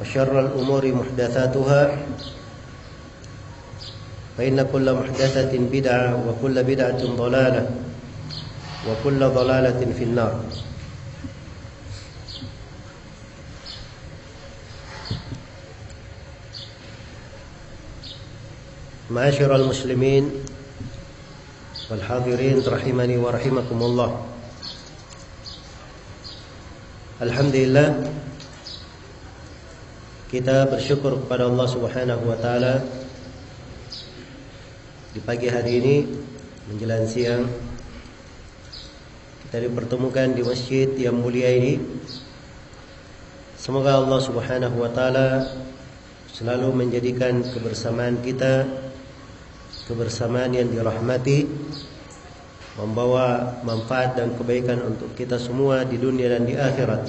وشر الأمور محدثاتها فإن كل محدثة بدعة وكل بدعة ضلالة وكل ضلالة في النار. معاشر المسلمين والحاضرين rahimani wa rahimakumullah Alhamdulillah kita bersyukur kepada Allah Subhanahu wa taala di pagi hari ini menjelang siang kita dipertemukan di masjid yang mulia ini semoga Allah Subhanahu wa taala selalu menjadikan kebersamaan kita kebersamaan yang dirahmati membawa manfaat dan kebaikan untuk kita semua di dunia dan di akhirat.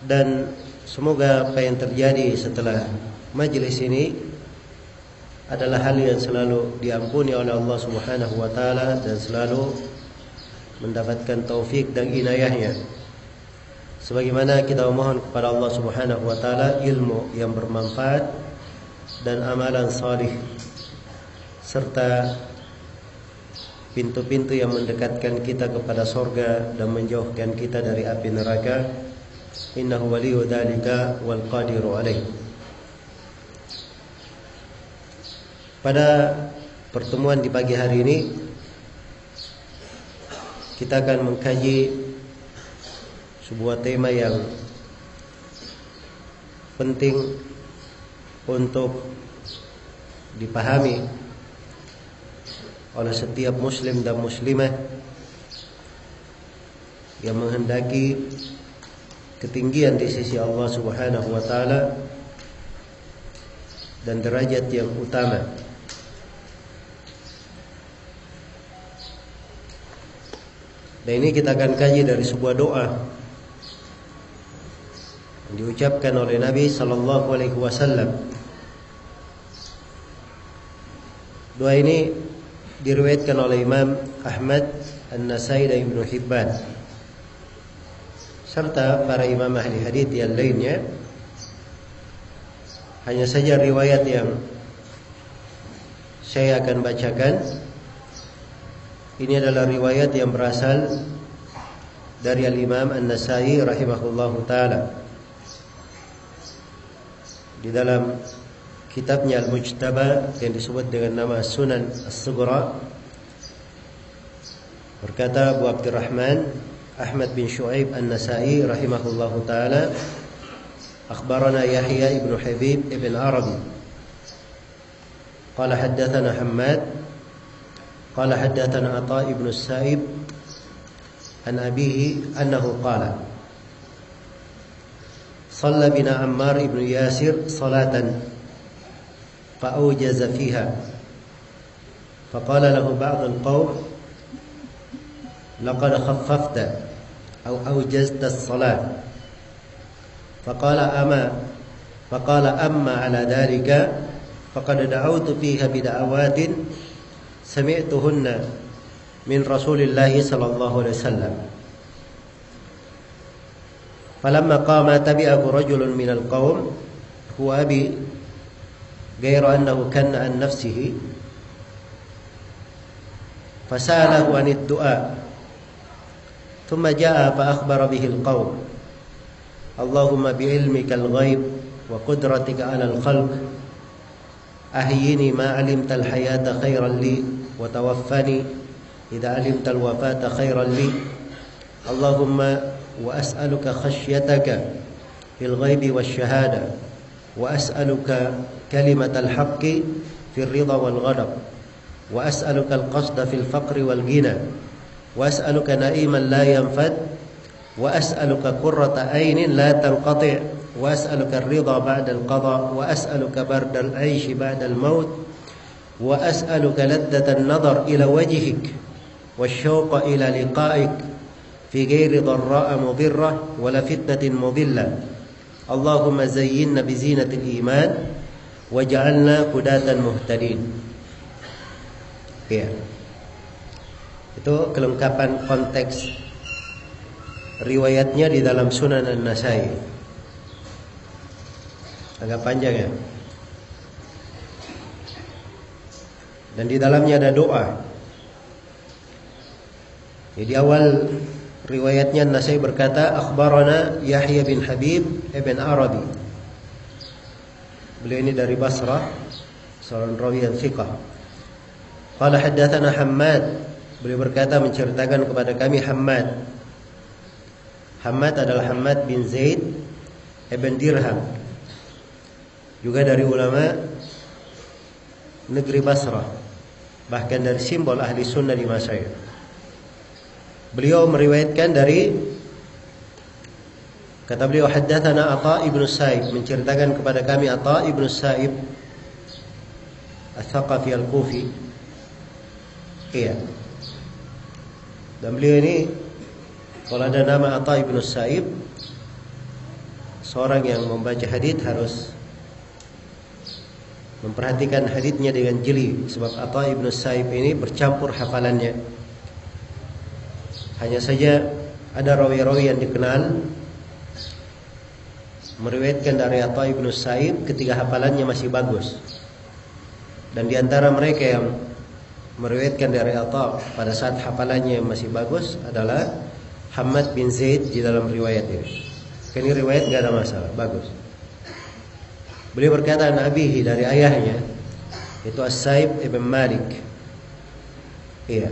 Dan semoga apa yang terjadi setelah majelis ini adalah hal yang selalu diampuni oleh Allah Subhanahu wa taala dan selalu mendapatkan taufik dan inayahnya. Sebagaimana kita memohon kepada Allah Subhanahu wa taala ilmu yang bermanfaat dan amalan salih serta pintu-pintu yang mendekatkan kita kepada sorga dan menjauhkan kita dari api neraka waliyu dzalika wal qadiru alaih pada pertemuan di pagi hari ini kita akan mengkaji sebuah tema yang penting untuk dipahami oleh setiap muslim dan muslimah yang menghendaki ketinggian di sisi Allah Subhanahu wa taala dan derajat yang utama. Dan ini kita akan kaji dari sebuah doa yang diucapkan oleh Nabi sallallahu alaihi wasallam Doa ini diriwayatkan oleh Imam Ahmad An-Nasai dan Ibnu Hibban serta para imam ahli hadis yang lainnya. Hanya saja riwayat yang saya akan bacakan ini adalah riwayat yang berasal dari Al-Imam An-Nasai rahimahullahu taala. Di dalam kitabnya Al-Mujtaba yang disebut dengan nama Sunan As-Sughra berkata Abu Abdurrahman Ahmad bin Shu'aib An-Nasai rahimahullahu taala akhbarana Yahya ibn Habib ibn Arabi قال حدثنا حماد. قال حدثنا عطاء بن السائب عن أبيه أنه قال صلى بنا عمار بن ياسر صلاة فأوجز فيها. فقال له بعض القوم لقد خففت أو أوجزت الصلاة. فقال أما فقال أما على ذلك فقد دعوت فيها بدعوات سمعتهن من رسول الله صلى الله عليه وسلم. فلما قام تبعه رجل من القوم هو أبي غير أنه كان عن نفسه فسأله عن الدعاء. ثم جاء فأخبر به القوم. اللهم بعلمك الغيب وقدرتك على الخلق أحيني ما علمت الحياة خيرا لي وتوفني إذا علمت الوفاة خيرا لي. اللهم وأسألك خشيتك في الغيب والشهادة وأسألك كلمة الحق في الرضا والغضب وأسألك القصد في الفقر والغنى. وأسألك نائما لا ينفد وأسألك قرة عين لا تنقطع وأسألك الرضا بعد القضاء وأسألك برد العيش بعد الموت وأسألك لذة النظر إلى وجهك والشوق إلى لقائك في غير ضراء مضرة ولا فتنة مضلة اللهم زينا بزينة الإيمان وجعلنا هداة مهتدين Ya. Itu kelengkapan konteks riwayatnya di dalam Sunan An-Nasai. Agak panjang ya. Dan di dalamnya ada doa. Jadi awal riwayatnya Nasai berkata akhbarana Yahya bin Habib ibn Arabi. Beliau ini dari Basrah, seorang rawi yang thiqah. Qala haddatsana Hammad. Beliau berkata menceritakan kepada kami Hammad. Hammad adalah Hammad bin Zaid ibn Dirham. Juga dari ulama negeri Basrah. Bahkan dari simbol ahli sunnah di masa itu. Beliau meriwayatkan dari kata beliau haddatsana Atha ibnu Sa'ib menceritakan kepada kami Atha ibnu Sa'ib Al-Thaqafi Al-Kufi. Iya. Dan beliau ini kalau ada nama Atha ibnu Sa'ib seorang yang membaca hadis harus memperhatikan hadisnya dengan jeli sebab Atha ibnu Sa'ib ini bercampur hafalannya. Hanya saja ada rawi-rawi yang dikenal meriwayatkan dari Atha ibnu Sa'ib ketika hafalannya masih bagus. Dan di antara mereka yang meriwayatkan dari Atha pada saat hafalannya masih bagus adalah Hamad bin Zaid di dalam riwayat ini. Ini riwayat nggak ada masalah, bagus. Beliau berkata Nabihi dari ayahnya itu As-Saib ibn Malik. Iya.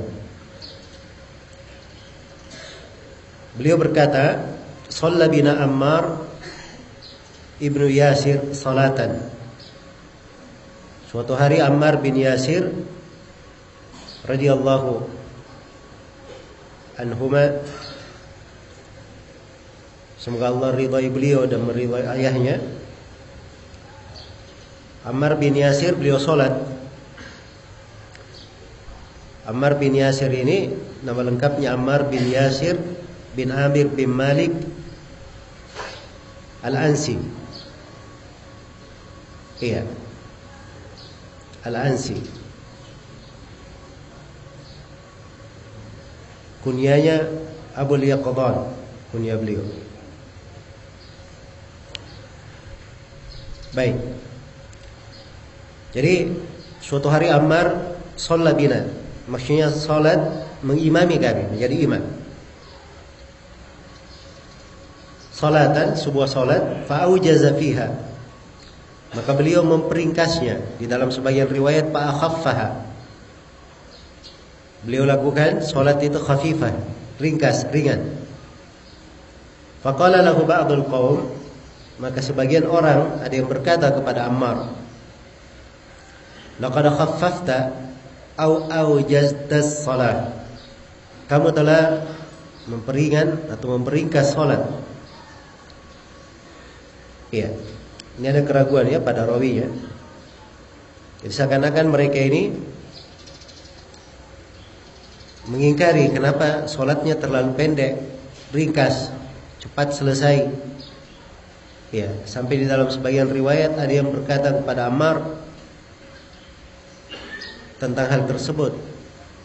Beliau berkata, "Shalla bina Ammar ibnu Yasir salatan." Suatu hari Ammar bin Yasir radhiyallahu anhuma Semoga Allah ridhai beliau dan meridhai ayahnya. Ammar bin Yasir beliau solat. Ammar bin Yasir ini nama lengkapnya Ammar bin Yasir bin Amir bin Malik Al-Ansi. Iya. Al-Ansi. Kunyanya Abu Yaqdan, kunya beliau. Baik. Jadi suatu hari Ammar sholat bina. Maksudnya sholat mengimami kami menjadi imam. Salatan sebuah salat fa'aujaza fiha. Maka beliau memperingkasnya di dalam sebagian riwayat fa'akhaffaha. Beliau lakukan salat itu khafifah, ringkas, ringan. Faqala lahu ba'dul maka sebagian orang ada yang berkata kepada Ammar Laqad khaffafta au aujazta salat. Kamu telah memperingan atau memperingkas salat. Iya. Ini ada keraguan ya pada rawinya. Jadi seakan-akan mereka ini mengingkari kenapa sholatnya terlalu pendek, ringkas, cepat selesai. Ya, sampai di dalam sebagian riwayat ada yang berkata kepada Ammar tentang hal tersebut.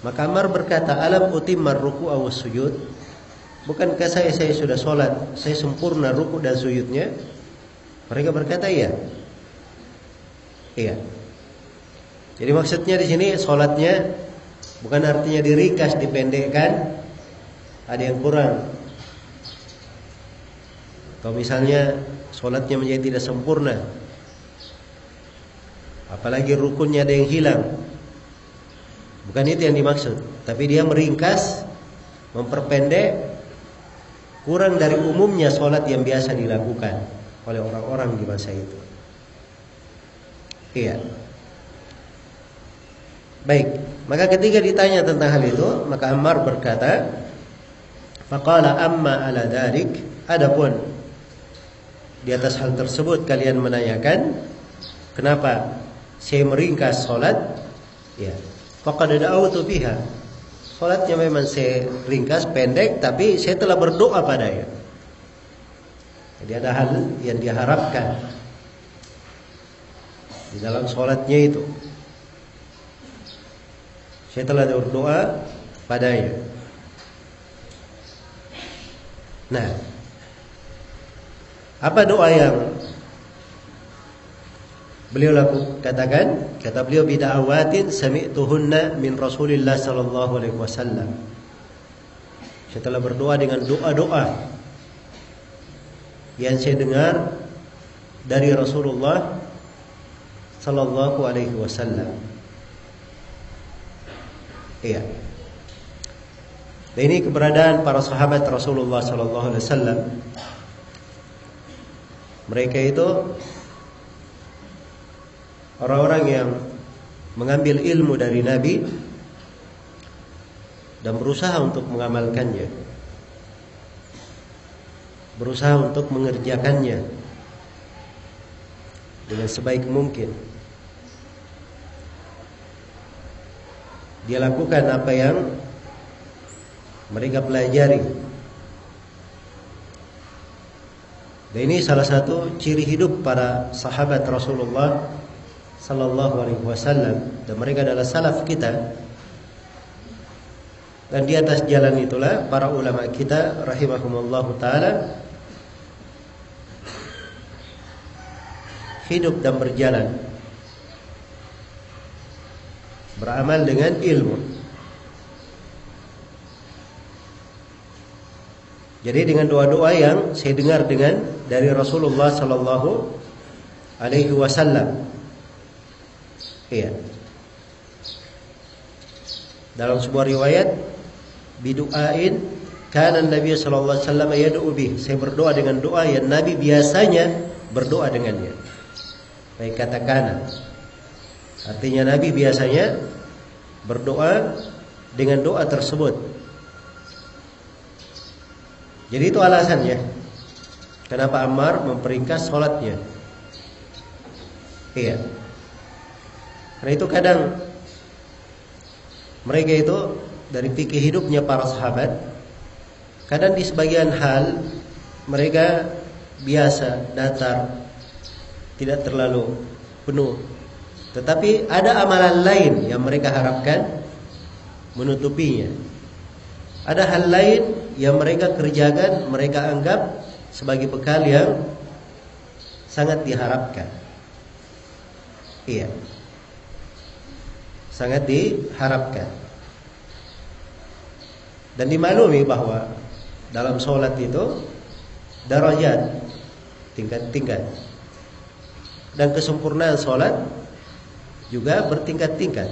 Maka Ammar berkata, "Alam utimmar ruku' was sujud?" Bukankah saya saya sudah sholat, saya sempurna ruku dan sujudnya? Mereka berkata iya. Iya. Jadi maksudnya di sini sholatnya bukan artinya diringkas, dipendekkan, ada yang kurang. Atau misalnya sholatnya menjadi tidak sempurna, apalagi rukunnya ada yang hilang. Bukan itu yang dimaksud, tapi dia meringkas, memperpendek kurang dari umumnya sholat yang biasa dilakukan oleh orang-orang di masa itu. Iya. Baik, maka ketika ditanya tentang hal itu, maka Ammar berkata, "Faqala amma ala darik." Adapun di atas hal tersebut kalian menanyakan, kenapa saya meringkas salat? Ya. Faqad da'awtu fiha. Salatnya memang saya ringkas pendek tapi saya telah berdoa padanya. Jadi ada hal yang diharapkan di dalam salatnya itu. Saya telah berdoa padanya. Nah, apa doa yang Beliau laku katakan, kata beliau bid'awatin sami'tuhunna min Rasulillah sallallahu alaihi wasallam. Setelah berdoa dengan doa-doa yang saya dengar dari Rasulullah sallallahu alaihi wasallam. Iya. Dan ini keberadaan para sahabat Rasulullah sallallahu alaihi wasallam. Mereka itu orang-orang yang mengambil ilmu dari Nabi dan berusaha untuk mengamalkannya. Berusaha untuk mengerjakannya dengan sebaik mungkin. Dia lakukan apa yang mereka pelajari. Dan ini salah satu ciri hidup para sahabat Rasulullah sallallahu alaihi wasallam dan mereka adalah salaf kita. Dan di atas jalan itulah para ulama kita rahimahumullahu taala hidup dan berjalan beramal dengan ilmu. Jadi dengan doa-doa yang saya dengar dengan dari Rasulullah sallallahu alaihi wasallam Iya. Dalam sebuah riwayat bidu'ain kana Nabi sallallahu alaihi wasallam. Saya berdoa dengan doa yang Nabi biasanya berdoa dengannya. Baik katakan. Artinya Nabi biasanya berdoa dengan doa tersebut. Jadi itu alasannya. Kenapa Ammar memperingkas sholatnya? Iya. Karena itu kadang mereka itu dari pikir hidupnya para sahabat kadang di sebagian hal mereka biasa datar tidak terlalu penuh tetapi ada amalan lain yang mereka harapkan menutupinya. Ada hal lain yang mereka kerjakan mereka anggap sebagai bekal yang sangat diharapkan. Iya. Sangat diharapkan. Dan dimaklumi bahwa dalam sholat itu darajat tingkat-tingkat dan kesempurnaan sholat juga bertingkat-tingkat.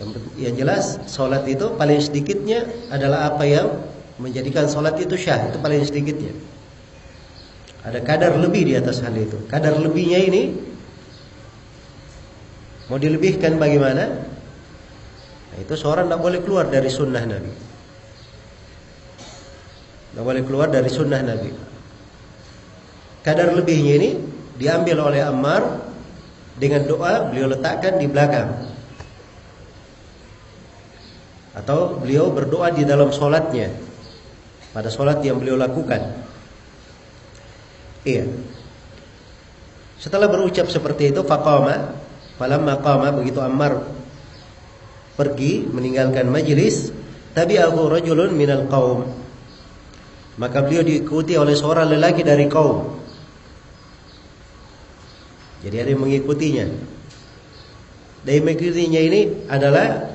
Yang, yang jelas sholat itu paling sedikitnya adalah apa yang menjadikan sholat itu syah itu paling sedikitnya. Ada kadar lebih di atas hal itu. Kadar lebihnya ini Mau dilebihkan bagaimana? Nah, itu seorang tidak boleh keluar dari sunnah Nabi. Tidak boleh keluar dari sunnah Nabi. Kadar lebihnya ini diambil oleh Ammar dengan doa beliau letakkan di belakang. Atau beliau berdoa di dalam solatnya pada solat yang beliau lakukan. Iya. Setelah berucap seperti itu, faqama, falamma qama begitu Ammar pergi meninggalkan majelis, tabi'ahu rajulun minal qaum. Maka beliau diikuti oleh seorang lelaki dari kaum. Jadi ada yang mengikutinya. Dan mengikutinya ini adalah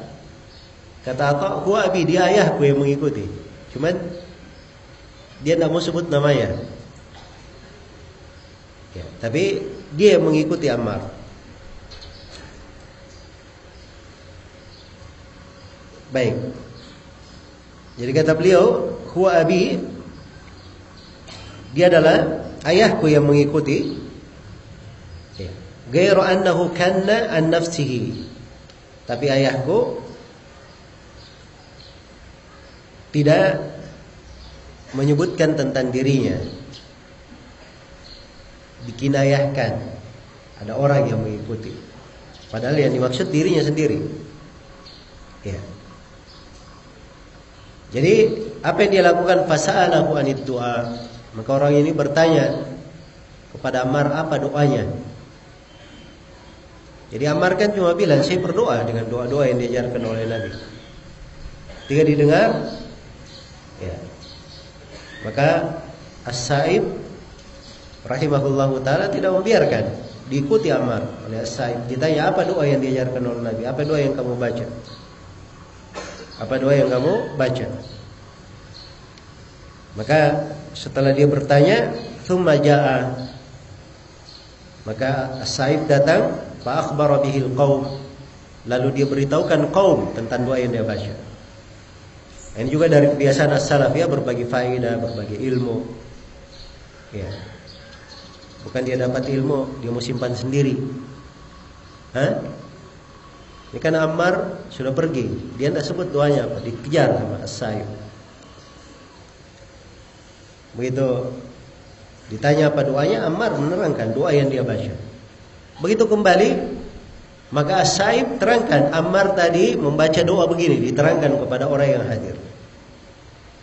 kata Atta, "Huwa abi, dia ayahku yang mengikuti." Cuman dia tidak mau sebut namanya. Ya, tapi dia yang mengikuti Ammar. Baik. Jadi kata beliau, huwa abi dia adalah ayahku yang mengikuti. Gairu annahu kanna an nafsihi. Tapi ayahku tidak menyebutkan tentang dirinya. Dikinayahkan. Ada orang yang mengikuti. Padahal yang dimaksud dirinya sendiri. Ya. Jadi apa yang dia lakukan fasa'alahu anid doa. Maka orang ini bertanya kepada Ammar apa doanya. Jadi Ammar kan cuma bilang saya berdoa dengan doa-doa yang diajarkan oleh Nabi. Ketika didengar, ya. Maka As-Sa'ib rahimahullahu taala tidak membiarkan diikuti Ammar oleh As-Sa'ib. Ditanya apa doa yang diajarkan oleh Nabi? Apa doa yang kamu baca? Apa doa yang kamu baca? Maka setelah dia bertanya, "Tsumma jaa." Maka As-Sa'ib datang, fa akhbara bihil qaum. Lalu dia beritahukan kaum tentang doa yang dia baca. Ini juga dari kebiasaan as-salaf ya berbagi faedah, berbagi ilmu. Ya. Bukan dia dapat ilmu, dia mau simpan sendiri. Hah? Ini kan Ammar sudah pergi, dia tidak sebut doanya apa, dikejar sama As-Saib. Begitu ditanya apa doanya, Ammar menerangkan doa yang dia baca. Begitu kembali, maka As-Saib terangkan Ammar tadi membaca doa begini, diterangkan kepada orang yang hadir.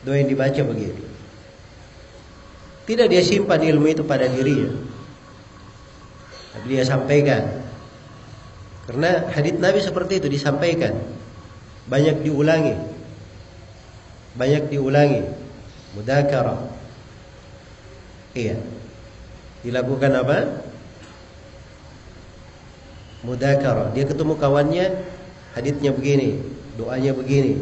Doa yang dibaca begini. Tidak dia simpan ilmu itu pada dirinya. Tapi dia sampaikan karena hadis Nabi seperti itu disampaikan. Banyak diulangi. Banyak diulangi. Mudakara. Iya. Dilakukan apa? Mudakara. Dia ketemu kawannya, hadisnya begini, doanya begini.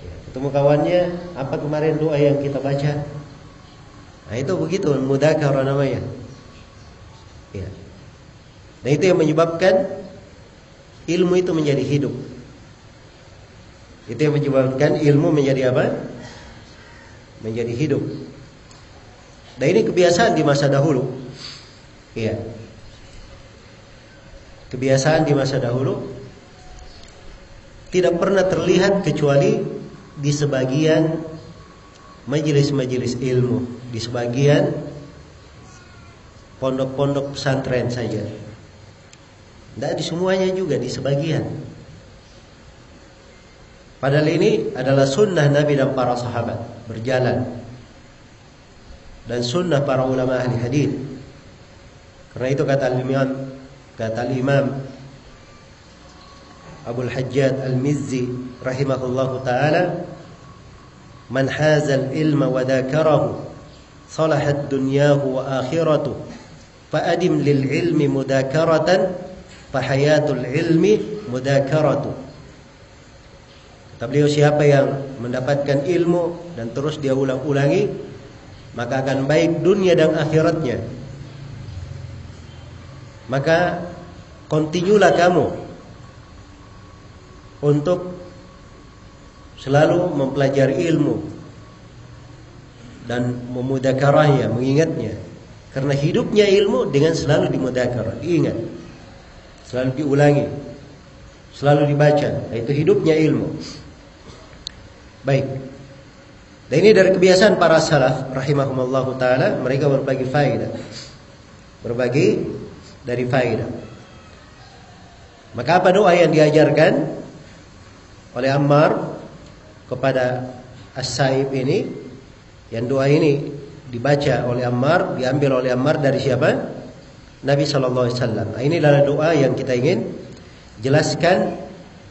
Ya, ketemu kawannya, apa kemarin doa yang kita baca? Nah itu begitu mudakara namanya. Ya. Dan itu yang menyebabkan ilmu itu menjadi hidup. Itu yang menyebabkan ilmu menjadi apa? Menjadi hidup. Dan ini kebiasaan di masa dahulu. Iya. Kebiasaan di masa dahulu tidak pernah terlihat kecuali di sebagian majelis-majelis ilmu, di sebagian pondok-pondok pesantren saja. Tidak di semuanya juga, di sebagian. Padahal ini adalah sunnah Nabi dan para sahabat berjalan dan sunnah para ulama ahli hadis. Karena itu kata Imam kata Imam Abu Al-Hajjaj Al-Mizzi rahimahullahu taala man haza al-ilma wa dhakarahu salahat dunyahu wa akhiratuhu fa adim lil ilmi mudakaratan fahayatul ilmi mudakaratu. Kata beliau siapa yang mendapatkan ilmu dan terus dia ulang-ulangi maka akan baik dunia dan akhiratnya. Maka kontinulah kamu untuk selalu mempelajari ilmu dan memudakarahnya, mengingatnya. Karena hidupnya ilmu dengan selalu dimudakarah, diingat. Selalu diulangi Selalu dibaca Itu hidupnya ilmu Baik Dan ini dari kebiasaan para salaf Rahimahumullah ta'ala Mereka berbagi faedah Berbagi dari faedah Maka apa doa yang diajarkan Oleh Ammar Kepada As-Saib ini Yang doa ini dibaca oleh Ammar, diambil oleh Ammar dari siapa? Nabi sallallahu alaihi wasallam. Nah, ini adalah doa yang kita ingin jelaskan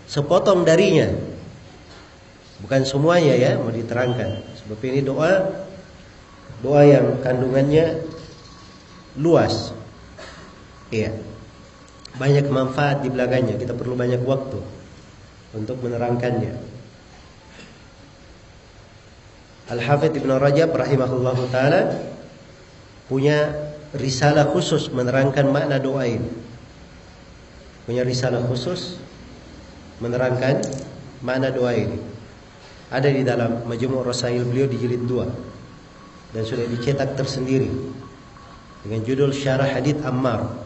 sepotong darinya. Bukan semuanya ya, mau diterangkan. Sebab ini doa doa yang kandungannya luas. Iya. Banyak manfaat di belakangnya. Kita perlu banyak waktu untuk menerangkannya. Al-Hafidh Ibn Rajab rahimahullahu taala punya risalah khusus menerangkan makna doa ini. Punya risalah khusus menerangkan makna doa ini. Ada di dalam Majmu' Rasail beliau di jilid 2 dan sudah dicetak tersendiri dengan judul Syarah Hadith Ammar.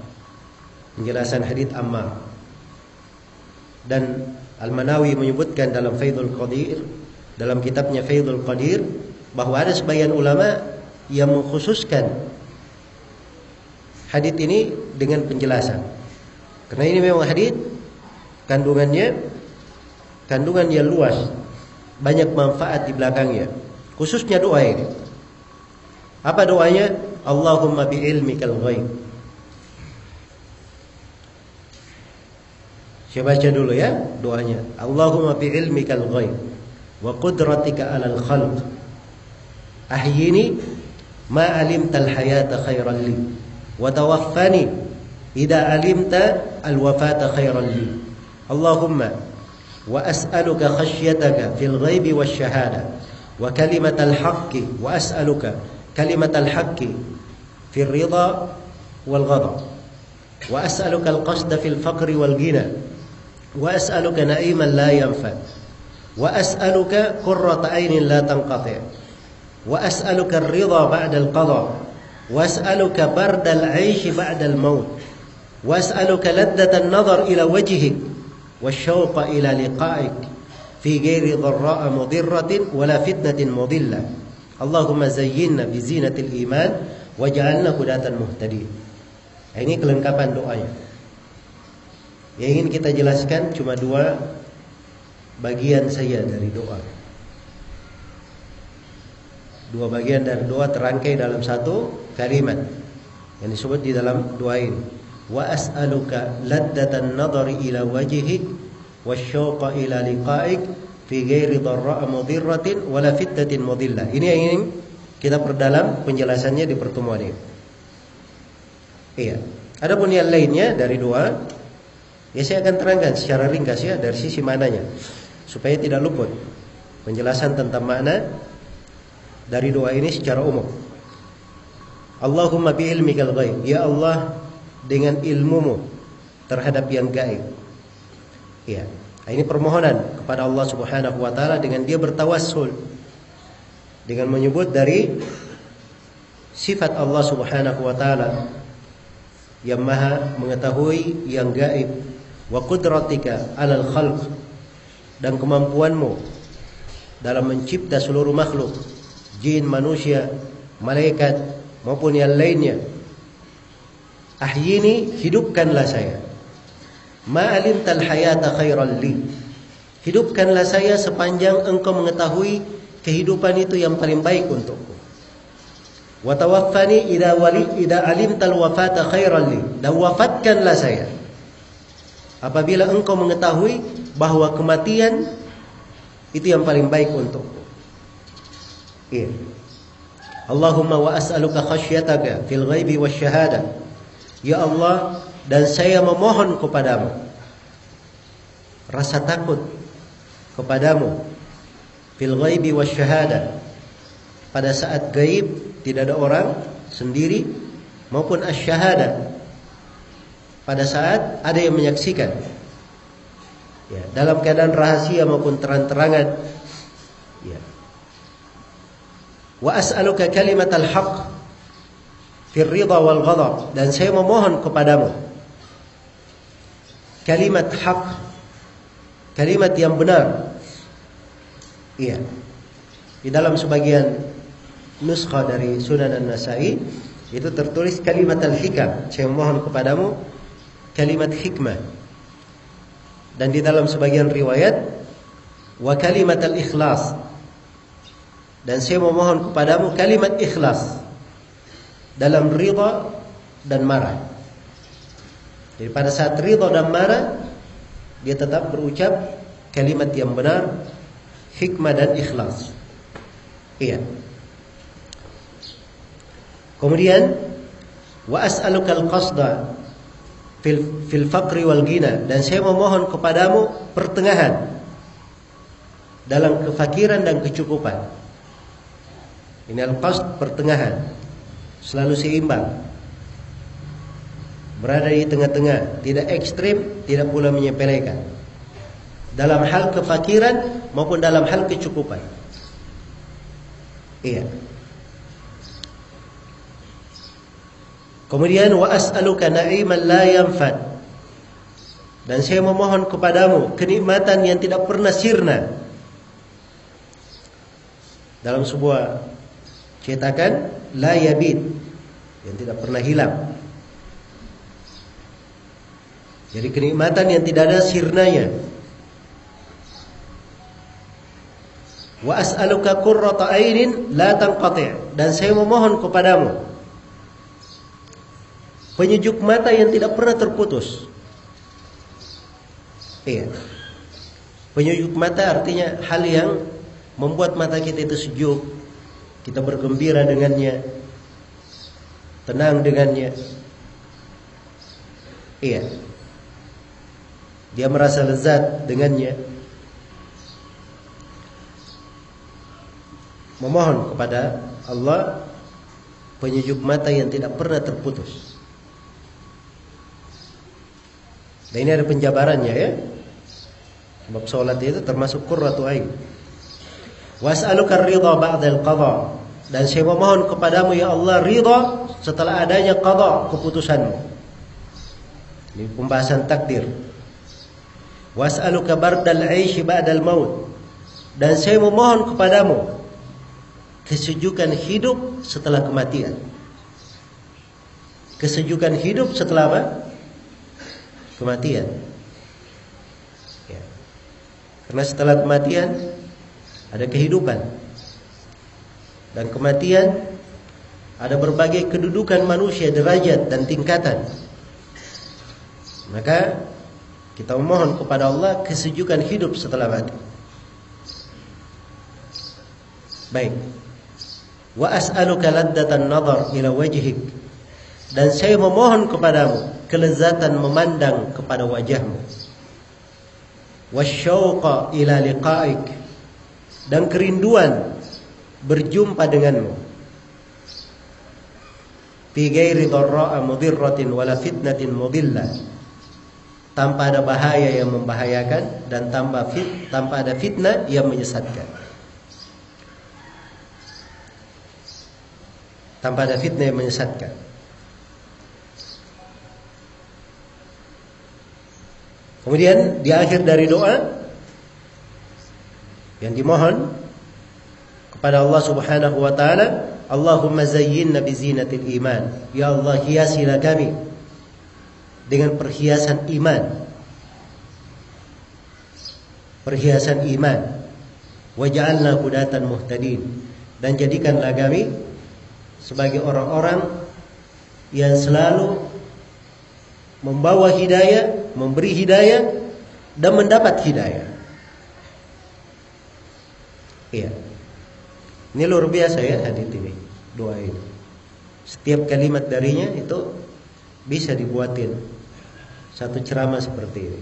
Penjelasan Hadith Ammar. Dan Al-Manawi menyebutkan dalam Faidul Qadir dalam kitabnya Faidul Qadir bahwa ada sebagian ulama yang mengkhususkan hadith ini dengan penjelasan. Karena ini memang hadith kandungannya kandungan yang luas, banyak manfaat di belakangnya. Khususnya doa ini. Apa doanya? Allahumma bi ilmikal ghaib. Saya baca dulu ya doanya. Allahumma bi ilmikal ghaib wa qudratika 'alal khalq. Ahyini ma 'alimta al-hayata khairan li wa tawaffani idza 'alimta al-wafata khairan li. Allahumma wa as'aluka khashyataka fil ghaibi wasyahada wa kalimatal haqqi wa as'aluka kalimatal haqqi fil ridha wal ghadab wa as'aluka na'iman la yanfad وأسألك قرة عين لا تنقطع. وأسألك الرضا بعد القضاء. وأسألك برد العيش بعد الموت. وأسألك لذة النظر إلى وجهك والشوق إلى لقائك في غير ضراء مضرة ولا فتنة مضلة. اللهم زينا بزينة الإيمان وجعلنا هداة مهتدين. Ini kelengkapan doanya. Yang ingin kita jelaskan cuma dua bagian saya dari doa. Dua bagian dari doa terangkai dalam satu kalimat yang disebut di dalam doa ini. Wa as'aluka laddatan nadhari ila wajhik wasyauqa ila liqa'ik fi ghairi dharra'a mudhirratin wala fitnatin mudillah. Ini yang ingin kita perdalam penjelasannya di pertemuan ini. Iya. Adapun yang lainnya dari doa Ya saya akan terangkan secara ringkas ya dari sisi mananya supaya tidak luput penjelasan tentang makna dari doa ini secara umum. Allahumma bi ilmikal ghaib. Ya Allah dengan ilmumu terhadap yang gaib. Ya. Ini permohonan kepada Allah Subhanahu wa taala dengan dia bertawassul dengan menyebut dari sifat Allah Subhanahu wa taala yang maha mengetahui yang gaib wa qudratika 'alal khalq dan kemampuanmu dalam mencipta seluruh makhluk, jin, manusia, malaikat maupun yang lainnya. Ahyini hidupkanlah saya. Ma'alim tal hayata khairan li. Hidupkanlah saya sepanjang engkau mengetahui kehidupan itu yang paling baik untukku. Wa tawaffani idza wali idza alimtal wafata khairan li. Dan wafatkanlah saya Apabila engkau mengetahui bahwa kematian itu yang paling baik untukmu. Iya. Allahumma wa as'aluka khasyataka fil ghaibi wasyahada. Ya Allah, dan saya memohon kepadamu rasa takut kepadamu fil ghaibi wasyahada. Pada saat gaib tidak ada orang sendiri maupun asyhada pada saat ada yang menyaksikan ya, dalam keadaan rahasia maupun terang-terangan ya. wa as'aluka kalimat al-haq fir ridha wal ghadab dan saya memohon kepadamu kalimat hak kalimat yang benar iya di dalam sebagian nuskha dari Sunan An-Nasai itu tertulis kalimat al-hikam saya memohon kepadamu kalimat hikmah. Dan di dalam sebagian riwayat wa kalimat al-ikhlas. Dan saya memohon kepadamu kalimat ikhlas. dalam ridha dan marah. Jadi pada saat ridha dan marah dia tetap berucap kalimat yang benar, hikmah dan ikhlas. Iya. Kemudian wa as'aluka al-qasda fil fil faqri wal ghina dan saya memohon kepadamu pertengahan dalam kefakiran dan kecukupan. Ini al-qasd pertengahan. Selalu seimbang. Berada di tengah-tengah, tidak ekstrim, tidak pula menyepelekan. Dalam hal kefakiran maupun dalam hal kecukupan. Iya. Kemudian wa as'aluka na'iman la yanfad. Dan saya memohon kepadamu kenikmatan yang tidak pernah sirna. Dalam sebuah cetakan la yabid yang tidak pernah hilang. Jadi kenikmatan yang tidak ada sirnanya. Wa as'aluka qurrata ainin la tanqati' dan saya memohon kepadamu Penyejuk mata yang tidak pernah terputus. Iya. Penyejuk mata artinya hal yang membuat mata kita itu sejuk. Kita bergembira dengannya. Tenang dengannya. Iya. Dia merasa lezat dengannya. Memohon kepada Allah penyejuk mata yang tidak pernah terputus. Dan ini ada penjabarannya ya. Sebab sholat itu termasuk qurratu ain. Was'aluka ridha ba'dal qadha. Dan saya memohon kepadamu ya Allah ridha setelah adanya qadha keputusanmu. Ini pembahasan takdir. Was'aluka bardal 'aishi ba'dal maut. Dan saya memohon kepadamu kesejukan hidup setelah kematian. Kesejukan hidup setelah apa? Kematian. Ya. Karena setelah kematian ada kehidupan. Dan kematian ada berbagai kedudukan manusia, derajat dan tingkatan. Maka kita memohon kepada Allah kesejukan hidup setelah mati. Baik. Wa as'aluka laddatan nadhar ila wajhik. Dan saya memohon kepadamu kelezatan memandang kepada wajahmu. Wasyauqa ila liqa'ik. Dan kerinduan berjumpa denganmu. Fi ghairi dharra'a mudirratin wala fitnatin mudillah tanpa ada bahaya yang membahayakan dan tanpa fit, tanpa ada fitnah yang menyesatkan. Tanpa ada fitnah yang menyesatkan Kemudian di akhir dari doa yang dimohon kepada Allah Subhanahu wa taala, Allahumma zayyinna bi zinatil iman. Ya Allah, hiasilah kami dengan perhiasan iman. Perhiasan iman. Waj'alna hudatan muhtadin dan jadikanlah kami sebagai orang-orang yang selalu membawa hidayah, memberi hidayah dan mendapat hidayah. Iya. Ini luar biasa ya hadis ini, doa ini. Setiap kalimat darinya itu bisa dibuatin satu ceramah seperti ini.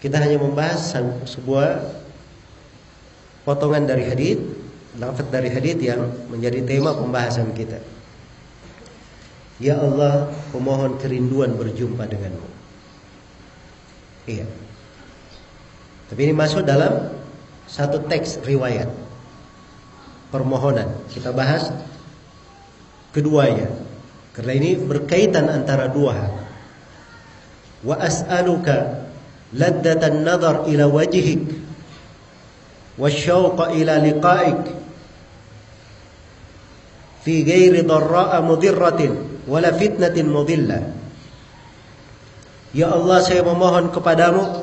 Kita hanya membahas sebuah potongan dari hadis, lafaz dari hadis yang menjadi tema pembahasan kita. Ya Allah, pemohon kerinduan berjumpa denganmu. Iya. Tapi ini masuk dalam satu teks riwayat permohonan. Kita bahas keduanya. Karena ini berkaitan antara dua hal. Wa as'aluka laddatan nadhar ila wajhik wa syauqa ila liqa'ik fi ghairi dharra'a mudirratin wala fitnatin mudillah. Ya Allah saya memohon kepadamu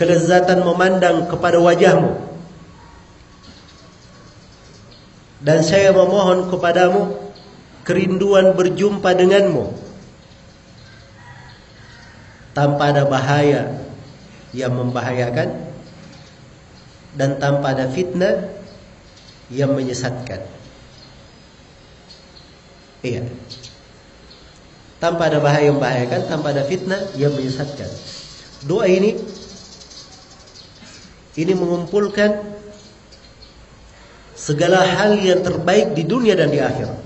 kelezatan memandang kepada wajahmu dan saya memohon kepadamu kerinduan berjumpa denganmu tanpa ada bahaya yang membahayakan dan tanpa ada fitnah yang menyesatkan. Iya. Tanpa ada bahaya yang membahayakan, tanpa ada fitnah yang menyesatkan. Doa ini ini mengumpulkan segala hal yang terbaik di dunia dan di akhirat.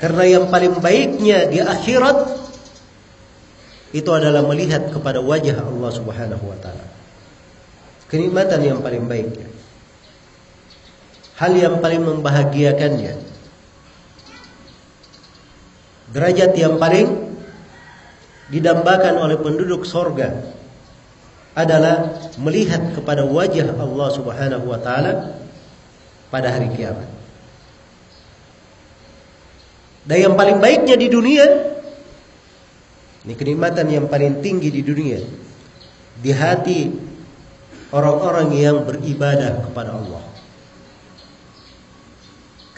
Karena yang paling baiknya di akhirat itu adalah melihat kepada wajah Allah Subhanahu wa taala. Kenikmatan yang paling baiknya. Hal yang paling membahagiakannya. Derajat yang paling didambakan oleh penduduk sorga adalah melihat kepada wajah Allah Subhanahu wa taala pada hari kiamat. Dan yang paling baiknya di dunia ini kenikmatan yang paling tinggi di dunia di hati orang-orang yang beribadah kepada Allah.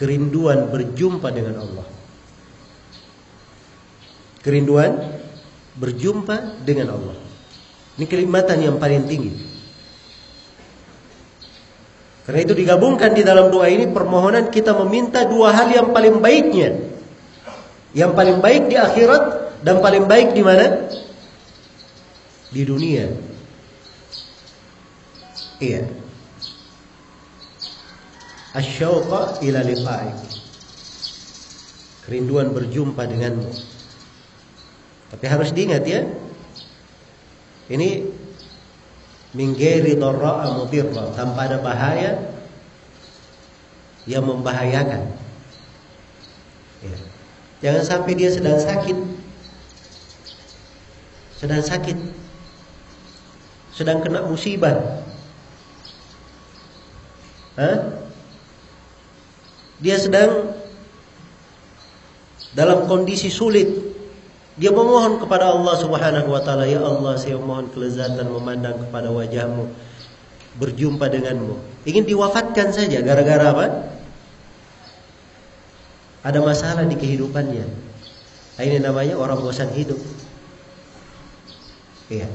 Kerinduan berjumpa dengan Allah. Kerinduan berjumpa dengan Allah. Ini kenikmatan yang paling tinggi. Karena itu digabungkan di dalam doa ini permohonan kita meminta dua hal yang paling baiknya yang paling baik di akhirat dan paling baik di mana? Di dunia. Iya. Asyauqa ila liqa'ik. Kerinduan berjumpa denganmu. Tapi harus diingat ya. Ini minggeri dharra'a mudirra tanpa ada bahaya yang membahayakan. Ya. Jangan sampai dia sedang sakit. Sedang sakit. Sedang kena musibah. Hah? Dia sedang dalam kondisi sulit. Dia memohon kepada Allah Subhanahu wa taala, "Ya Allah, saya mohon kelezatan memandang kepada wajahmu, berjumpa denganmu." Ingin diwafatkan saja gara-gara apa? Ada masalah di kehidupannya. Nah, ini namanya orang bosan hidup. Iya.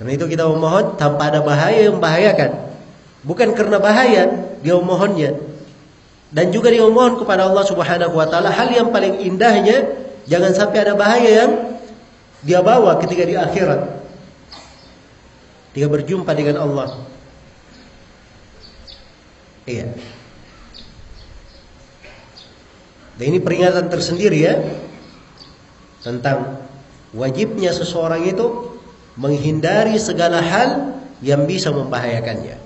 Karena itu kita memohon tanpa ada bahaya yang membahayakan. Bukan karena bahaya dia memohonnya. Dan juga dia memohon kepada Allah Subhanahu wa taala hal yang paling indahnya jangan sampai ada bahaya yang dia bawa ketika di akhirat. Dia berjumpa dengan Allah. Iya. Dan ini peringatan tersendiri ya tentang wajibnya seseorang itu menghindari segala hal yang bisa membahayakannya.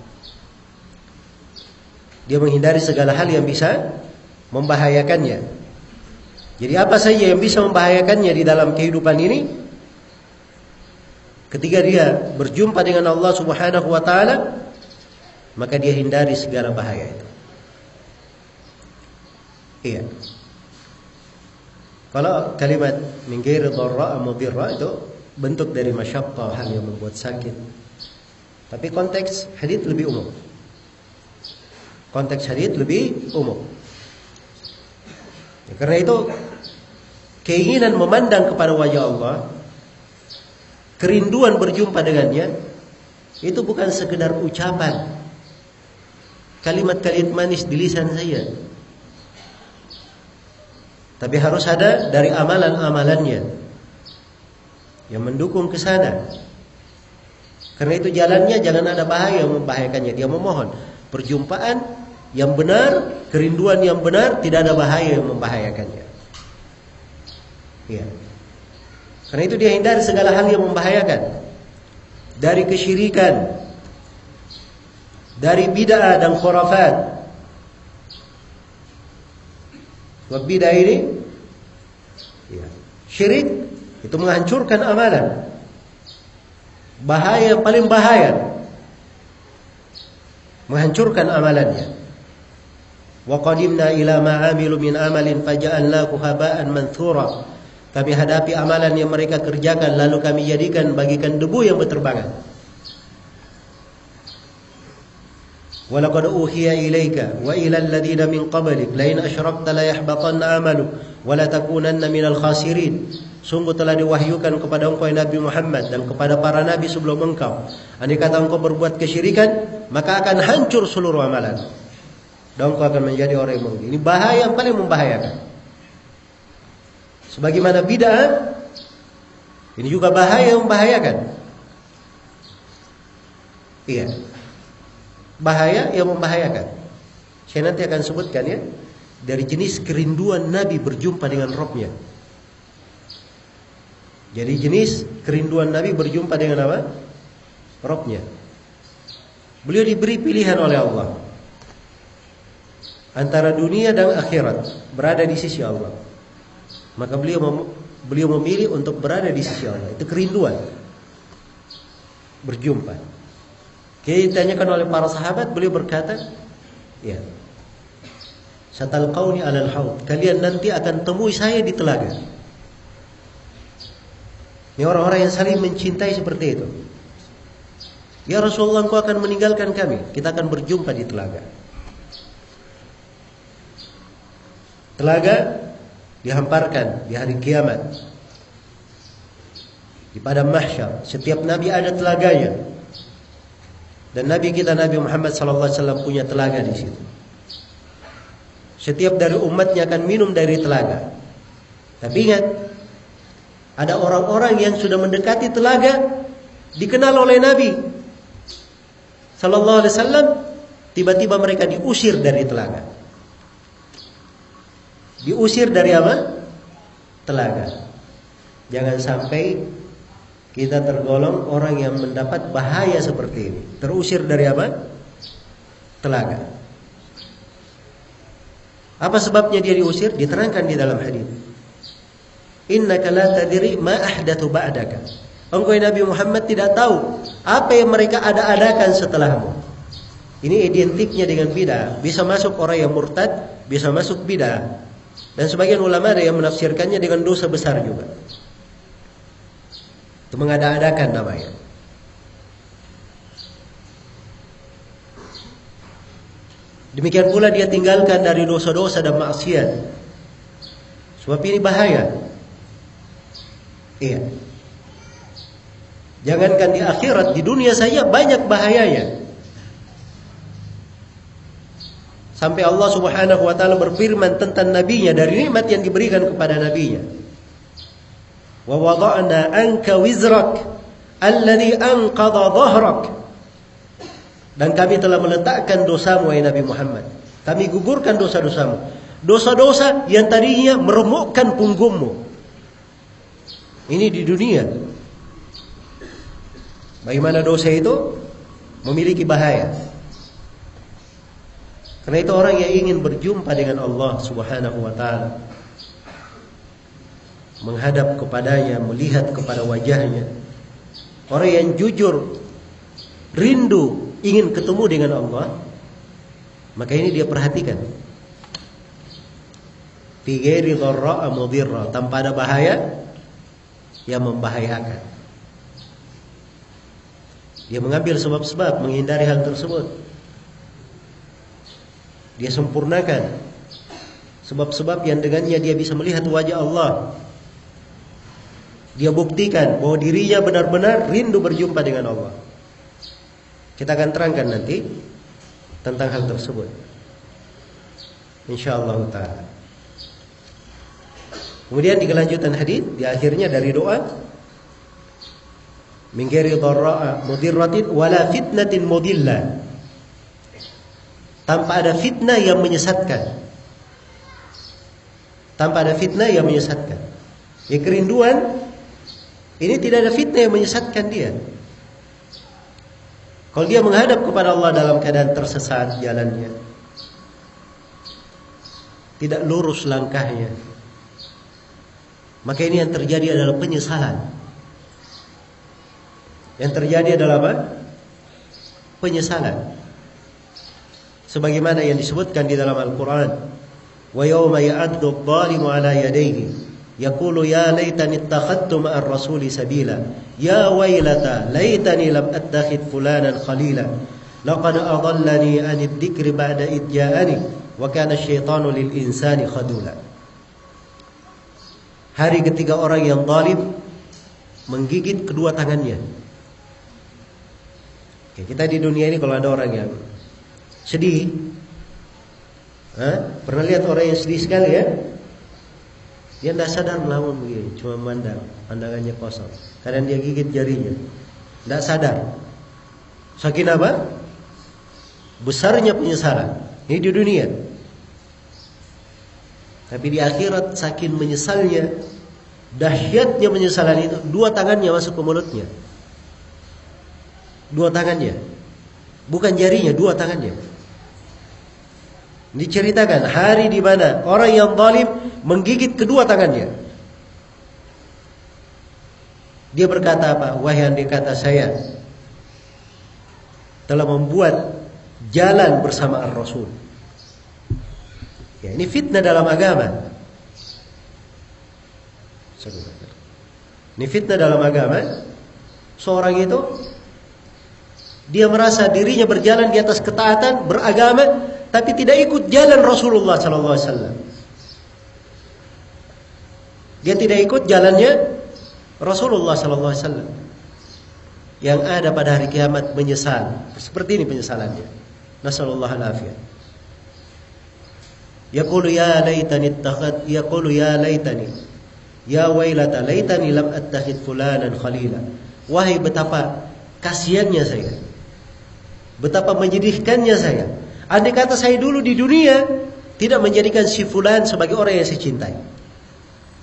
Dia menghindari segala hal yang bisa membahayakannya. Jadi apa saja yang bisa membahayakannya di dalam kehidupan ini? Ketika dia berjumpa dengan Allah Subhanahu wa taala, maka dia hindari segala bahaya itu. Iya. Kalau kalimat min ghairi dharra mudirra itu bentuk dari masyaqqa hal yang membuat sakit. Tapi konteks hadis lebih umum. Konteks hadis lebih umum. Ya, karena itu keinginan memandang kepada wajah Allah, kerinduan berjumpa dengannya itu bukan sekedar ucapan. Kalimat-kalimat manis di lisan saya. Tapi harus ada dari amalan-amalannya yang mendukung ke sana. Karena itu jalannya jangan ada bahaya yang membahayakannya. Dia memohon perjumpaan yang benar, kerinduan yang benar, tidak ada bahaya yang membahayakannya. Ya. Karena itu dia hindari segala hal yang membahayakan. Dari kesyirikan, dari bid'ah dan khurafat, Sebab bidah ini ya, syirik itu menghancurkan amalan. Bahaya paling bahaya menghancurkan amalannya. Wa qadimna ila ma amilu min amalin faja'alnahu haba'an manthura. Kami hadapi amalan yang mereka kerjakan lalu kami jadikan bagikan debu yang berterbangan. ولقد أوحي إليك وإلى الذين من قبلك لئن أشركت ليحبطن عملك ولتكونن من الخاسرين Sungguh telah diwahyukan kepada engkau Nabi Muhammad dan kepada para nabi sebelum engkau. Andai kata engkau berbuat kesyirikan, maka akan hancur seluruh amalan. Dan engkau akan menjadi orang yang merugi. Ini bahaya yang paling membahayakan. Sebagaimana bid'ah, ini juga bahaya yang membahayakan. Iya. Bahaya yang membahayakan. Saya nanti akan sebutkan ya. Dari jenis kerinduan Nabi berjumpa dengan Robnya. Jadi jenis kerinduan Nabi berjumpa dengan apa? Robnya. Beliau diberi pilihan oleh Allah antara dunia dan akhirat berada di sisi Allah. Maka beliau mem beliau memilih untuk berada di sisi Allah. Itu kerinduan berjumpa. Kita ditanyakan oleh para sahabat, beliau berkata, ya. Satalqauni 'alal haud. Kalian nanti akan temui saya di telaga. Ini orang-orang yang saling mencintai seperti itu. Ya Rasulullah engkau akan meninggalkan kami. Kita akan berjumpa di telaga. Telaga dihamparkan di hari kiamat. Di padang mahsyar. Setiap nabi ada telaganya. Dan nabi kita Nabi Muhammad sallallahu alaihi wasallam punya telaga di situ. Setiap dari umatnya akan minum dari telaga. Tapi ingat, ada orang-orang yang sudah mendekati telaga dikenal oleh Nabi sallallahu alaihi wasallam tiba-tiba mereka diusir dari telaga. Diusir dari apa? Telaga. Jangan sampai kita tergolong orang yang mendapat bahaya seperti ini. Terusir dari apa? Telaga. Apa sebabnya dia diusir? Diterangkan di dalam hadis. Innaka la tadri ma ahdathu ba'daka. Engkau Nabi Muhammad tidak tahu apa yang mereka ada-adakan setelahmu. Ini identiknya dengan bidah. Bisa masuk orang yang murtad, bisa masuk bidah. Dan sebagian ulama ada yang menafsirkannya dengan dosa besar juga. Itu mengada-adakan namanya. Demikian pula dia tinggalkan dari dosa-dosa dan maksiat. Sebab ini bahaya. Iya. Jangankan di akhirat, di dunia saja banyak bahayanya. Sampai Allah Subhanahu wa taala berfirman tentang nabinya dari nikmat yang diberikan kepada nabinya. Wa wada'na anka wizrak alladhi anqadha dhahrak. Dan kami telah meletakkan dosamu wahai Nabi Muhammad. Kami gugurkan dosa-dosamu. Dosa-dosa yang tadinya meremukkan punggungmu. Ini di dunia. Bagaimana dosa itu memiliki bahaya. Karena itu orang yang ingin berjumpa dengan Allah Subhanahu wa taala menghadap kepadanya, melihat kepada wajahnya. Orang yang jujur, rindu ingin ketemu dengan Allah, maka ini dia perhatikan. Fi ghairi dharra tanpa ada bahaya yang membahayakan. Dia mengambil sebab-sebab menghindari hal tersebut. Dia sempurnakan sebab-sebab yang dengannya dia bisa melihat wajah Allah. Dia buktikan bahwa dirinya benar-benar rindu berjumpa dengan Allah. Kita akan terangkan nanti tentang hal tersebut. Insyaallah taala. Kemudian di kelanjutan hadis di akhirnya dari doa min ghairi dharra'a mudirratin wala fitnatin mudilla. Tanpa ada fitnah yang menyesatkan. Tanpa ada fitnah yang menyesatkan. Ya kerinduan ini tidak ada fitnah yang menyesatkan dia. Kalau dia menghadap kepada Allah dalam keadaan tersesat jalannya, tidak lurus langkahnya, maka ini yang terjadi adalah penyesalan. Yang terjadi adalah apa? Penyesalan. Sebagaimana yang disebutkan di dalam Al-Quran. Wa ya'addu adh-dhalimu ala yadayhi. Yaqulu ya laitani ittakhadtu ma'ar rasuli sabila. Ya wailata laitani lam attakhid fulanan khalila. Laqad adallani 'anid dzikri ba'da ja'ani wa kana lil insani khadula. Hari ketiga orang yang zalim menggigit kedua tangannya. Oke, kita di dunia ini kalau ada orang yang sedih Hah? pernah lihat orang yang sedih sekali ya dia tidak sadar melamun begini, cuma mandang, pandangannya kosong. Kadang dia gigit jarinya, tidak sadar. Saking apa? Besarnya penyesalan. Ini di dunia. Tapi di akhirat saking menyesalnya, dahsyatnya penyesalan itu, dua tangannya masuk ke mulutnya. Dua tangannya. Bukan jarinya, dua tangannya. Diceritakan hari di mana orang yang zalim menggigit kedua tangannya. Dia berkata apa? Wahai andai kata saya telah membuat jalan bersama Ar-Rasul. Ya, ini fitnah dalam agama. Ini fitnah dalam agama. Seorang itu dia merasa dirinya berjalan di atas ketaatan, beragama, tapi tidak ikut jalan Rasulullah sallallahu alaihi wasallam. Dia tidak ikut jalannya Rasulullah sallallahu alaihi wasallam. Yang ada pada hari kiamat menyesal. Seperti ini penyesalannya. Nasallallahu alaihi Yaqulu ya laitani ittakhad yaqulu ya laitani ya wailata laitani lam attakhid fulanan khalila. Wahai betapa kasihannya saya. Betapa menyedihkannya saya Andai kata saya dulu di dunia tidak menjadikan si fulan sebagai orang yang saya cintai.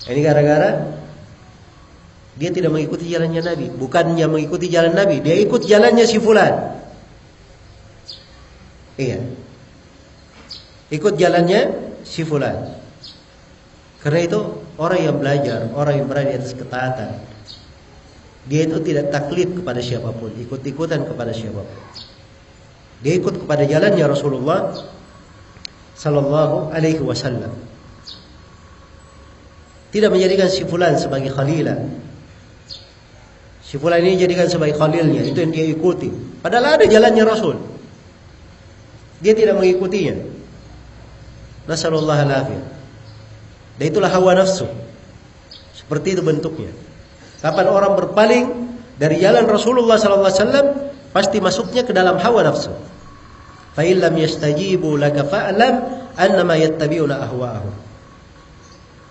Ini gara-gara dia tidak mengikuti jalannya Nabi, bukannya mengikuti jalan Nabi, dia ikut jalannya si fulan. Iya. Ikut jalannya si fulan. Karena itu orang yang belajar, orang yang berada di atas ketaatan, dia itu tidak taklid kepada siapa pun, ikut-ikutan kepada siapa pun. Dia ikut kepada jalannya Rasulullah sallallahu alaihi wasallam. Tidak menjadikan si fulan sebagai khalilah. Si fulan ini jadikan sebagai khalilnya, itu yang dia ikuti. Padahal ada jalannya Rasul. Dia tidak mengikutinya. Nasallallahu alaihi Dan itulah hawa nafsu. Seperti itu bentuknya. Kapan orang berpaling dari jalan Rasulullah sallallahu alaihi wasallam, pasti masuknya ke dalam hawa nafsu. Fa illam yastajibu laka fa'lam annama yattabi'una ahwa'ahum.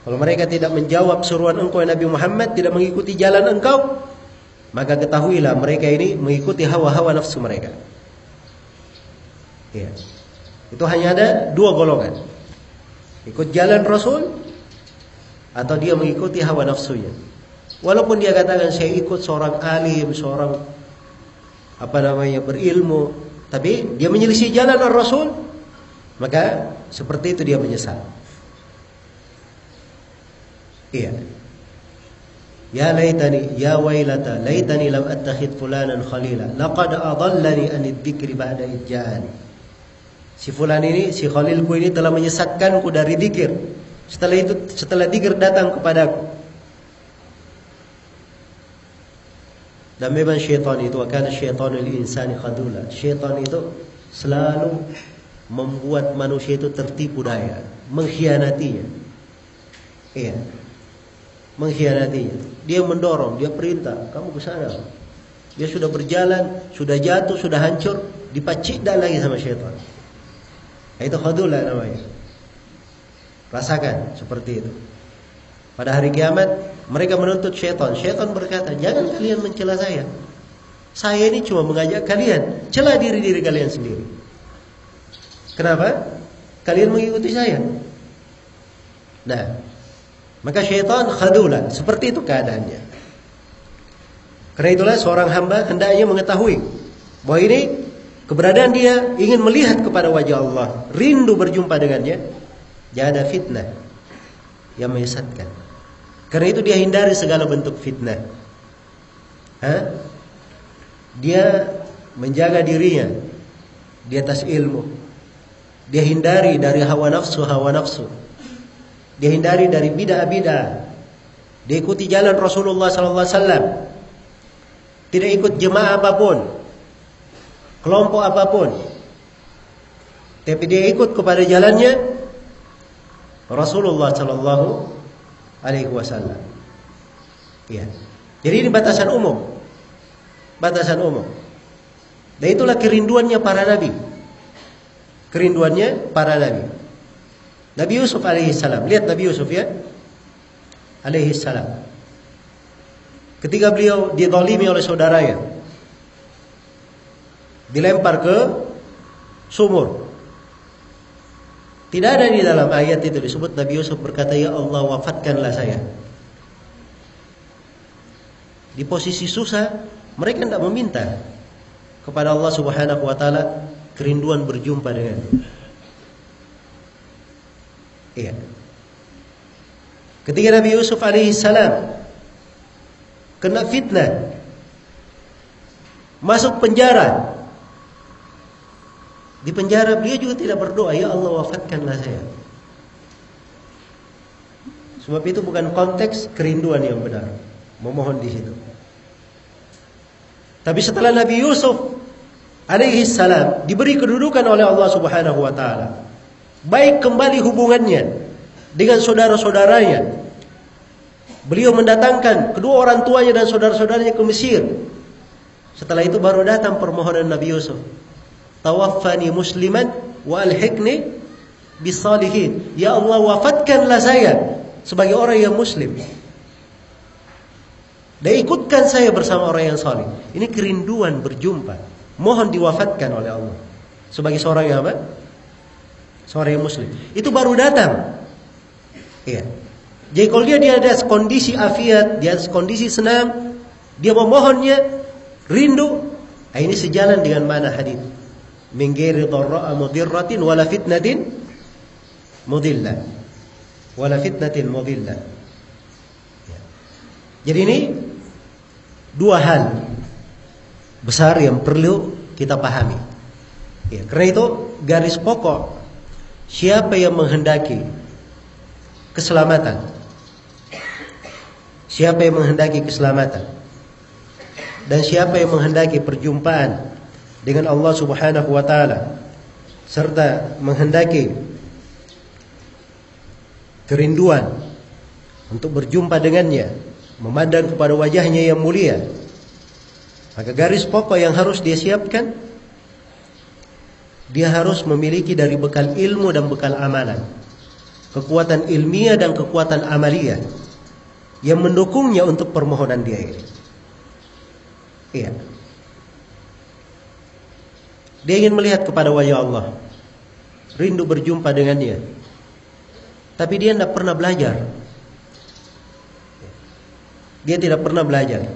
Kalau mereka tidak menjawab seruan engkau Nabi Muhammad, tidak mengikuti jalan engkau, maka ketahuilah mereka ini mengikuti hawa-hawa nafsu mereka. Ya. Itu hanya ada dua golongan. Ikut jalan Rasul atau dia mengikuti hawa nafsunya. Walaupun dia katakan saya ikut seorang alim, seorang apa namanya berilmu, tapi dia menyelisih jalan Rasul, maka seperti itu dia menyesal. Iya. Ya laitani ya wailata laitani lam attakhid fulanan khalila laqad adallani an dzikri ba'da idjani. Si fulan ini, si khalilku ini telah menyesatkanku dari zikir. Setelah itu setelah zikir datang kepadaku. Dan memang syaitan itu akan syaitanul insani khadula. Syaitan itu selalu membuat manusia itu tertipu daya, mengkhianatinya. Iya. Mengkhianatinya. Dia mendorong, dia perintah, kamu ke sana. Dia sudah berjalan, sudah jatuh, sudah hancur, dipacik lagi sama syaitan. Itu khadula namanya. Rasakan seperti itu. Pada hari kiamat mereka menuntut syaitan. Syaitan berkata, jangan kalian mencela saya. Saya ini cuma mengajak kalian. Celah diri-diri kalian sendiri. Kenapa? Kalian mengikuti saya. Nah, maka syaitan khadulan. Seperti itu keadaannya. Karena itulah seorang hamba hendaknya mengetahui bahwa ini keberadaan dia ingin melihat kepada wajah Allah, rindu berjumpa dengannya. Jangan ada fitnah yang menyesatkan. Karena itu dia hindari segala bentuk fitnah. Hah? Dia menjaga dirinya di atas ilmu. Dia hindari dari hawa nafsu, hawa nafsu. Dia hindari dari bid'ah-bid'ah. Dia ikuti jalan Rasulullah sallallahu alaihi wasallam. Tidak ikut jemaah apa pun. kelompok apa pun. Tapi dia ikut kepada jalannya Rasulullah Shallallahu Alaihi Wasallam. Ya. Jadi ini batasan umum, batasan umum. Dan itulah kerinduannya para nabi. Kerinduannya para nabi. Nabi Yusuf alaihissalam. Lihat Nabi Yusuf ya. Alaihissalam. Ketika beliau didolimi oleh saudaranya. Dilempar ke sumur. Tidak ada di dalam ayat itu disebut Nabi Yusuf berkata, Ya Allah wafatkanlah saya. Di posisi susah, mereka tidak meminta kepada Allah Subhanahu wa taala kerinduan berjumpa dengan Iya. Ketika Nabi Yusuf alaihi salam kena fitnah masuk penjara di penjara beliau juga tidak berdoa ya Allah wafatkanlah saya sebab itu bukan konteks kerinduan yang benar memohon di situ tapi setelah Nabi Yusuf alaihi salam diberi kedudukan oleh Allah Subhanahu wa taala, baik kembali hubungannya dengan saudara-saudaranya. Beliau mendatangkan kedua orang tuanya dan saudara-saudaranya ke Mesir. Setelah itu baru datang permohonan Nabi Yusuf. Tawaffani musliman wa alhiqni bisalihin. Ya Allah wafatkanlah saya sebagai orang yang muslim. Dan ikutkan saya bersama orang yang saleh. Ini kerinduan berjumpa. Mohon diwafatkan oleh Allah. Sebagai seorang yang apa? Seorang yang muslim. Itu baru datang. Iya. Jadi kalau dia di atas kondisi afiat, di atas kondisi senang, dia memohonnya, rindu, nah ini sejalan dengan mana hadis. Min ghairi dharra'a mudirratin wala fitnatin mudillah. Wala fitnatin mudillah. Ya. Jadi ini dua hal besar yang perlu kita pahami. Ya, karena itu garis pokok siapa yang menghendaki keselamatan, siapa yang menghendaki keselamatan, dan siapa yang menghendaki perjumpaan dengan Allah Subhanahu wa taala serta menghendaki kerinduan untuk berjumpa dengannya memandang kepada wajahnya yang mulia. Maka garis pokok yang harus dia siapkan dia harus memiliki dari bekal ilmu dan bekal amalan. Kekuatan ilmiah dan kekuatan amalia yang mendukungnya untuk permohonan dia ini. Iya. Dia ingin melihat kepada wajah Allah. Rindu berjumpa dengannya. Tapi dia tidak pernah belajar dia tidak pernah belajar.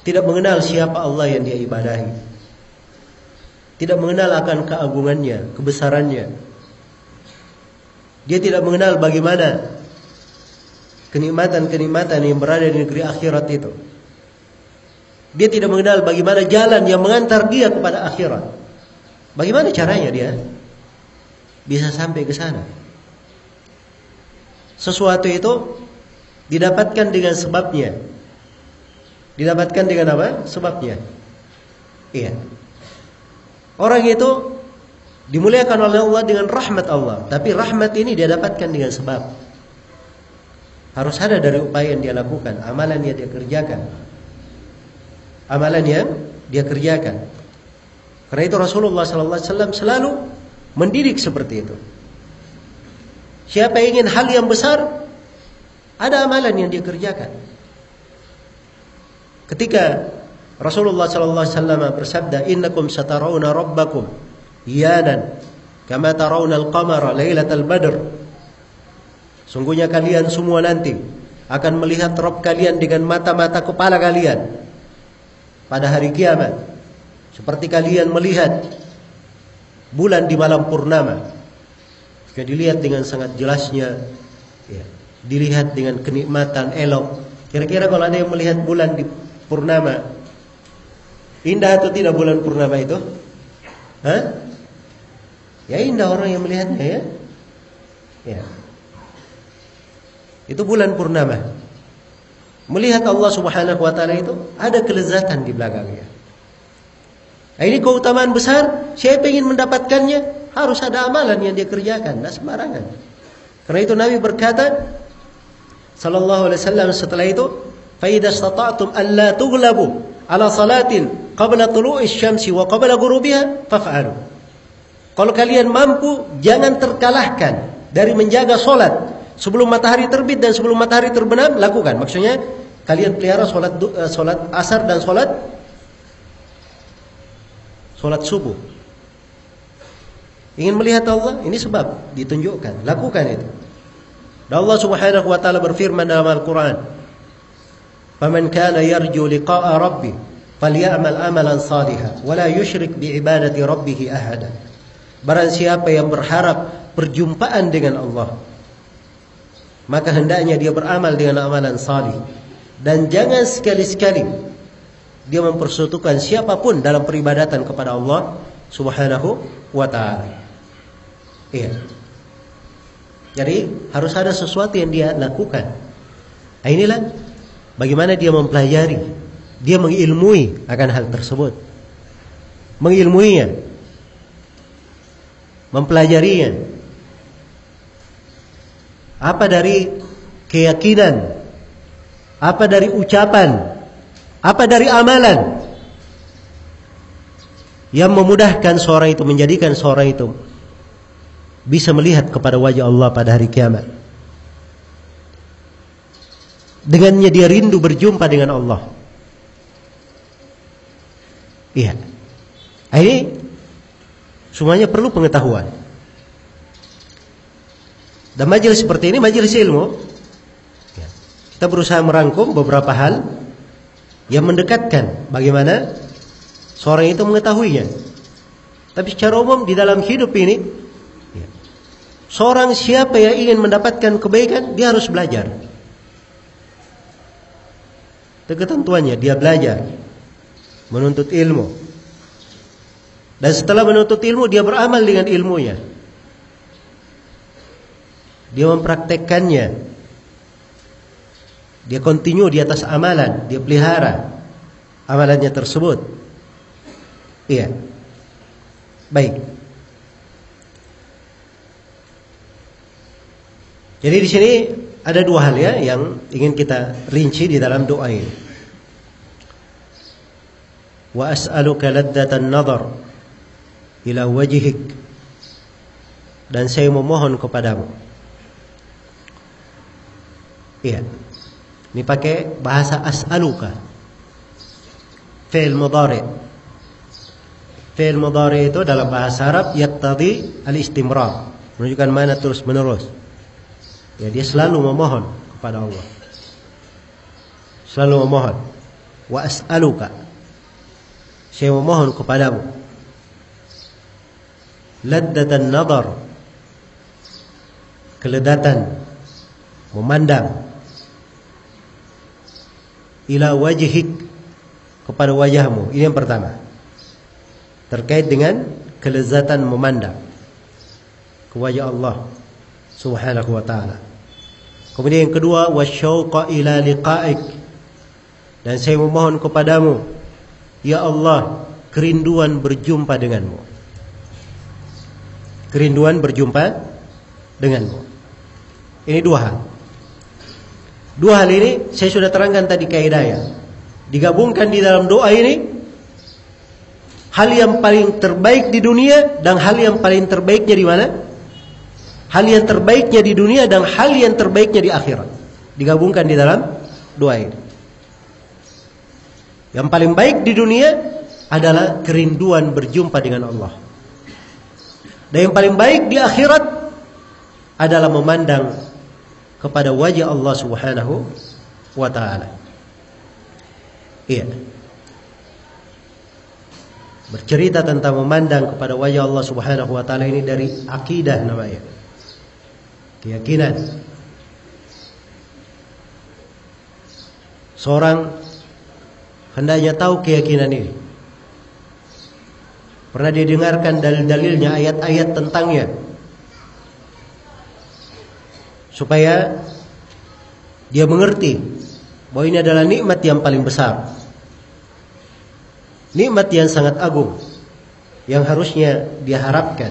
Tidak mengenal siapa Allah yang dia ibadahi. Tidak mengenal akan keagungannya, kebesarannya. Dia tidak mengenal bagaimana kenikmatan-kenikmatan yang berada di negeri akhirat itu. Dia tidak mengenal bagaimana jalan yang mengantar dia kepada akhirat. Bagaimana caranya dia bisa sampai ke sana? Sesuatu itu Didapatkan dengan sebabnya. Didapatkan dengan apa? Sebabnya. Iya. Orang itu dimuliakan oleh Allah dengan rahmat Allah, tapi rahmat ini dia dapatkan dengan sebab. Harus ada dari upaya yang dia lakukan, amalan yang dia kerjakan. Amalan yang dia kerjakan. Karena itu Rasulullah sallallahu alaihi wasallam selalu mendidik seperti itu. Siapa ingin hal yang besar, ada amalan yang dia kerjakan. Ketika Rasulullah sallallahu alaihi wasallam bersabda, "Innakum satarawna rabbakum iyanan kama tarawna al-qamara lailatal badr." Sungguhnya kalian semua nanti akan melihat Rabb kalian dengan mata-mata kepala kalian pada hari kiamat. Seperti kalian melihat bulan di malam purnama. Jika dilihat dengan sangat jelasnya, ya, dilihat dengan kenikmatan elok. Kira-kira kalau ada yang melihat bulan di purnama, indah atau tidak bulan purnama itu? Hah? Ya indah orang yang melihatnya ya. Ya. Itu bulan purnama. Melihat Allah Subhanahu wa taala itu ada kelezatan di belakangnya. Nah, ini keutamaan besar. Siapa ingin mendapatkannya harus ada amalan yang dia kerjakan, tidak sembarangan. Karena itu Nabi berkata, sallallahu alaihi wasallam setelah itu, "Fa idza istata'tum an la tughlabu ala salatin qabla tulu'i syamsi wa qabla ghurubiha faf'alu." Kalau kalian mampu, jangan terkalahkan dari menjaga solat sebelum matahari terbit dan sebelum matahari terbenam, lakukan. Maksudnya kalian pelihara solat eh, asar dan solat solat subuh. Ingin melihat Allah, ini sebab ditunjukkan, lakukan itu. Dan Allah Subhanahu wa taala berfirman dalam Al-Qur'an, "Faman kana yarju liqa'a rabbih falyamal amalan salihan wa la yusyrik bi ibadati rabbih ahada." Barang siapa yang berharap perjumpaan dengan Allah, maka hendaknya dia beramal dengan amalan salih dan jangan sekali-sekali dia mempersekutukan siapa pun dalam peribadatan kepada Allah Subhanahu wa taala. Iya. Jadi harus ada sesuatu yang dia lakukan. Nah, inilah bagaimana dia mempelajari, dia mengilmui akan hal tersebut. Mengilmuinya. Mempelajarinya. Apa dari keyakinan? Apa dari ucapan? Apa dari amalan? Yang memudahkan seorang itu menjadikan seorang itu bisa melihat kepada wajah Allah pada hari kiamat. Dengannya dia rindu berjumpa dengan Allah. Iya. Ini semuanya perlu pengetahuan. Dan majelis seperti ini majelis ilmu. Ya. Kita berusaha merangkum beberapa hal yang mendekatkan bagaimana seorang itu mengetahuinya. Tapi secara umum di dalam hidup ini Seorang siapa yang ingin mendapatkan kebaikan, dia harus belajar. Itu ketentuannya, dia belajar. Menuntut ilmu. Dan setelah menuntut ilmu, dia beramal dengan ilmunya. Dia mempraktekkannya. Dia kontinu di atas amalan, dia pelihara amalannya tersebut. Iya. Baik. Jadi di sini ada dua hal ya yang ingin kita rinci di dalam doa ini. Wa as'aluka laddatan nadhar ila wajhik dan saya memohon kepadamu. Iya. Ini pakai bahasa as'aluka. Fi'il mudhari. Fi'il mudhari itu dalam bahasa Arab yaqtadi al-istimrar, menunjukkan mana terus menerus. Ya dia selalu memohon kepada Allah. Selalu memohon. Wa as'aluka. Saya memohon kepadamu. Laddatan nadar. Keledatan memandang ila wajhik kepada wajahmu. Ini yang pertama. Terkait dengan kelezatan memandang ke wajah Allah Subhanahu wa taala. Kemudian yang kedua wasyauqa ila liqa'ik. Dan saya memohon kepadamu ya Allah kerinduan berjumpa denganmu. Kerinduan berjumpa denganmu. Ini dua hal. Dua hal ini saya sudah terangkan tadi kaidahnya. Digabungkan di dalam doa ini hal yang paling terbaik di dunia dan hal yang paling terbaiknya di mana? hal yang terbaiknya di dunia dan hal yang terbaiknya di akhirat. Digabungkan di dalam doa ini. Yang paling baik di dunia adalah kerinduan berjumpa dengan Allah. Dan yang paling baik di akhirat adalah memandang kepada wajah Allah Subhanahu wa taala. Iya. Bercerita tentang memandang kepada wajah Allah Subhanahu wa taala ini dari akidah namanya keyakinan. Seorang hendaknya tahu keyakinan ini. Pernah didengarkan dalil-dalilnya, ayat-ayat tentangnya. Supaya dia mengerti bahwa ini adalah nikmat yang paling besar. Nikmat yang sangat agung. yang harusnya dia harapkan.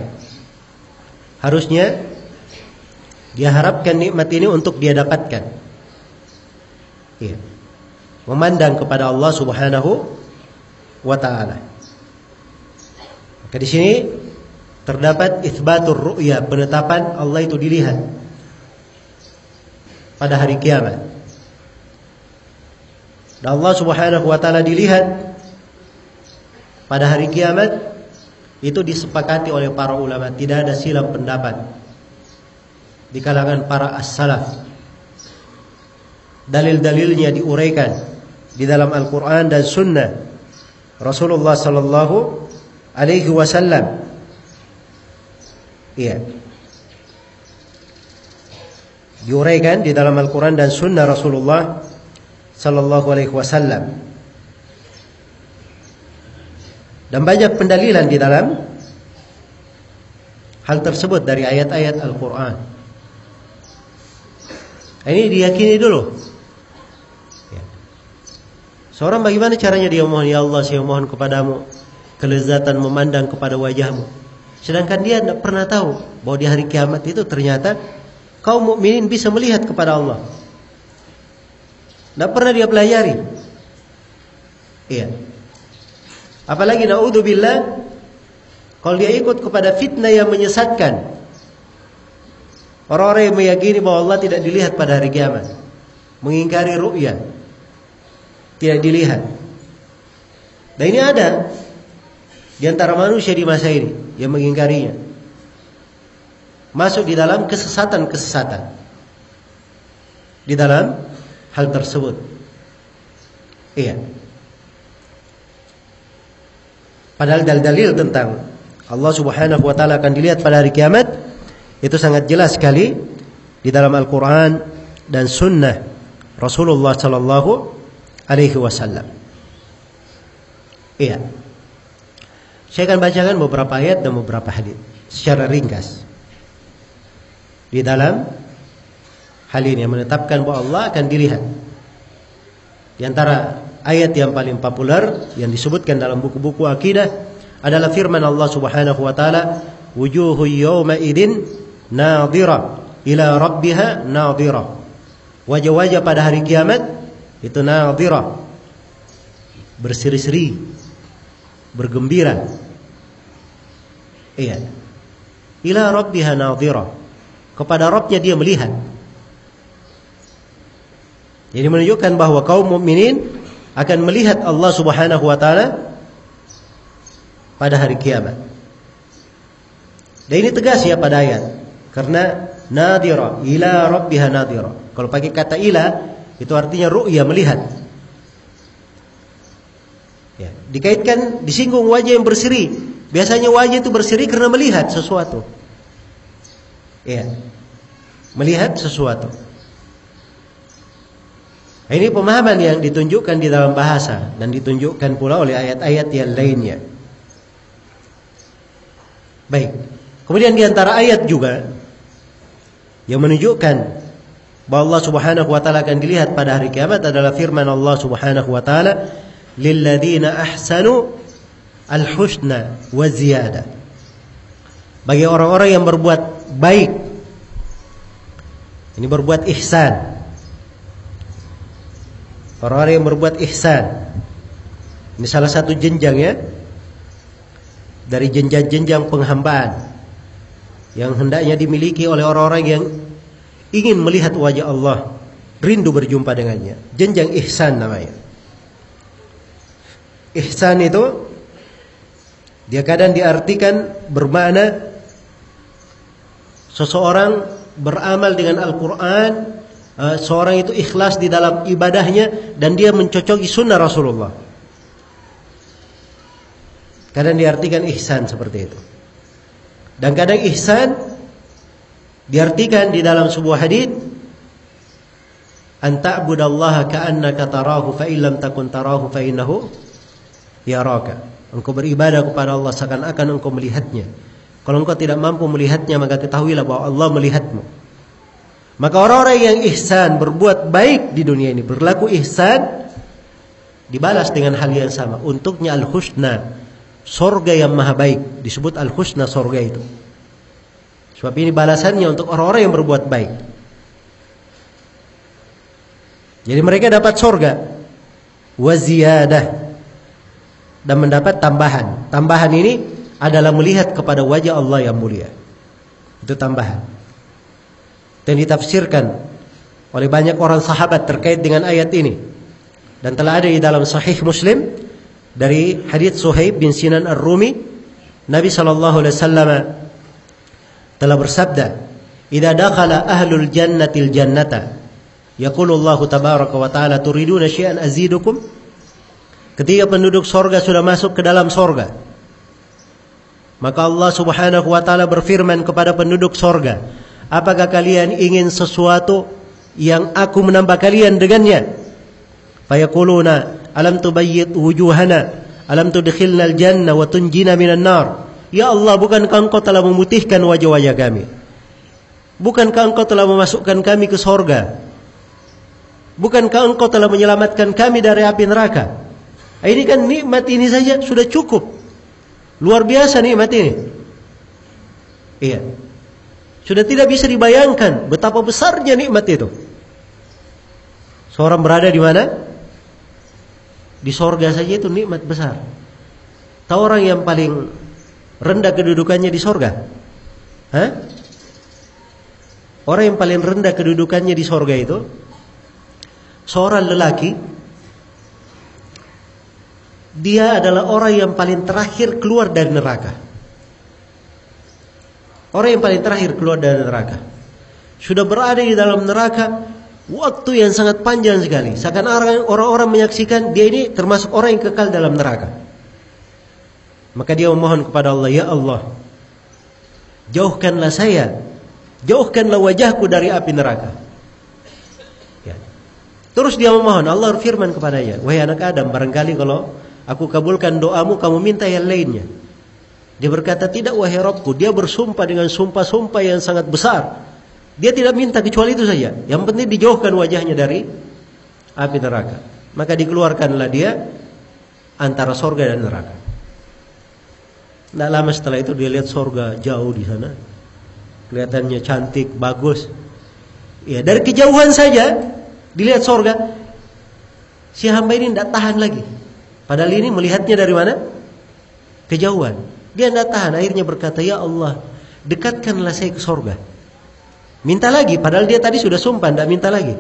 Harusnya dia harapkan nikmat ini untuk dia dapatkan. Iya. Memandang kepada Allah Subhanahu wa taala. Maka di sini terdapat itsbatur ru'ya, penetapan Allah itu dilihat pada hari kiamat. Dan Allah Subhanahu wa taala dilihat pada hari kiamat itu disepakati oleh para ulama, tidak ada silang pendapat di kalangan para as-salaf. Dalil-dalilnya diuraikan di dalam Al-Qur'an dan Sunnah Rasulullah sallallahu alaihi wasallam. Iya. Diuraikan di dalam Al-Qur'an dan Sunnah Rasulullah sallallahu alaihi wasallam. Dan banyak pendalilan di dalam hal tersebut dari ayat-ayat Al-Qur'an. Ini diyakini dulu. Ya. Seorang bagaimana caranya dia mohon ya Allah saya mohon kepadamu kelezatan memandang kepada wajahmu. Sedangkan dia tidak pernah tahu bahwa di hari kiamat itu ternyata kaum mukminin bisa melihat kepada Allah. Tidak pernah dia pelajari. Iya. Apalagi naudzubillah kalau dia ikut kepada fitnah yang menyesatkan. Orang-orang yang meyakini bahwa Allah tidak dilihat pada hari kiamat. Mengingkari ru'ya. Tidak dilihat. Dan ini ada di antara manusia di masa ini yang mengingkarinya. Masuk di dalam kesesatan-kesesatan. Di dalam hal tersebut. Iya. Padahal dalil-dalil tentang Allah Subhanahu wa taala akan dilihat pada hari kiamat itu sangat jelas sekali di dalam Al-Qur'an dan sunnah Rasulullah sallallahu alaihi wasallam. Iya. Saya akan bacakan beberapa ayat dan beberapa hadis secara ringkas. Di dalam hal ini yang menetapkan bahwa Allah akan dilihat. Di antara ayat yang paling populer yang disebutkan dalam buku-buku akidah adalah firman Allah Subhanahu wa taala, "Wujuhu yawma idzin nadhira ila rabbiha nadhira." Wajah-wajah pada hari kiamat itu nadhira. Berseri-seri, bergembira. Iya. Ila rabbiha nadhira. Kepada Rabbnya dia melihat. Jadi menunjukkan bahwa kaum mukminin akan melihat Allah Subhanahu wa taala pada hari kiamat. Dan ini tegas ya pada ayat. Karena nadira ila rabbiha nadira. Kalau pakai kata ila itu artinya ru'ya melihat. Ya, dikaitkan disinggung wajah yang berseri. Biasanya wajah itu berseri karena melihat sesuatu. Ya. Melihat sesuatu. Ini pemahaman yang ditunjukkan di dalam bahasa dan ditunjukkan pula oleh ayat-ayat yang lainnya. Baik. Kemudian di antara ayat juga yang menunjukkan bahwa Allah Subhanahu wa taala akan dilihat pada hari kiamat adalah firman Allah Subhanahu wa taala, "Lilladzina ahsanu al-husna wa ziyadah." Bagi orang-orang yang berbuat baik. Ini berbuat ihsan. Orang-orang yang berbuat ihsan. Ini salah satu jenjang ya. Dari jenjang-jenjang penghambaan yang hendaknya dimiliki oleh orang-orang yang ingin melihat wajah Allah, rindu berjumpa dengannya. Jenjang ihsan namanya. Ihsan itu dia kadang diartikan bermakna seseorang beramal dengan Al-Qur'an Eh, seorang itu ikhlas di dalam ibadahnya dan dia mencocoki sunnah Rasulullah. Kadang diartikan ihsan seperti itu. Dan kadang ihsan diartikan di dalam sebuah hadis an ta'budallaha ka'annaka tarahu fa illam takun tarahu fa innahu yaraka. Engkau beribadah kepada Allah seakan-akan engkau melihatnya. Kalau engkau tidak mampu melihatnya maka ketahuilah bahwa Allah melihatmu. Maka orang-orang yang ihsan berbuat baik di dunia ini berlaku ihsan dibalas dengan hal yang sama. Untuknya al-husna. sorga yang maha baik disebut al-husna sorga itu. Sebab ini balasannya untuk orang-orang yang berbuat baik. Jadi mereka dapat sorga waziyadah dan mendapat tambahan. Tambahan ini adalah melihat kepada wajah Allah yang mulia. Itu tambahan. Dan ditafsirkan oleh banyak orang sahabat terkait dengan ayat ini. Dan telah ada di dalam sahih Muslim dari hadits Suhaib bin Sinan Ar-Rumi Nabi sallallahu alaihi wasallam telah bersabda "Idza dakhala ahlul jannatil jannata yaqulu Allah tabaraka wa taala turiduna syai'an azidukum" Ketika penduduk sorga sudah masuk ke dalam sorga Maka Allah subhanahu wa ta'ala berfirman kepada penduduk sorga Apakah kalian ingin sesuatu yang aku menambah kalian dengannya? Fayaquluna alam tubayyit wujuhana? Alam tudkhilna al-jannah wa tunjina minan nar? Ya Allah bukankah engkau telah memutihkan wajah-wajah kami? Bukankah engkau telah memasukkan kami ke sorga? Bukankah engkau telah menyelamatkan kami dari api neraka? Ini kan nikmat ini saja sudah cukup luar biasa nikmat ini iya sudah tidak bisa dibayangkan betapa besarnya nikmat itu seorang berada di mana di sorga saja itu nikmat besar. Tahu orang yang paling rendah kedudukannya di sorga? Hah? Orang yang paling rendah kedudukannya di sorga itu seorang lelaki dia adalah orang yang paling terakhir keluar dari neraka. Orang yang paling terakhir keluar dari neraka. Sudah berada di dalam neraka Waktu yang sangat panjang sekali. Seakan orang-orang menyaksikan dia ini termasuk orang yang kekal dalam neraka. Maka dia memohon kepada Allah, Ya Allah, jauhkanlah saya, jauhkanlah wajahku dari api neraka. Ya. Terus dia memohon, Allah firman kepadanya, Wahai anak Adam, barangkali kalau aku kabulkan doamu, kamu minta yang lainnya. Dia berkata, tidak wahai Rabbku. Dia bersumpah dengan sumpah-sumpah yang sangat besar. Dia tidak minta kecuali itu saja. Yang penting dijauhkan wajahnya dari api neraka. Maka dikeluarkanlah dia antara sorga dan neraka. Tidak lama setelah itu dia lihat sorga jauh di sana. Kelihatannya cantik, bagus. Ya, dari kejauhan saja dilihat sorga. Si hamba ini tidak tahan lagi. Padahal ini melihatnya dari mana? Kejauhan. Dia tidak tahan. Akhirnya berkata, Ya Allah, dekatkanlah saya ke sorga. Minta lagi, padahal dia tadi sudah sumpah, tidak minta lagi.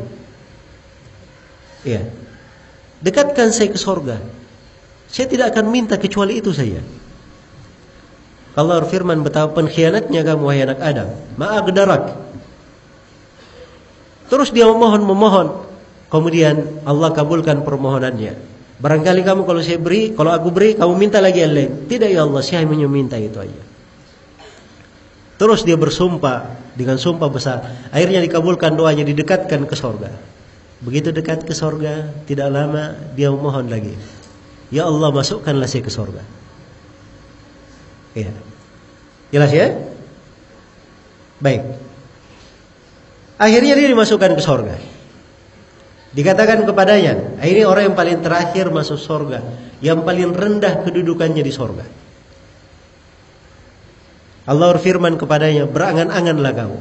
Ya. Dekatkan saya ke sorga. Saya tidak akan minta kecuali itu saja. Allah firman betapa pengkhianatnya kamu wahai anak Adam. Ma'agdarak. Terus dia memohon memohon. Kemudian Allah kabulkan permohonannya. Barangkali kamu kalau saya beri, kalau aku beri, kamu minta lagi yang lain. Tidak ya Allah, saya hanya minta itu aja. Terus dia bersumpah dengan sumpah besar. Akhirnya dikabulkan doanya, didekatkan ke sorga. Begitu dekat ke sorga, tidak lama dia memohon lagi. Ya Allah masukkanlah saya ke sorga. Iya. Jelas ya? Baik. Akhirnya dia dimasukkan ke sorga. Dikatakan kepadanya, ini orang yang paling terakhir masuk sorga, yang paling rendah kedudukannya di sorga. Allah berfirman kepadanya, berangan-anganlah kamu.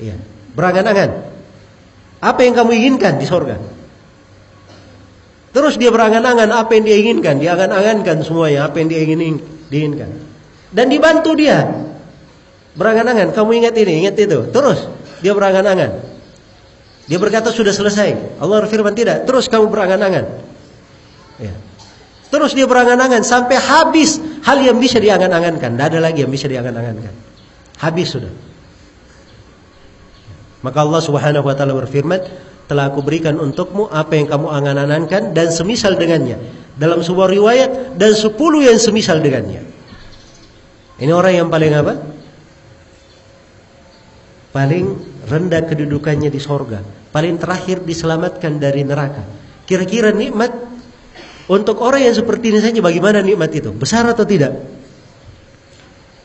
Iya, berangan-angan. Apa yang kamu inginkan di sorga? Terus dia berangan-angan apa yang dia inginkan, dia angan-angankan semuanya apa yang dia ingin diinginkan. Dan dibantu dia. Berangan-angan, kamu ingat ini, ingat itu. Terus dia berangan-angan. Dia berkata sudah selesai. Allah berfirman tidak, terus kamu berangan-angan. Ya. Terus dia berangan-angan sampai habis hal yang bisa diangan-angankan. Tidak ada lagi yang bisa diangan-angankan. Habis sudah. Maka Allah Subhanahu wa taala berfirman, "Telah aku berikan untukmu apa yang kamu angan-angankan dan semisal dengannya." Dalam sebuah riwayat dan sepuluh yang semisal dengannya. Ini orang yang paling apa? Paling rendah kedudukannya di sorga. Paling terakhir diselamatkan dari neraka. Kira-kira nikmat untuk orang yang seperti ini saja bagaimana nikmat itu? Besar atau tidak?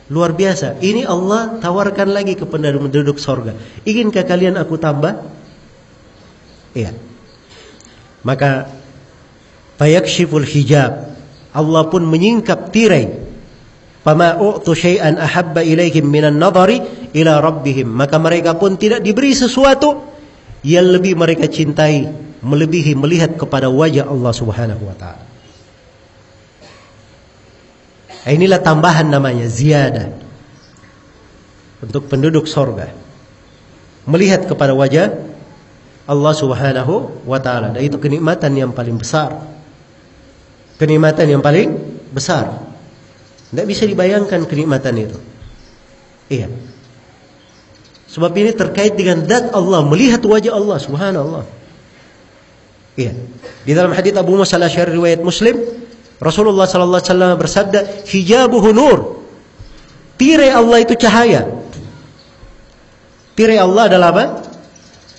Luar biasa. Ini Allah tawarkan lagi kepada penduduk sorga. Inginkah kalian aku tambah? Iya. Maka fayakshiful hijab. Allah pun menyingkap tirai. Fama u'tu syai'an ahabba ilaihim minan nadhari ila rabbihim. Maka mereka pun tidak diberi sesuatu yang lebih mereka cintai melebihi melihat kepada wajah Allah Subhanahu wa taala. Inilah tambahan namanya ziyadah untuk penduduk sorga melihat kepada wajah Allah Subhanahu wa taala dan itu kenikmatan yang paling besar. Kenikmatan yang paling besar. Tidak bisa dibayangkan kenikmatan itu. Iya. Sebab ini terkait dengan zat Allah, melihat wajah Allah Subhanallah. Iya. Di dalam hadis Abu Musa al-Asy'ari riwayat Muslim, Rasulullah sallallahu alaihi wasallam bersabda, "Hijabuhu nur." Tirai Allah itu cahaya. Tirai Allah adalah apa?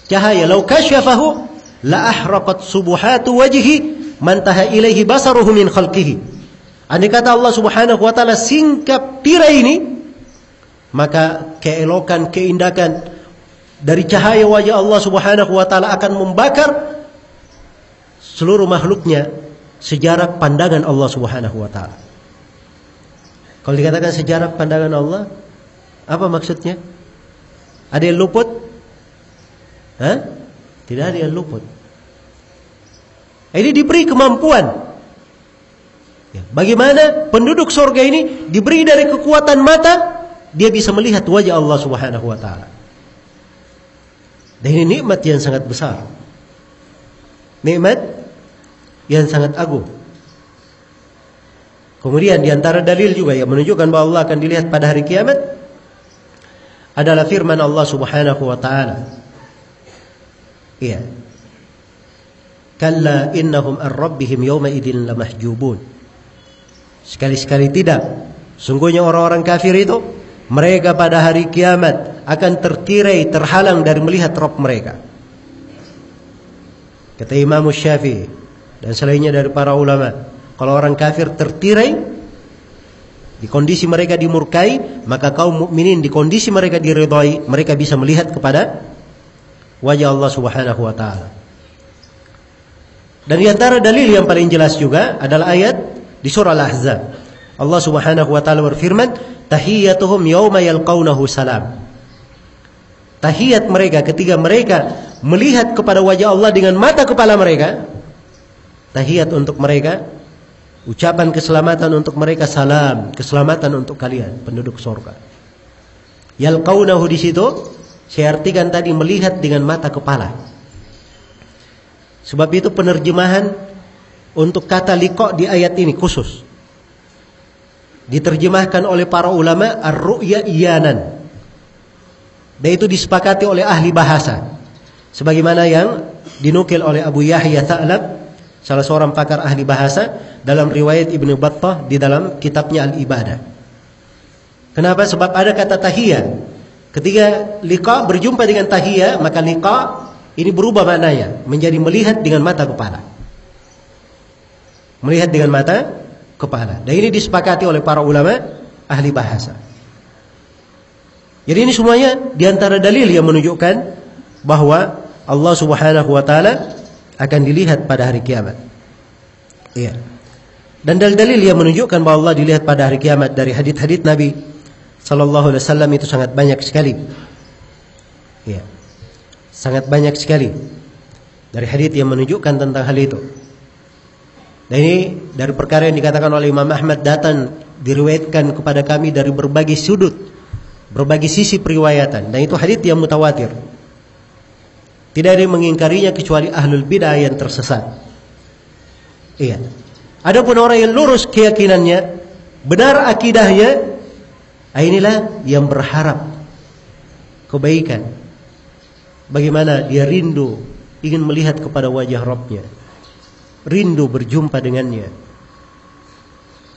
Cahaya. Lau kasyafahu la ahraqat subuhatu wajhi man taha ilaihi basaruhu min khalqihi. Andai kata Allah Subhanahu wa taala singkap tirai ini, maka keelokan, keindakan dari cahaya wajah Allah Subhanahu wa taala akan membakar seluruh makhluknya sejarah pandangan Allah Subhanahu wa taala. Kalau dikatakan sejarah pandangan Allah, apa maksudnya? Ada yang luput? Hah? Tidak ada yang luput. Ini diberi kemampuan. Ya, bagaimana penduduk surga ini diberi dari kekuatan mata, dia bisa melihat wajah Allah Subhanahu wa taala. Dan ini nikmat yang sangat besar. Nikmat yang sangat agung. Kemudian di antara dalil juga yang menunjukkan bahwa Allah akan dilihat pada hari kiamat adalah firman Allah Subhanahu wa taala. Iya. Kalla innahum ar rabbihim yawma idzin lamahjubun. Sekali-sekali tidak. Sungguhnya orang-orang kafir itu mereka pada hari kiamat akan tertirai, terhalang dari melihat Rabb mereka. Kata Imam Syafi'i dan selainnya dari para ulama, kalau orang kafir tertirai di kondisi mereka dimurkai, maka kaum mukminin di kondisi mereka diridhai, mereka bisa melihat kepada wajah Allah Subhanahu wa taala. Dan di antara dalil yang paling jelas juga adalah ayat di surah Al-Ahzab. Allah Subhanahu wa taala berfirman, "Tahiyyatuhum yauma yalqaunahu salam." Tahiyat mereka ketika mereka melihat kepada wajah Allah dengan mata kepala mereka, tahiyat untuk mereka Ucapan keselamatan untuk mereka salam, keselamatan untuk kalian penduduk surga. Yalqaunahu di situ saya artikan tadi melihat dengan mata kepala. Sebab itu penerjemahan untuk kata liqa di ayat ini khusus. Diterjemahkan oleh para ulama ar-ru'ya iyanan. Dan itu disepakati oleh ahli bahasa. Sebagaimana yang dinukil oleh Abu Yahya Ta'lab salah seorang pakar ahli bahasa dalam riwayat Ibnu Battah di dalam kitabnya Al-Ibadah. Kenapa? Sebab ada kata tahiyya. Ketika liqa berjumpa dengan tahiyya, maka liqa ini berubah maknanya menjadi melihat dengan mata kepala. Melihat dengan mata kepala. Dan ini disepakati oleh para ulama ahli bahasa. Jadi ini semuanya di antara dalil yang menunjukkan bahwa Allah Subhanahu wa taala akan dilihat pada hari kiamat. Iya. Dan dalil-dalil yang menunjukkan bahwa Allah dilihat pada hari kiamat dari hadis-hadis Nabi sallallahu alaihi wasallam itu sangat banyak sekali. Iya. Sangat banyak sekali dari hadis yang menunjukkan tentang hal itu. Dan ini dari perkara yang dikatakan oleh Imam Ahmad datang diriwayatkan kepada kami dari berbagai sudut, berbagai sisi periwayatan dan itu hadis yang mutawatir. Tidak ada yang mengingkarinya kecuali ahlul bidah yang tersesat. Iya. Adapun orang yang lurus keyakinannya, benar akidahnya, ah, inilah yang berharap kebaikan. Bagaimana dia rindu ingin melihat kepada wajah Rabbnya. Rindu berjumpa dengannya.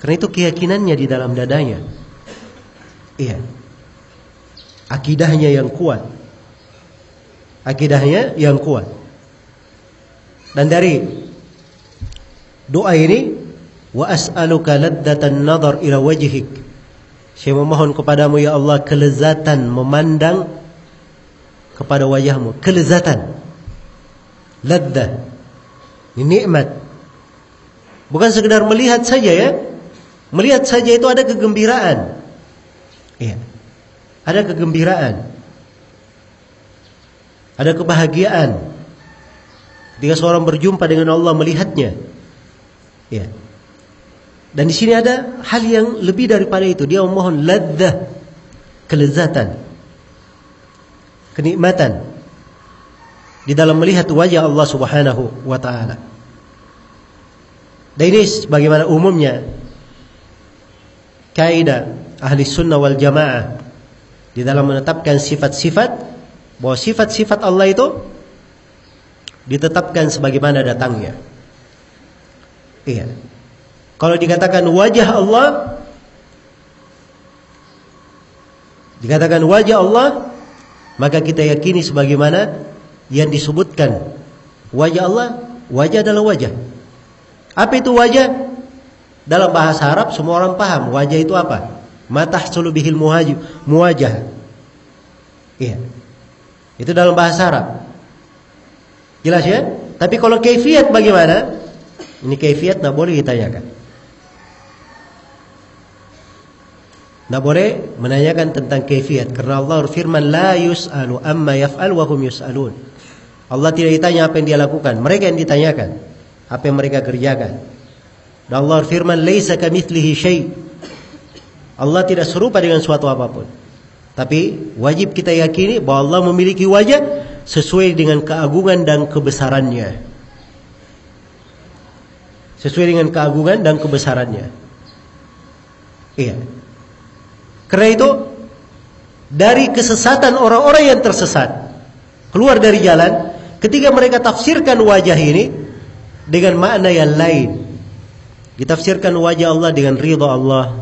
Karena itu keyakinannya di dalam dadanya. Iya. Akidahnya yang kuat akidahnya yang kuat. Dan dari doa ini wa as'aluka laddatan nadhar ila wajhik. Saya memohon kepadamu ya Allah kelezatan memandang kepada wajahmu, kelezatan. Laddah. Ini nikmat. Bukan sekedar melihat saja ya. Melihat saja itu ada kegembiraan. Iya. Ada kegembiraan. Ada kebahagiaan. Ketika seorang berjumpa dengan Allah melihatnya. Ya. Dan di sini ada hal yang lebih daripada itu. Dia memohon ladzah, kelezatan, kenikmatan di dalam melihat wajah Allah Subhanahu wa taala. Dan ini bagaimana umumnya kaidah ahli sunnah wal jamaah di dalam menetapkan sifat-sifat bahwa sifat-sifat Allah itu ditetapkan sebagaimana datangnya. Iya. Kalau dikatakan wajah Allah dikatakan wajah Allah maka kita yakini sebagaimana yang disebutkan wajah Allah wajah adalah wajah apa itu wajah? Dalam bahasa Arab semua orang paham. Wajah itu apa? Matah sulubihil muwajah. Iya. Itu dalam bahasa Arab. Jelas ya? Tapi kalau kaifiat bagaimana? Ini kaifiat tidak boleh ditanyakan. Tidak boleh menanyakan tentang kaifiat. Karena Allah berfirman la yus'alu amma yaf'al wa hum yus'alun. Allah tidak ditanya apa yang dia lakukan, mereka yang ditanyakan apa yang mereka kerjakan. Dan Allah berfirman laisa kamitslihi syai. Allah tidak serupa dengan suatu apa pun. Tapi wajib kita yakini bahwa Allah memiliki wajah sesuai dengan keagungan dan kebesarannya sesuai dengan keagungan dan kebesarannya. Iya. Karena itu dari kesesatan orang-orang yang tersesat keluar dari jalan ketika mereka tafsirkan wajah ini dengan makna yang lain. Ditafsirkan wajah Allah dengan ridha Allah.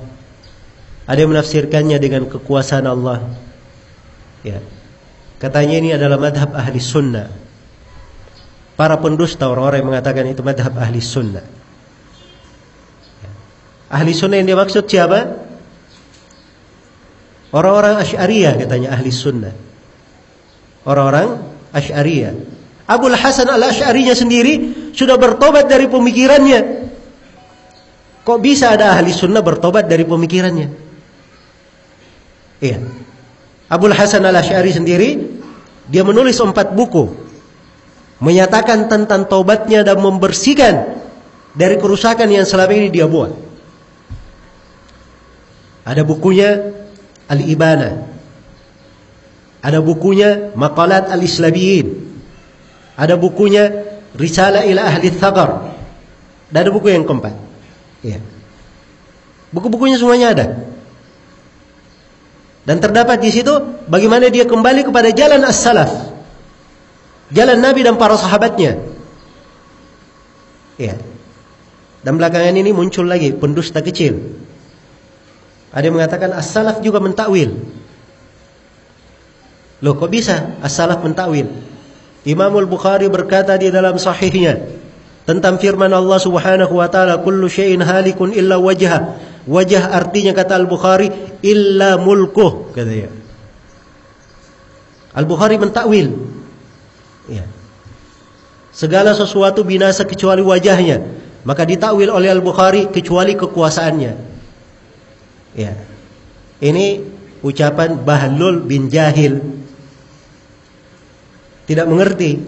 Ada yang menafsirkannya dengan kekuasaan Allah. Ya. Katanya ini adalah madhab ahli sunnah. Para pendusta orang-orang yang mengatakan itu madhab ahli sunnah. Ahli sunnah yang dimaksud siapa? Orang-orang Asy'ariyah katanya ahli sunnah. Orang-orang Asy'ariyah. Abul Hasan al-Asy'arinya sendiri sudah bertobat dari pemikirannya. Kok bisa ada ahli sunnah bertobat dari pemikirannya? Iya. Abul Hasan al-Asy'ari sendiri dia menulis empat buku menyatakan tentang taubatnya dan membersihkan dari kerusakan yang selama ini dia buat. Ada bukunya Al-Ibana. Ada bukunya Maqalat Al-Islabiyin. Ada bukunya Risalah ila Ahli Thagar. Ada buku yang keempat. Ya. Buku-bukunya semuanya ada. Dan terdapat di situ bagaimana dia kembali kepada jalan as-salaf. Jalan Nabi dan para sahabatnya. Ya. Dan belakangan ini muncul lagi pendusta kecil ada yang mengatakan as-salaf juga mentakwil. Loh kok bisa as-salaf mentakwil? Imam Al-Bukhari berkata di dalam sahihnya tentang firman Allah Subhanahu wa taala kullu syai'in halikun illa wajha. Wajah artinya kata Al-Bukhari illa mulkuh katanya. Al-Bukhari mentakwil. Ya. Segala sesuatu binasa kecuali wajahnya. Maka ditakwil oleh Al-Bukhari kecuali kekuasaannya. Ya. Ini ucapan Bahlul bin Jahil. Tidak mengerti.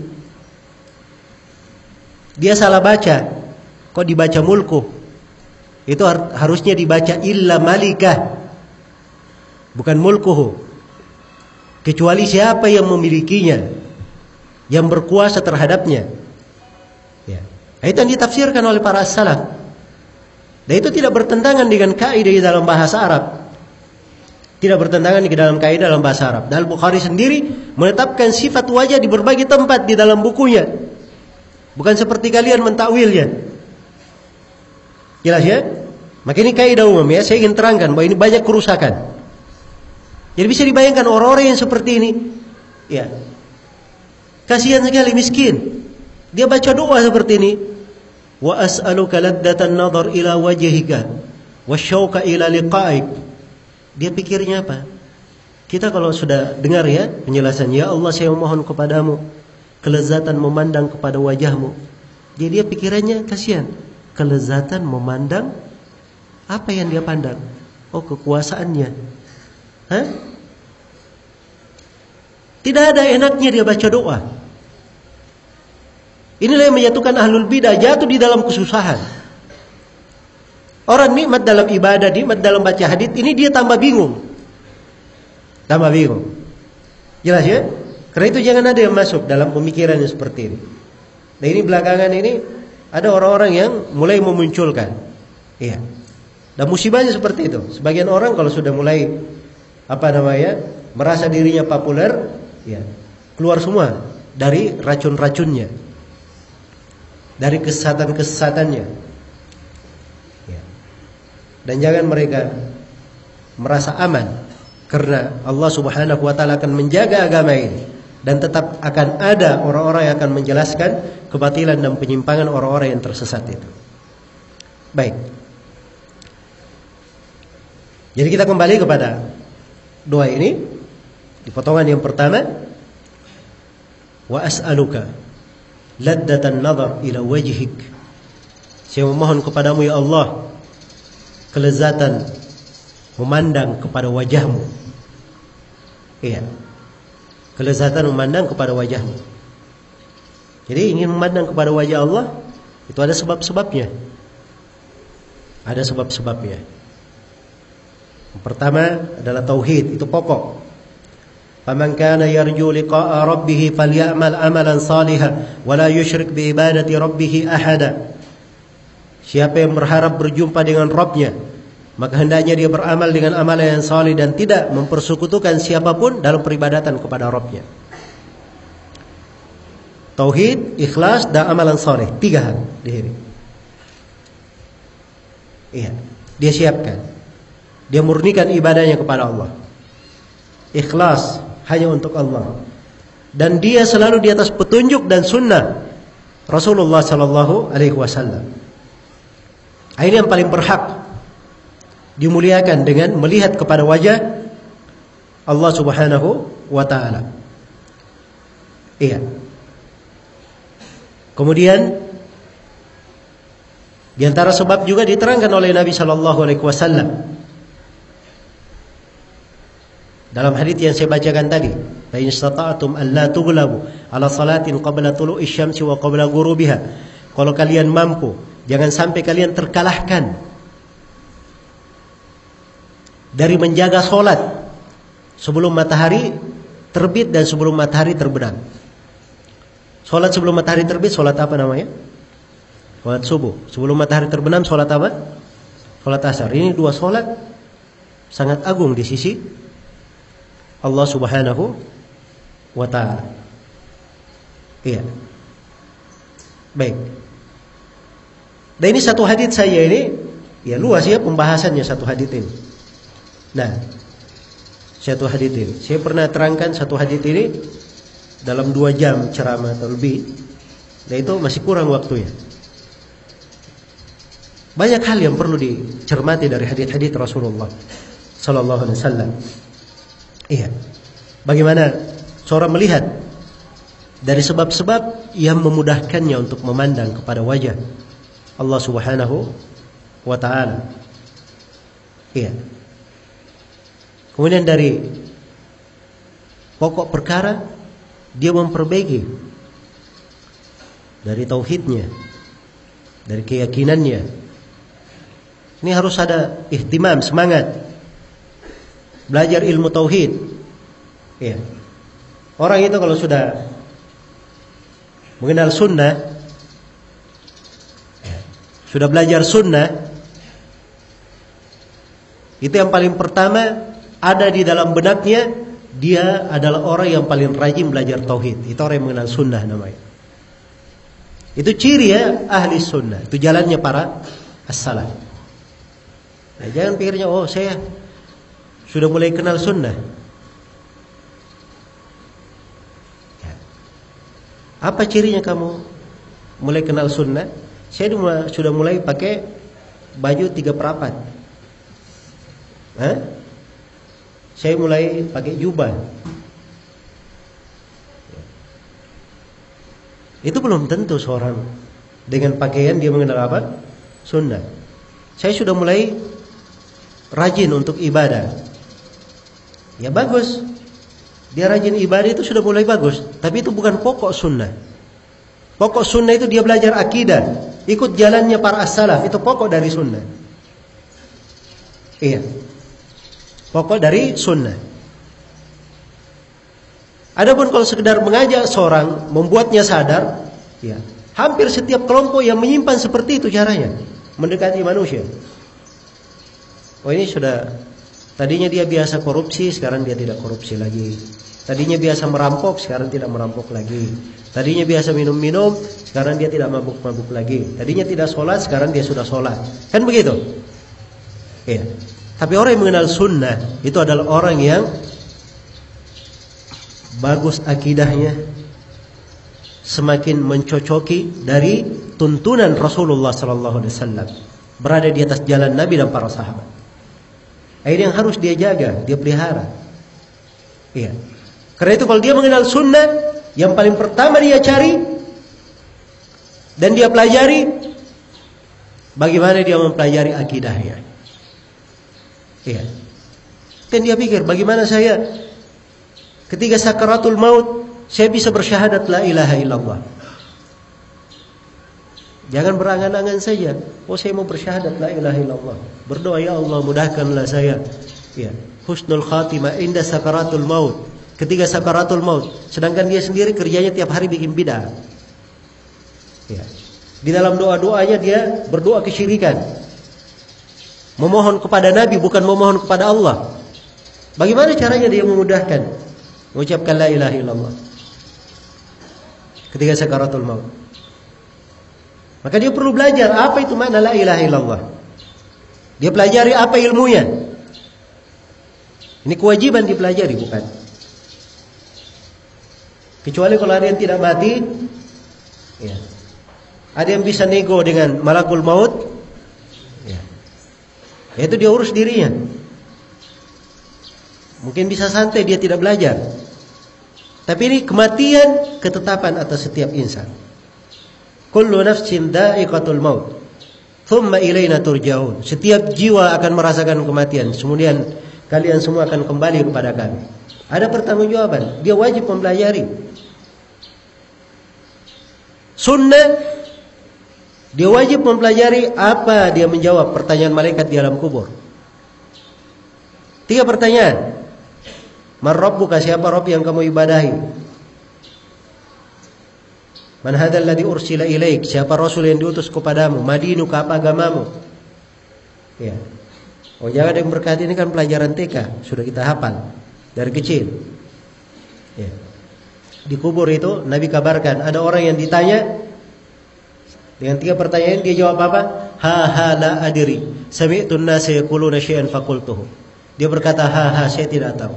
Dia salah baca. Kok dibaca mulku? Itu harusnya dibaca illa malikah. Bukan mulkuhu. Kecuali siapa yang memilikinya. Yang berkuasa terhadapnya. Ya. Itu yang ditafsirkan oleh para salaf. Dan itu tidak bertentangan dengan kaidah dalam bahasa Arab. Tidak bertentangan di dalam kaidah dalam bahasa Arab. Dan Bukhari sendiri menetapkan sifat wajah di berbagai tempat di dalam bukunya. Bukan seperti kalian mentakwilnya. Jelas ya? Maka ini kaidah umum ya. Saya ingin terangkan bahwa ini banyak kerusakan. Jadi bisa dibayangkan orang-orang yang seperti ini. Ya. Kasihan sekali miskin. Dia baca doa seperti ini wa as'aluka laddatan nadhar ila wajhika wasyauqa ila liqa'ik dia pikirnya apa kita kalau sudah dengar ya penjelasan ya Allah saya memohon kepadamu kelezatan memandang kepada wajahmu jadi dia pikirannya kasihan kelezatan memandang apa yang dia pandang? Oh, kekuasaannya. Hah? Tidak ada enaknya dia baca doa. Inilah yang menyatukan ahlul bidah jatuh di dalam kesusahan. Orang nikmat dalam ibadah, nikmat dalam baca hadis, ini dia tambah bingung. Tambah bingung. Jelas ya? Karena itu jangan ada yang masuk dalam pemikiran yang seperti ini. Nah ini belakangan ini ada orang-orang yang mulai memunculkan. Iya. Dan musibahnya seperti itu. Sebagian orang kalau sudah mulai apa namanya merasa dirinya populer, ya keluar semua dari racun-racunnya dari kesesatan-kesesatannya. Dan jangan mereka merasa aman karena Allah Subhanahu wa taala akan menjaga agama ini dan tetap akan ada orang-orang yang akan menjelaskan kebatilan dan penyimpangan orang-orang yang tersesat itu. Baik. Jadi kita kembali kepada doa ini di potongan yang pertama wa as'aluka laddatan nazar ila wajhik. Saya memohon kepadamu ya Allah kelezatan memandang kepada wajahmu. Iya. Kelezatan memandang kepada wajahmu. Jadi ingin memandang kepada wajah Allah itu ada sebab-sebabnya. Ada sebab-sebabnya. Yang pertama adalah tauhid, itu pokok. فمن كان يرجو لقاء ربه فليعمل عملا صالحا ولا يشرك بعبادة ربه أحدا Siapa yang berharap berjumpa dengan Rabbnya Maka hendaknya dia beramal dengan amalan yang salih Dan tidak mempersekutukan siapa pun dalam peribadatan kepada Rabbnya Tauhid, ikhlas, dan amalan saleh. Tiga hal di sini. Iya, dia siapkan. Dia murnikan ibadahnya kepada Allah. Ikhlas hanya untuk Allah. Dan dia selalu di atas petunjuk dan sunnah Rasulullah Sallallahu Alaihi Wasallam. Ini yang paling berhak dimuliakan dengan melihat kepada wajah Allah Subhanahu wa taala. Iya. Kemudian di antara sebab juga diterangkan oleh Nabi sallallahu alaihi wasallam dalam hadis yang saya bacakan tadi, "Fa in istata'tum an la tughlabu ala salatin qabla tulu'i syamsi wa qabla ghurubiha." Kalau kalian mampu, jangan sampai kalian terkalahkan dari menjaga solat sebelum matahari terbit dan sebelum matahari terbenam. Solat sebelum matahari terbit, solat apa namanya? Solat subuh. Sebelum matahari terbenam, solat apa? Solat asar. Ini dua solat sangat agung di sisi Allah Subhanahu wa taala. Iya. Baik. Dan ini satu hadis saya ini ya luas ya pembahasannya satu hadis ini. Nah, satu hadis ini. Saya pernah terangkan satu hadis ini dalam dua jam ceramah atau lebih. Dan itu masih kurang waktunya. Banyak hal yang perlu dicermati dari hadis-hadis Rasulullah sallallahu alaihi wasallam. Iya. Bagaimana seorang melihat dari sebab-sebab yang memudahkannya untuk memandang kepada wajah Allah Subhanahu wa taala. Iya. Kemudian dari pokok perkara dia memperbaiki dari tauhidnya, dari keyakinannya. Ini harus ada ihtimam, semangat belajar ilmu tauhid. Ya. Orang itu kalau sudah mengenal sunnah, sudah belajar sunnah, itu yang paling pertama ada di dalam benaknya dia adalah orang yang paling rajin belajar tauhid. Itu orang yang mengenal sunnah namanya. Itu ciri ya ahli sunnah. Itu jalannya para as-salaf. Nah, jangan pikirnya oh saya sudah mulai kenal sunnah. Ya. Apa cirinya kamu mulai kenal sunnah? Saya sudah mulai pakai baju tiga perapat. Hah? Saya mulai pakai jubah. Itu belum tentu seorang dengan pakaian dia mengenal apa? sunnah. Saya sudah mulai rajin untuk ibadah. Ya bagus. Dia rajin ibadah itu sudah mulai bagus, tapi itu bukan pokok sunnah. Pokok sunnah itu dia belajar akidah, ikut jalannya para as-salaf, itu pokok dari sunnah. Iya. Pokok dari sunnah. Adapun kalau sekedar mengajak seorang, membuatnya sadar, ya, hampir setiap kelompok yang menyimpan seperti itu caranya mendekati manusia. Oh ini sudah tadinya dia biasa korupsi, sekarang dia tidak korupsi lagi. Tadinya biasa merampok, sekarang tidak merampok lagi. Tadinya biasa minum-minum, sekarang dia tidak mabuk-mabuk lagi. Tadinya tidak sholat, sekarang dia sudah sholat. Kan begitu? Iya. Tapi orang yang mengenal sunnah itu adalah orang yang bagus akidahnya, semakin mencocoki dari tuntunan Rasulullah sallallahu alaihi wasallam, berada di atas jalan Nabi dan para sahabat. Ini yang harus dia jaga, dia pelihara. Iya. Karena itu kalau dia mengenal sunnah, yang paling pertama dia cari dan dia pelajari bagaimana dia mempelajari akidahnya. Iya. Dan dia pikir bagaimana saya ketika sakaratul maut saya bisa bersyahadat la ilaha illallah. Jangan berangan-angan saja. Oh saya mau bersyahadat la ilaha illallah. Berdoa ya Allah mudahkanlah saya. Ya. Husnul khatimah inda sakaratul maut. Ketika sakaratul maut, sedangkan dia sendiri kerjanya tiap hari bikin bidah. Ya. Di dalam doa-doanya dia berdoa kesyirikan. Memohon kepada Nabi bukan memohon kepada Allah. Bagaimana caranya dia memudahkan mengucapkan la ilaha illallah? Ketika sakaratul maut. Maka dia perlu belajar apa itu makna la ilaha illallah. Dia pelajari apa ilmunya. Ini kewajiban dipelajari bukan? Kecuali kalau ada yang tidak mati, ya. Ada yang bisa nego dengan malakul maut, ya. Itu dia urus dirinya. Mungkin bisa santai dia tidak belajar. Tapi ini kematian ketetapan atas setiap insan. Kullu nafsin da'iqatul maut. Thumma ilaina turja'un. Setiap jiwa akan merasakan kematian. Kemudian kalian semua akan kembali kepada kami. Ada pertanggungjawaban. Dia wajib mempelajari. Sunnah dia wajib mempelajari apa dia menjawab pertanyaan malaikat di alam kubur. Tiga pertanyaan. Man rabbuka siapa Rabb yang kamu ibadahi? Man hadzal ladzi ursila ilaik? Siapa rasul yang diutus kepadamu? Madinuka apa agamamu? Ya. Oh jangan yang berkata ini kan pelajaran TK, sudah kita hafal dari kecil. Ya. Di kubur itu Nabi kabarkan ada orang yang ditanya dengan tiga pertanyaan dia jawab apa? Ha ha la adri. Sami'tu an-nasa yaquluna syai'an faqultuhu. Dia berkata ha ha saya tidak tahu.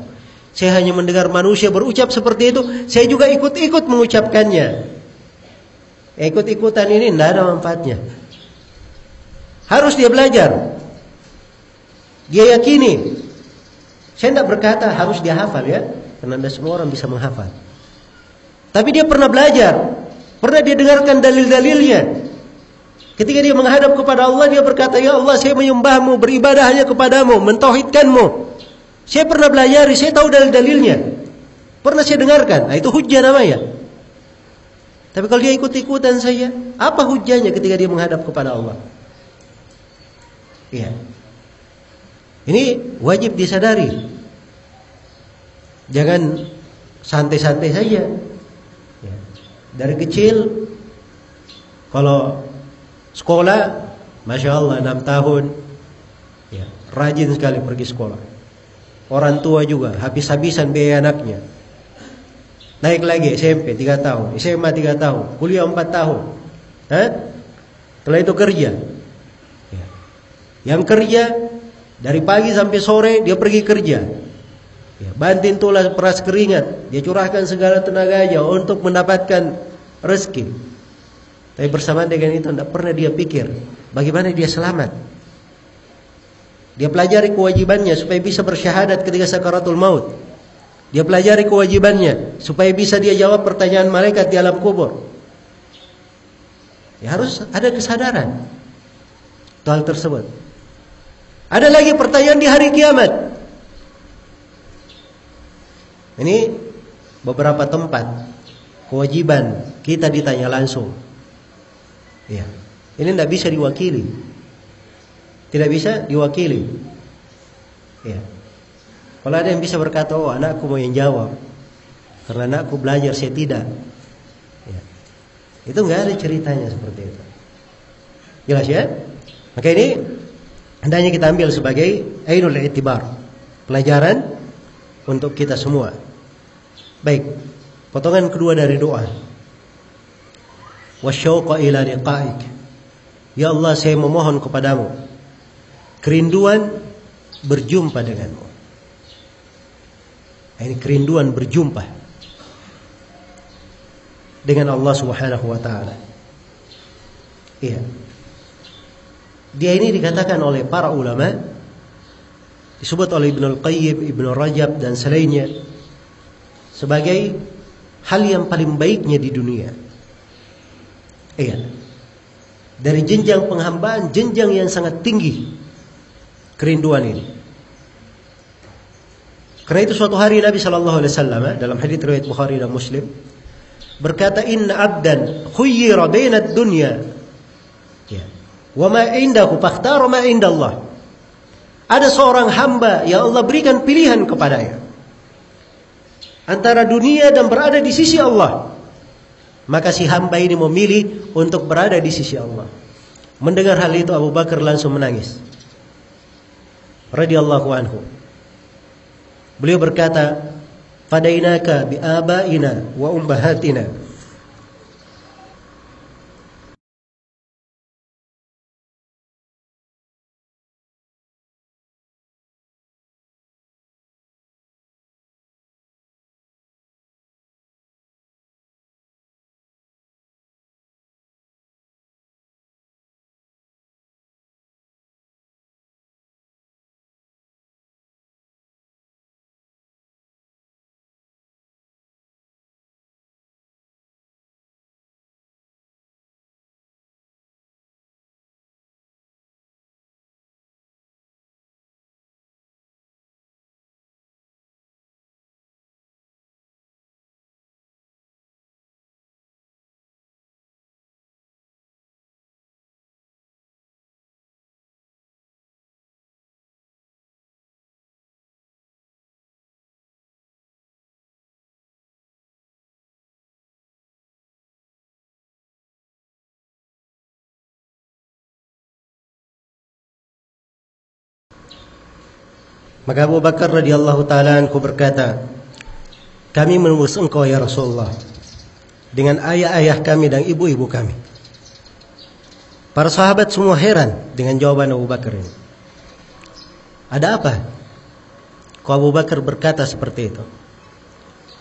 Saya hanya mendengar manusia berucap seperti itu, saya juga ikut-ikut mengucapkannya. Ikut-ikutan ini tidak ada manfaatnya. Harus dia belajar. Dia yakini. Saya tidak berkata harus dia hafal ya, karena semua orang bisa menghafal. Tapi dia pernah belajar, pernah dia dengarkan dalil-dalilnya. Ketika dia menghadap kepada Allah, dia berkata, Ya Allah, saya menyembahmu, beribadah hanya kepadamu, mentauhidkanmu. Saya pernah belajar, saya tahu dalil-dalilnya. Pernah saya dengarkan. Nah, itu hujah namanya. Tapi kalau dia ikut-ikutan saja, apa hujahnya ketika dia menghadap kepada Allah? Iya. Ini wajib disadari. Jangan santai-santai saja. Dari kecil, kalau sekolah, masya Allah enam tahun, ya, rajin sekali pergi sekolah. Orang tua juga habis-habisan biaya anaknya. Naik lagi SMP 3 tahun, SMA 3 tahun, kuliah 4 tahun. Hah? Setelah itu kerja. Ya. Yang kerja dari pagi sampai sore dia pergi kerja. Ya, banting tulas peras keringat, dia curahkan segala tenaganya untuk mendapatkan rezeki. Tapi bersamaan dengan itu tidak pernah dia pikir bagaimana dia selamat. Dia pelajari kewajibannya supaya bisa bersyahadat ketika sakaratul maut. Dia pelajari kewajibannya supaya bisa dia jawab pertanyaan malaikat di alam kubur. Ya harus ada kesadaran. hal tersebut. Ada lagi pertanyaan di hari kiamat. Ini beberapa tempat kewajiban kita ditanya langsung. Ya. Ini tidak bisa diwakili. Tidak bisa diwakili. Ya. Kalau ada yang bisa berkata, oh anakku mau yang jawab. Karena anakku belajar, saya tidak. Ya. Itu nggak ada ceritanya seperti itu. Jelas ya? Maka ini hendaknya kita ambil sebagai ainul itibar. Pelajaran untuk kita semua. Baik. Potongan kedua dari doa. Wasyauqa ila liqa'ik. Ya Allah, saya memohon kepadamu kerinduan berjumpa denganmu. Ini kerinduan berjumpa dengan Allah Subhanahu wa taala. Iya. Dia ini dikatakan oleh para ulama disebut oleh Ibnu Al-Qayyim, Ibnu Rajab dan selainnya sebagai hal yang paling baiknya di dunia. Iya. Dari jenjang penghambaan, jenjang yang sangat tinggi kerinduan ini. Karena itu suatu hari Nabi Shallallahu Alaihi Wasallam eh, dalam hadits riwayat Bukhari dan Muslim berkata Inna abdan khuyyira baina dunya ya wa ma indahu fakhtara ma indallah. Ada seorang hamba yang Allah berikan pilihan kepadanya antara dunia dan berada di sisi Allah. Maka si hamba ini memilih untuk berada di sisi Allah. Mendengar hal itu Abu Bakar langsung menangis. Radhiyallahu anhu. Beliau berkata, "Fadainaka bi abaina wa ummahatina." Maka Abu Bakar radhiyallahu taala anhu berkata, "Kami menembus engkau ya Rasulullah dengan ayah-ayah kami dan ibu-ibu kami." Para sahabat semua heran dengan jawaban Abu Bakar ini. Ada apa? Kau Abu Bakar berkata seperti itu.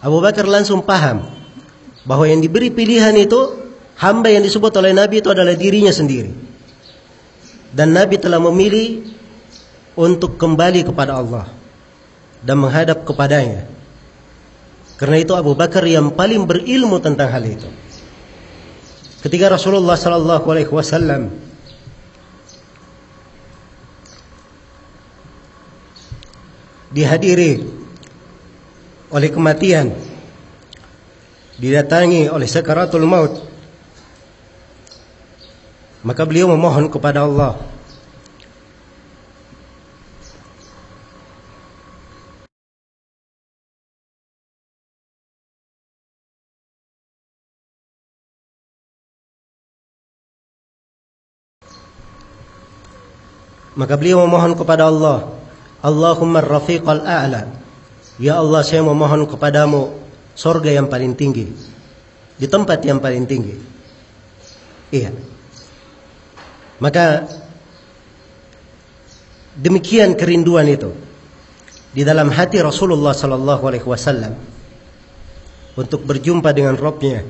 Abu Bakar langsung paham bahwa yang diberi pilihan itu hamba yang disebut oleh Nabi itu adalah dirinya sendiri. Dan Nabi telah memilih untuk kembali kepada Allah dan menghadap kepadanya. Karena itu Abu Bakar yang paling berilmu tentang hal itu. Ketika Rasulullah sallallahu alaihi wasallam dihadiri oleh kematian, didatangi oleh sakaratul maut, maka beliau memohon kepada Allah Maka beliau memohon kepada Allah, Allahumma rafiqal a'la. Ya Allah, saya memohon kepadamu sorga yang paling tinggi. Di tempat yang paling tinggi. Iya. Maka demikian kerinduan itu di dalam hati Rasulullah sallallahu alaihi wasallam untuk berjumpa dengan Rabbnya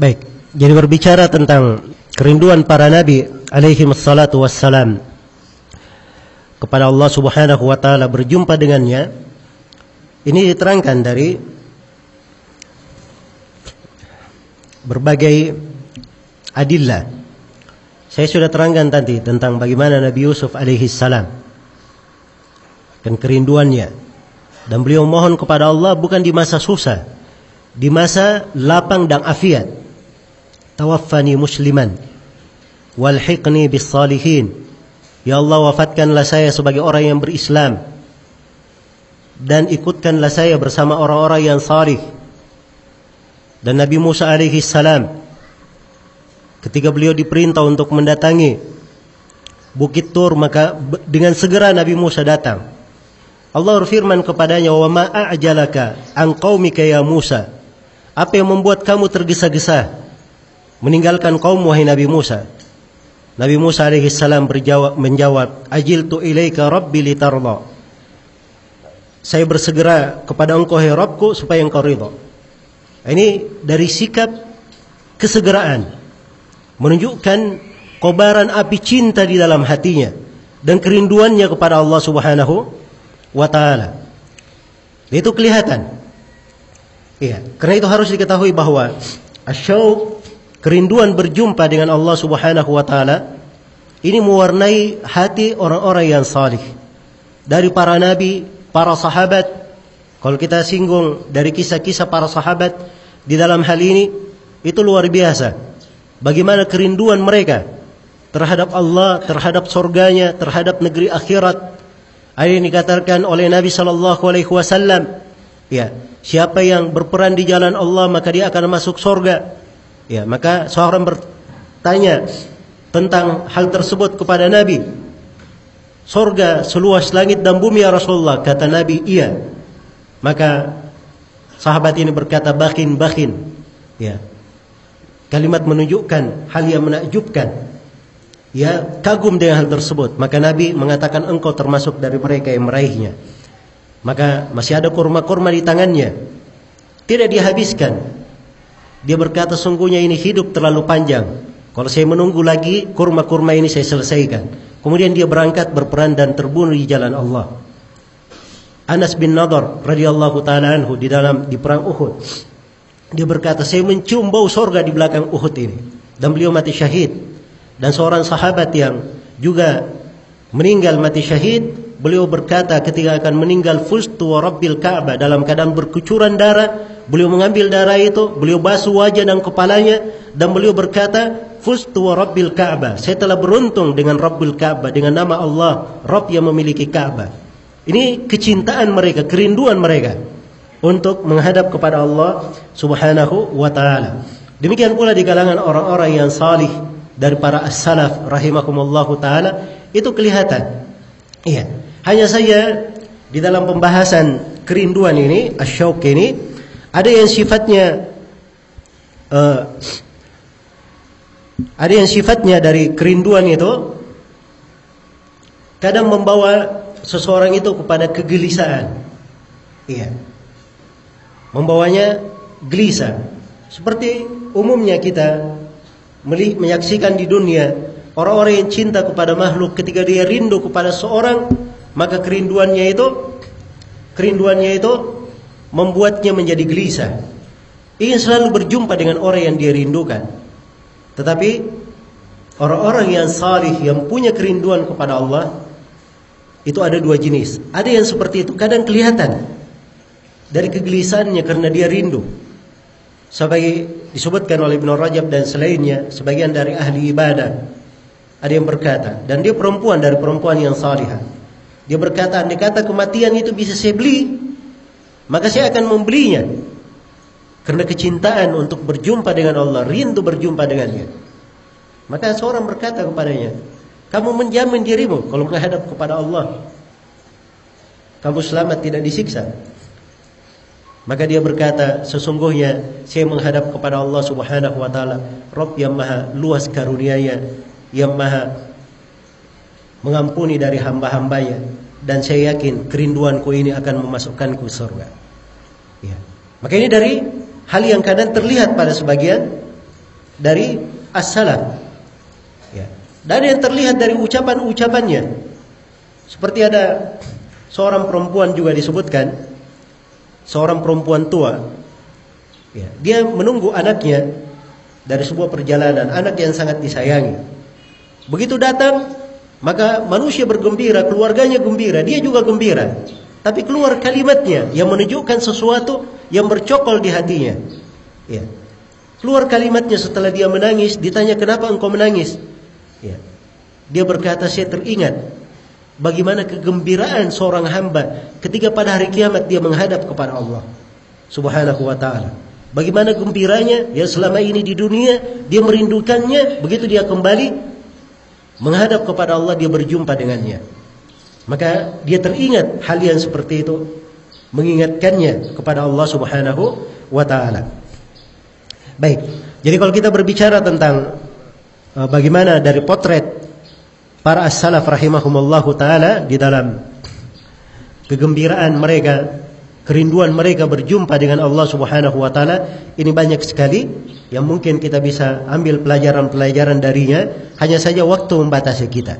Baik, jadi berbicara tentang kerinduan para nabi alaihi wassalatu wassalam. Kepada Allah Subhanahu wa taala berjumpa dengannya ini diterangkan dari berbagai adillah. Saya sudah terangkan tadi tentang bagaimana Nabi Yusuf alaihi salam dan kerinduannya. Dan beliau mohon kepada Allah bukan di masa susah, di masa lapang dan afiat tawaffani musliman. Walhiqni bis salihin ya Allah wafatkanlah saya sebagai orang yang berislam. Dan ikutkanlah saya bersama orang-orang yang salih. Dan Nabi Musa alaihi salam ketika beliau diperintah untuk mendatangi Bukit Tur maka dengan segera Nabi Musa datang. Allah berfirman kepadanya wa ma a'jalaka an qaumika ya Musa? Apa yang membuat kamu tergesa-gesa meninggalkan kaum wahai Nabi Musa. Nabi Musa alaihi salam berjawab menjawab, "Ajiltu ilaika rabbi litarda." Saya bersegera kepada engkau hai Rabbku supaya engkau ridha. Ini dari sikap kesegeraan menunjukkan kobaran api cinta di dalam hatinya dan kerinduannya kepada Allah Subhanahu wa taala. Itu kelihatan. Iya, karena itu harus diketahui bahwa asyauq kerinduan berjumpa dengan Allah Subhanahu wa taala ini mewarnai hati orang-orang yang salih. Dari para nabi, para sahabat, kalau kita singgung dari kisah-kisah para sahabat di dalam hal ini itu luar biasa. Bagaimana kerinduan mereka terhadap Allah, terhadap surganya, terhadap negeri akhirat. Yang dikatakan oleh Nabi sallallahu alaihi wasallam, ya, siapa yang berperan di jalan Allah maka dia akan masuk surga. Ya, maka seorang bertanya tentang hal tersebut kepada Nabi. Surga seluas langit dan bumi ya Rasulullah, kata Nabi, iya. Maka sahabat ini berkata bakin bakin. Ya. Kalimat menunjukkan hal yang menakjubkan. Ya, kagum dengan hal tersebut. Maka Nabi mengatakan engkau termasuk dari mereka yang meraihnya. Maka masih ada kurma-kurma di tangannya. Tidak dihabiskan. Dia berkata sungguhnya ini hidup terlalu panjang. Kalau saya menunggu lagi kurma-kurma ini saya selesaikan. Kemudian dia berangkat berperan dan terbunuh di jalan Allah. Anas bin Nadar radhiyallahu taala anhu di dalam di perang Uhud. Dia berkata, "Saya mencium bau surga di belakang Uhud ini." Dan beliau mati syahid. Dan seorang sahabat yang juga meninggal mati syahid, beliau berkata ketika akan meninggal fustu wa rabbil Ka'bah dalam keadaan berkucuran darah, Beliau mengambil darah itu, beliau basuh wajah dan kepalanya dan beliau berkata, "Fustu wa Rabbil Ka'bah." Saya telah beruntung dengan Rabbil Ka'bah, dengan nama Allah, Rabb yang memiliki Ka'bah. Ini kecintaan mereka, kerinduan mereka untuk menghadap kepada Allah Subhanahu wa taala. Demikian pula di kalangan orang-orang yang salih dari para as-salaf rahimakumullahu taala itu kelihatan. Iya. Hanya saja di dalam pembahasan kerinduan ini, asyauq ini ada yang sifatnya uh, ada yang sifatnya dari kerinduan itu kadang membawa seseorang itu kepada kegelisahan. Iya. Membawanya gelisah. Seperti umumnya kita menyaksikan di dunia orang-orang yang cinta kepada makhluk ketika dia rindu kepada seorang maka kerinduannya itu kerinduannya itu membuatnya menjadi gelisah. Ingin selalu berjumpa dengan orang yang dia rindukan. Tetapi orang-orang yang salih yang punya kerinduan kepada Allah itu ada dua jenis. Ada yang seperti itu kadang kelihatan dari kegelisahannya karena dia rindu. Sebagai disebutkan oleh Ibn Rajab dan selainnya sebagian dari ahli ibadah ada yang berkata dan dia perempuan dari perempuan yang salihah. Dia berkata, andai kata kematian itu bisa saya beli, maka saya akan membelinya. Karena kecintaan untuk berjumpa dengan Allah, rindu berjumpa dengannya. Maka seorang berkata kepadanya, kamu menjamin dirimu kalau menghadap kepada Allah. Kamu selamat tidak disiksa. Maka dia berkata, sesungguhnya saya menghadap kepada Allah Subhanahu wa taala, Rabb yang Maha luas karunia-Nya, yang Maha mengampuni dari hamba-hambanya dan saya yakin kerinduanku ini akan memasukkanku surga. Ya. Maka ini dari hal yang kadang terlihat pada sebagian dari as-salaf. Ya. Dan yang terlihat dari ucapan-ucapannya seperti ada seorang perempuan juga disebutkan seorang perempuan tua. Ya, dia menunggu anaknya dari sebuah perjalanan, anak yang sangat disayangi. Begitu datang, maka manusia bergembira, keluarganya gembira, dia juga gembira. Tapi keluar kalimatnya yang menunjukkan sesuatu yang bercokol di hatinya. Ya. Keluar kalimatnya setelah dia menangis, ditanya kenapa engkau menangis? Ya. Dia berkata, saya teringat bagaimana kegembiraan seorang hamba ketika pada hari kiamat dia menghadap kepada Allah Subhanahu wa taala. Bagaimana gembiranya dia selama ini di dunia, dia merindukannya, begitu dia kembali menghadap kepada Allah dia berjumpa dengannya. Maka dia teringat hal yang seperti itu mengingatkannya kepada Allah Subhanahu wa taala. Baik. Jadi kalau kita berbicara tentang uh, bagaimana dari potret para as-salaf rahimahumullahu taala di dalam kegembiraan mereka kerinduan mereka berjumpa dengan Allah Subhanahu wa taala ini banyak sekali yang mungkin kita bisa ambil pelajaran-pelajaran darinya hanya saja waktu membatasi kita.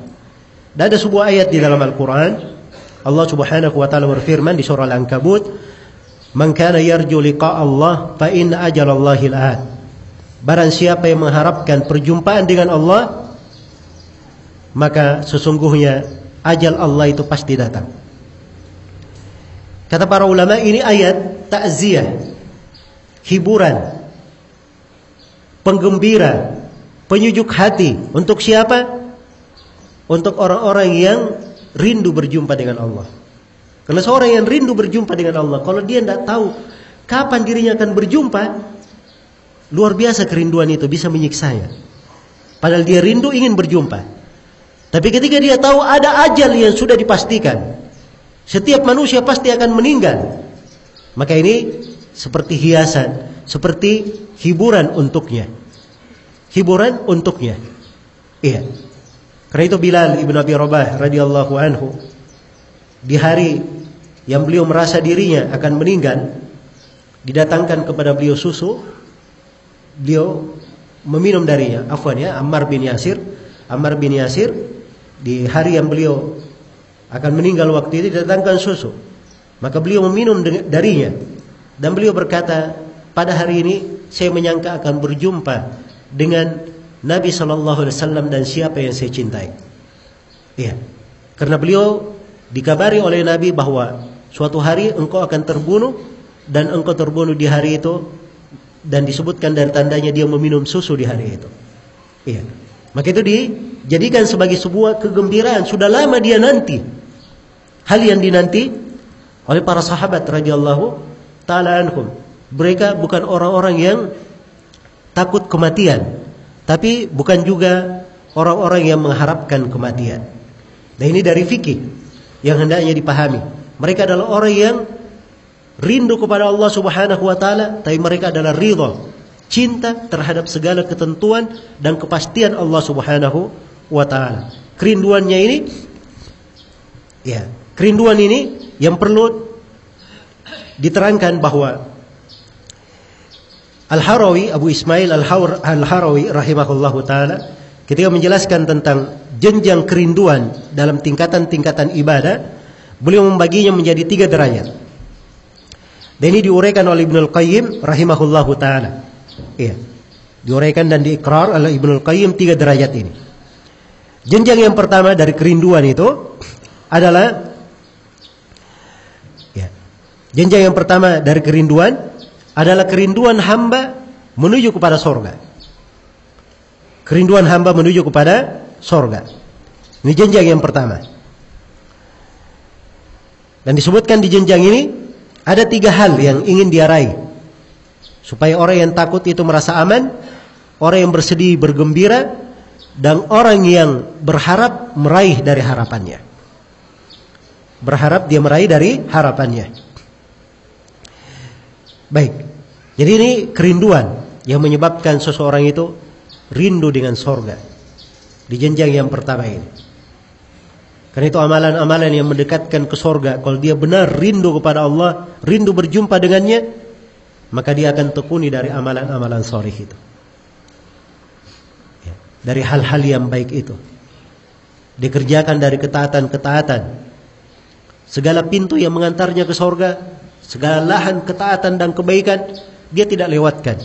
Dan ada sebuah ayat di dalam Al-Qur'an Allah Subhanahu wa taala berfirman di surah Al-Ankabut Man kana yarju liqa Allah fa in ajalallahi al Barang siapa yang mengharapkan perjumpaan dengan Allah maka sesungguhnya ajal Allah itu pasti datang. Kata para ulama ini ayat takziah, hiburan, penggembira, penyujuk hati untuk siapa? Untuk orang-orang yang rindu berjumpa dengan Allah. Karena seorang yang rindu berjumpa dengan Allah, kalau dia tidak tahu kapan dirinya akan berjumpa, luar biasa kerinduan itu bisa menyiksanya. Padahal dia rindu ingin berjumpa. Tapi ketika dia tahu ada ajal yang sudah dipastikan, setiap manusia pasti akan meninggal. Maka ini seperti hiasan, seperti hiburan untuknya. Hiburan untuknya. Iya. Karena itu Bilal ibn Abi Rabah radhiyallahu anhu di hari yang beliau merasa dirinya akan meninggal, didatangkan kepada beliau susu, beliau meminum darinya. Afwan ya, Ammar bin Yasir. Ammar bin Yasir di hari yang beliau akan meninggal waktu itu didatangkan susu. Maka beliau meminum darinya dan beliau berkata, pada hari ini saya menyangka akan berjumpa dengan Nabi Shallallahu Alaihi Wasallam dan siapa yang saya cintai. Iya, karena beliau dikabari oleh Nabi bahwa suatu hari engkau akan terbunuh dan engkau terbunuh di hari itu dan disebutkan dari tandanya dia meminum susu di hari itu. Iya. Maka itu dijadikan sebagai sebuah kegembiraan. Sudah lama dia nanti hal yang dinanti oleh para sahabat radhiyallahu taala anhum. Mereka bukan orang-orang yang takut kematian, tapi bukan juga orang-orang yang mengharapkan kematian. Dan ini dari fikih yang hendaknya dipahami. Mereka adalah orang yang rindu kepada Allah Subhanahu wa taala, tapi mereka adalah ridha, cinta terhadap segala ketentuan dan kepastian Allah Subhanahu wa taala. Kerinduannya ini ya, Kerinduan ini yang perlu diterangkan bahwa Al-Harawi Abu Ismail Al-Harawi rahimahullahu taala ketika menjelaskan tentang jenjang kerinduan dalam tingkatan-tingkatan ibadah, beliau membaginya menjadi tiga derajat. Dan ini diuraikan oleh Ibnu Al-Qayyim rahimahullahu taala. Iya. Diuraikan dan diikrar oleh Ibnu Al-Qayyim tiga derajat ini. Jenjang yang pertama dari kerinduan itu adalah Jenjang yang pertama dari kerinduan adalah kerinduan hamba menuju kepada sorga. Kerinduan hamba menuju kepada sorga. Ini jenjang yang pertama. Dan disebutkan di jenjang ini ada tiga hal yang ingin diarai supaya orang yang takut itu merasa aman, orang yang bersedih bergembira, dan orang yang berharap meraih dari harapannya. Berharap dia meraih dari harapannya. Baik. Jadi ini kerinduan yang menyebabkan seseorang itu rindu dengan sorga. Di jenjang yang pertama ini. Karena itu amalan-amalan yang mendekatkan ke sorga. Kalau dia benar rindu kepada Allah, rindu berjumpa dengannya, maka dia akan tekuni dari amalan-amalan sorih itu. dari hal-hal yang baik itu. Dikerjakan dari ketaatan-ketaatan. Segala pintu yang mengantarnya ke sorga, segala lahan ketaatan dan kebaikan, dia tidak lewatkan.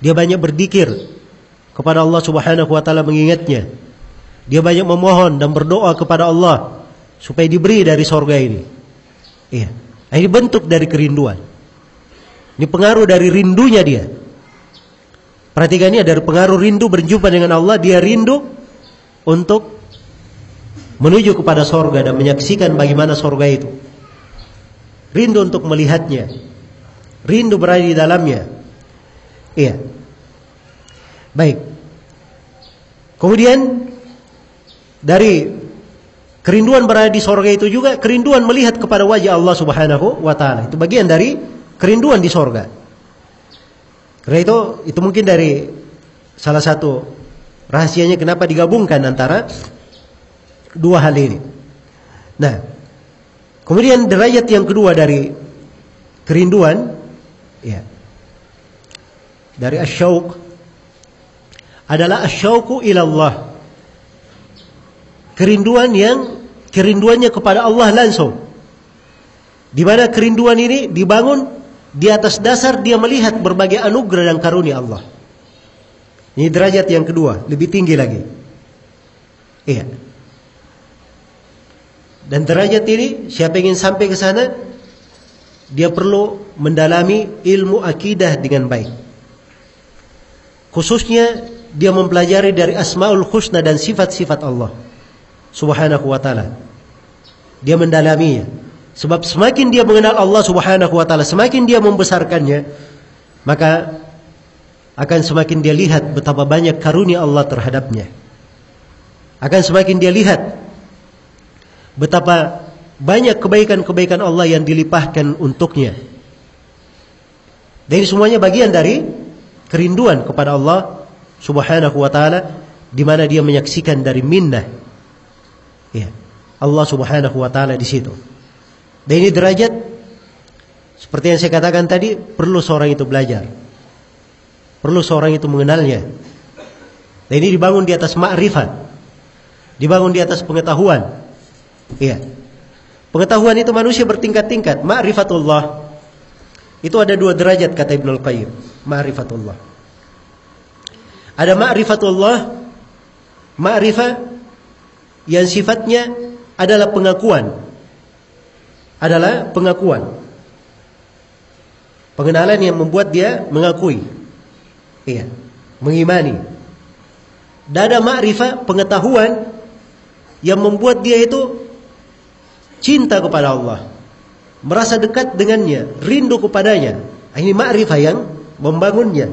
Dia banyak berzikir kepada Allah Subhanahu wa taala mengingatnya. Dia banyak memohon dan berdoa kepada Allah supaya diberi dari sorga ini. Iya. Ini bentuk dari kerinduan. Ini pengaruh dari rindunya dia. Perhatikan ini dari pengaruh rindu berjumpa dengan Allah, dia rindu untuk menuju kepada sorga dan menyaksikan bagaimana sorga itu. Rindu untuk melihatnya. Rindu berada di dalamnya. Iya. Baik. Kemudian dari kerinduan berada di sorga itu juga kerinduan melihat kepada wajah Allah Subhanahu wa taala. Itu bagian dari kerinduan di sorga. Karena itu itu mungkin dari salah satu rahasianya kenapa digabungkan antara dua hal ini. Nah, kemudian derajat yang kedua dari kerinduan ya. Dari asyauq adalah asyauqu ila Allah. Kerinduan yang kerinduannya kepada Allah langsung. Di mana kerinduan ini dibangun di atas dasar dia melihat berbagai anugerah dan karunia Allah. Ini derajat yang kedua, lebih tinggi lagi. Iya. Dan derajat ini siapa ingin sampai ke sana dia perlu mendalami ilmu akidah dengan baik. Khususnya dia mempelajari dari Asmaul Husna dan sifat-sifat Allah Subhanahu wa taala. Dia mendalaminya. Sebab semakin dia mengenal Allah Subhanahu wa taala, semakin dia membesarkannya, maka akan semakin dia lihat betapa banyak karunia Allah terhadapnya. Akan semakin dia lihat betapa banyak kebaikan-kebaikan Allah yang dilimpahkan untuknya. Dan semuanya bagian dari kerinduan kepada Allah Subhanahu wa taala di mana dia menyaksikan dari minnah. Ya. Allah Subhanahu wa taala di situ. Dan ini derajat seperti yang saya katakan tadi perlu seorang itu belajar. Perlu seorang itu mengenalnya. Dan ini dibangun di atas ma'rifat. Dibangun di atas pengetahuan. Iya. Pengetahuan itu manusia bertingkat-tingkat. Ma'rifatullah. Itu ada dua derajat kata Ibnu Al-Qayyim. Ma'rifatullah. Ada ma'rifatullah. Ma'rifah yang sifatnya adalah pengakuan adalah pengakuan. Pengenalan yang membuat dia mengakui. Iya, mengimani. Dan ada ma'rifah, pengetahuan yang membuat dia itu cinta kepada Allah. Merasa dekat dengannya, rindu kepadanya. Ini ma'rifah yang membangunnya,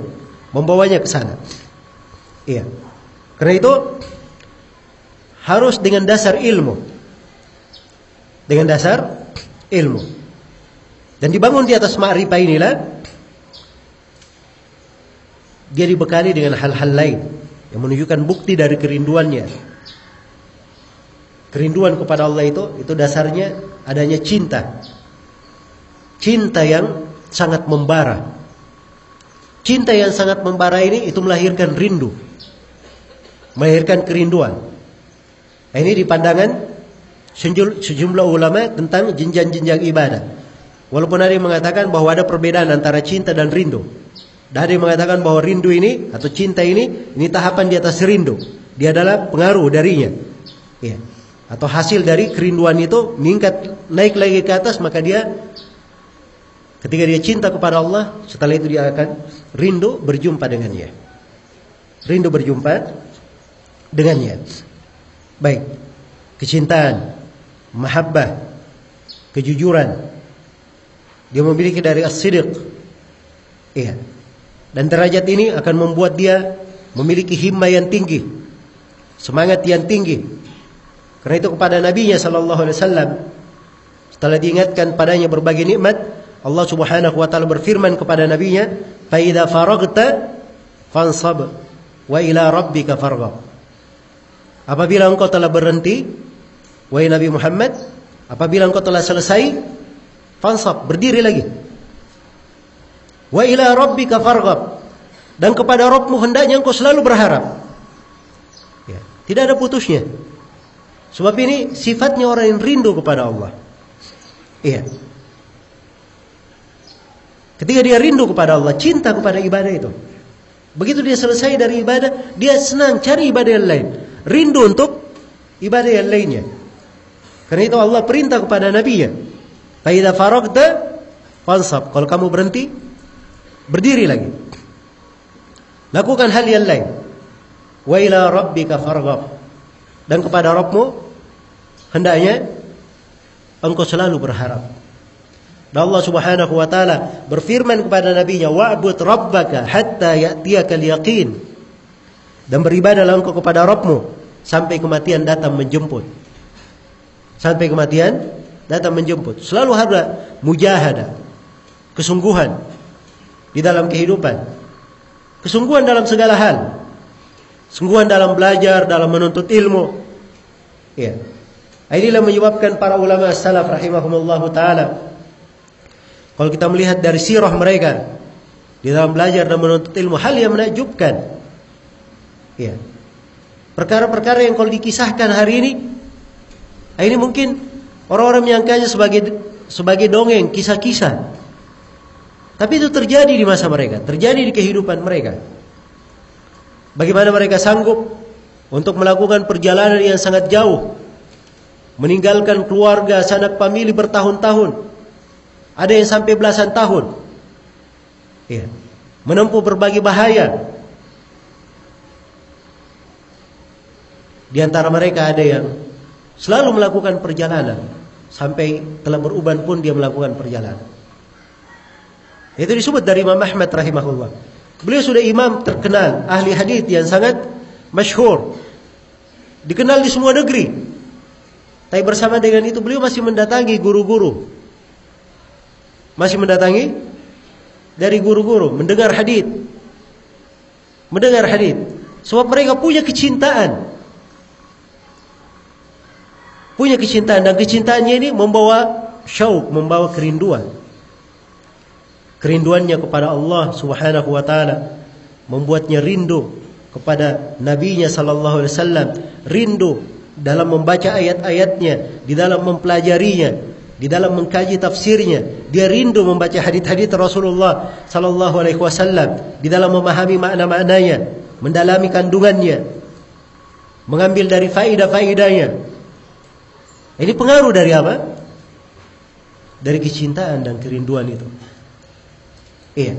membawanya ke sana. Iya. Karena itu harus dengan dasar ilmu. Dengan dasar ilmu. Dan dibangun di atas ma'rifah inilah dia dibekali dengan hal-hal lain yang menunjukkan bukti dari kerinduannya. Kerinduan kepada Allah itu itu dasarnya adanya cinta. Cinta yang sangat membara. Cinta yang sangat membara ini itu melahirkan rindu. Melahirkan kerinduan. Ini di pandangan sejumlah ulama tentang jenjang-jenjang ibadah. Walaupun ada yang mengatakan bahwa ada perbedaan antara cinta dan rindu. Dan ada yang mengatakan bahwa rindu ini atau cinta ini ini tahapan di atas rindu. Dia adalah pengaruh darinya. Ya. Atau hasil dari kerinduan itu meningkat naik lagi ke atas maka dia ketika dia cinta kepada Allah setelah itu dia akan rindu berjumpa dengannya. Rindu berjumpa dengannya. Baik. Kecintaan mahabbah, kejujuran. Dia memiliki dari as-sidq. Iya. Dan derajat ini akan membuat dia memiliki himmah yang tinggi, semangat yang tinggi. Karena itu kepada nabinya sallallahu alaihi wasallam setelah diingatkan padanya berbagai nikmat, Allah Subhanahu wa taala berfirman kepada nabinya, "Fa idza faragta fansab wa ila rabbika farghab." Apabila engkau telah berhenti Wahai Nabi Muhammad, apabila engkau telah selesai, fansab, berdiri lagi. Wa ila rabbika farghab. Dan kepada Rabbmu hendaknya engkau selalu berharap. Tidak ada putusnya. Sebab ini sifatnya orang yang rindu kepada Allah. Iya. Ketika dia rindu kepada Allah, cinta kepada ibadah itu. Begitu dia selesai dari ibadah, dia senang cari ibadah yang lain. Rindu untuk ibadah yang lainnya. Karena itu Allah perintah kepada Nabi-Nya. Faidah faragta fansab. Kalau kamu berhenti, berdiri lagi. Lakukan hal yang lain. Wa ila rabbika farghab. Dan kepada Rabbmu hendaknya engkau selalu berharap. Dan Allah Subhanahu wa taala berfirman kepada nabinya, "Wa'bud rabbaka hatta ya'tiyakal yaqin." Dan beribadahlah engkau kepada Rabbmu sampai kematian datang menjemput. Sampai kematian datang menjemput. Selalu ada mujahadah, kesungguhan di dalam kehidupan. Kesungguhan dalam segala hal. Sungguhan dalam belajar, dalam menuntut ilmu. Ya. Inilah menyebabkan para ulama salaf rahimahumullah taala kalau kita melihat dari sirah mereka di dalam belajar dan menuntut ilmu hal yang menakjubkan. Ya. Perkara-perkara yang kalau dikisahkan hari ini ini mungkin orang-orang menyangkanya sebagai sebagai dongeng, kisah-kisah. Tapi itu terjadi di masa mereka, terjadi di kehidupan mereka. Bagaimana mereka sanggup untuk melakukan perjalanan yang sangat jauh. Meninggalkan keluarga, sanak famili bertahun-tahun. Ada yang sampai belasan tahun. Ya. Menempuh berbagai bahaya. Di antara mereka ada yang selalu melakukan perjalanan sampai telah beruban pun dia melakukan perjalanan. Itu disebut dari Imam Ahmad rahimahullah. Beliau sudah imam terkenal, ahli hadis yang sangat masyhur. Dikenal di semua negeri. Tapi bersama dengan itu beliau masih mendatangi guru-guru. Masih mendatangi dari guru-guru, mendengar hadis. Mendengar hadis. Sebab mereka punya kecintaan. Punya kecintaan dan kecintaannya ini membawa syauk, membawa kerinduan. Kerinduannya kepada Allah Subhanahu wa taala membuatnya rindu kepada nabinya sallallahu alaihi wasallam, rindu dalam membaca ayat-ayatnya, di dalam mempelajarinya, di dalam mengkaji tafsirnya. Dia rindu membaca hadis-hadis Rasulullah sallallahu alaihi wasallam, di dalam memahami makna-maknanya, mendalami kandungannya, mengambil dari faidah-faidahnya. Ini pengaruh dari apa? Dari kecintaan dan kerinduan itu. Iya.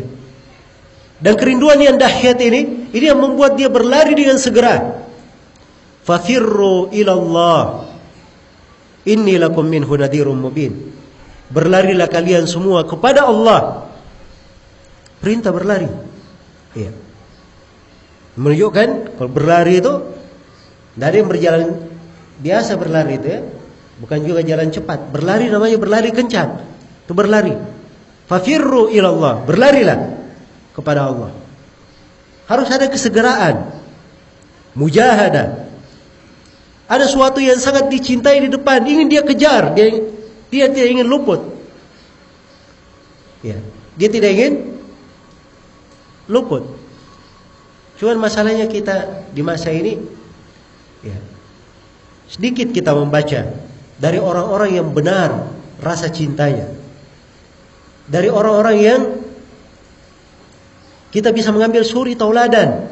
Dan kerinduan yang dahsyat ini, ini yang membuat dia berlari dengan segera. Fafirru ilallah. Inni lakum minhu nadhirum mubin. Berlarilah kalian semua kepada Allah. Perintah berlari. Iya. Menunjukkan kalau berlari itu dari berjalan biasa berlari itu ya. Bukan juga jalan cepat. Berlari namanya berlari kencang. Itu berlari. Fafirru ilallah. Berlarilah kepada Allah. Harus ada kesegeraan. Mujahadah. Ada sesuatu yang sangat dicintai di depan, ingin dia kejar, dia dia tidak ingin luput. Ya, dia tidak ingin luput. Cuman masalahnya kita di masa ini ya, sedikit kita membaca dari orang-orang yang benar rasa cintanya dari orang-orang yang kita bisa mengambil suri tauladan.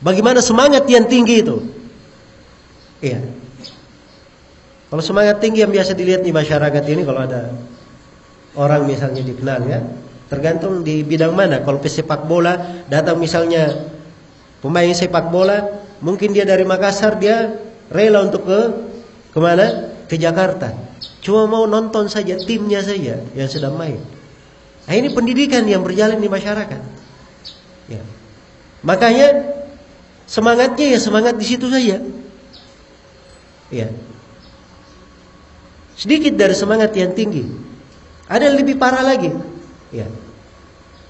Bagaimana semangat yang tinggi itu? Iya. Kalau semangat tinggi yang biasa dilihat di masyarakat ini kalau ada orang misalnya dikenal ya, tergantung di bidang mana. Kalau pesepak bola datang misalnya pemain sepak bola, mungkin dia dari Makassar dia rela untuk ke ke mana? Ke Jakarta. Cuma mau nonton saja timnya saja yang sedang main. Nah, ini pendidikan yang berjalan di masyarakat. Ya. Makanya semangatnya ya semangat di situ saja. Ya. Sedikit dari semangat yang tinggi. Ada yang lebih parah lagi. Ya.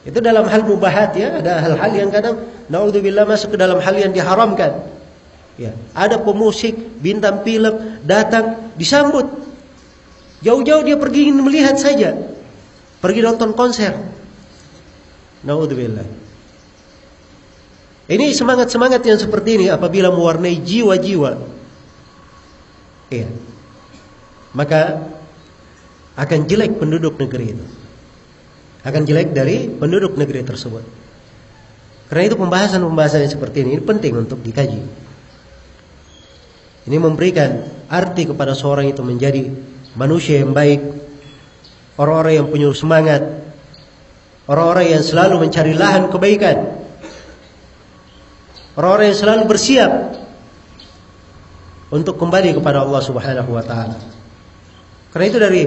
Itu dalam hal mubahat ya, ada hal-hal yang kadang naudzubillah masuk ke dalam hal yang diharamkan. Ya, ada pemusik, bintang film datang disambut. Jauh-jauh dia pergi ingin melihat saja. Pergi nonton konser. Naudzubillah. Ini semangat-semangat yang seperti ini apabila mewarnai jiwa-jiwa. Iya. Maka akan jelek penduduk negeri itu. Akan jelek dari penduduk negeri tersebut. Karena itu pembahasan-pembahasan yang seperti ini, ini penting untuk dikaji. Ini memberikan arti kepada seorang itu menjadi manusia yang baik, orang-orang yang punya semangat, orang-orang yang selalu mencari lahan kebaikan, orang-orang yang selalu bersiap untuk kembali kepada Allah Subhanahu wa taala. Karena itu dari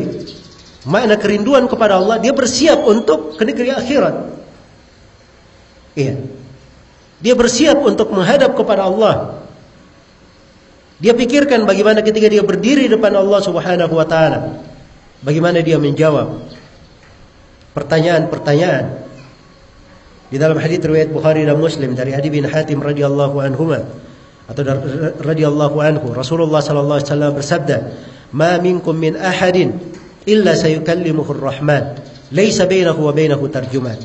makna kerinduan kepada Allah, dia bersiap untuk ke negeri akhirat. Iya. Dia bersiap untuk menghadap kepada Allah. Dia pikirkan bagaimana ketika dia berdiri depan Allah Subhanahu wa taala. Bagaimana dia menjawab pertanyaan-pertanyaan. Di dalam hadis riwayat Bukhari dan Muslim dari Adi bin Hatim radhiyallahu anhu atau radhiyallahu anhu Rasulullah sallallahu alaihi wasallam bersabda, "Ma minkum min ahadin illa sayukallimuhu ar-Rahman, laisa bainahu wa bainahu tarjuman."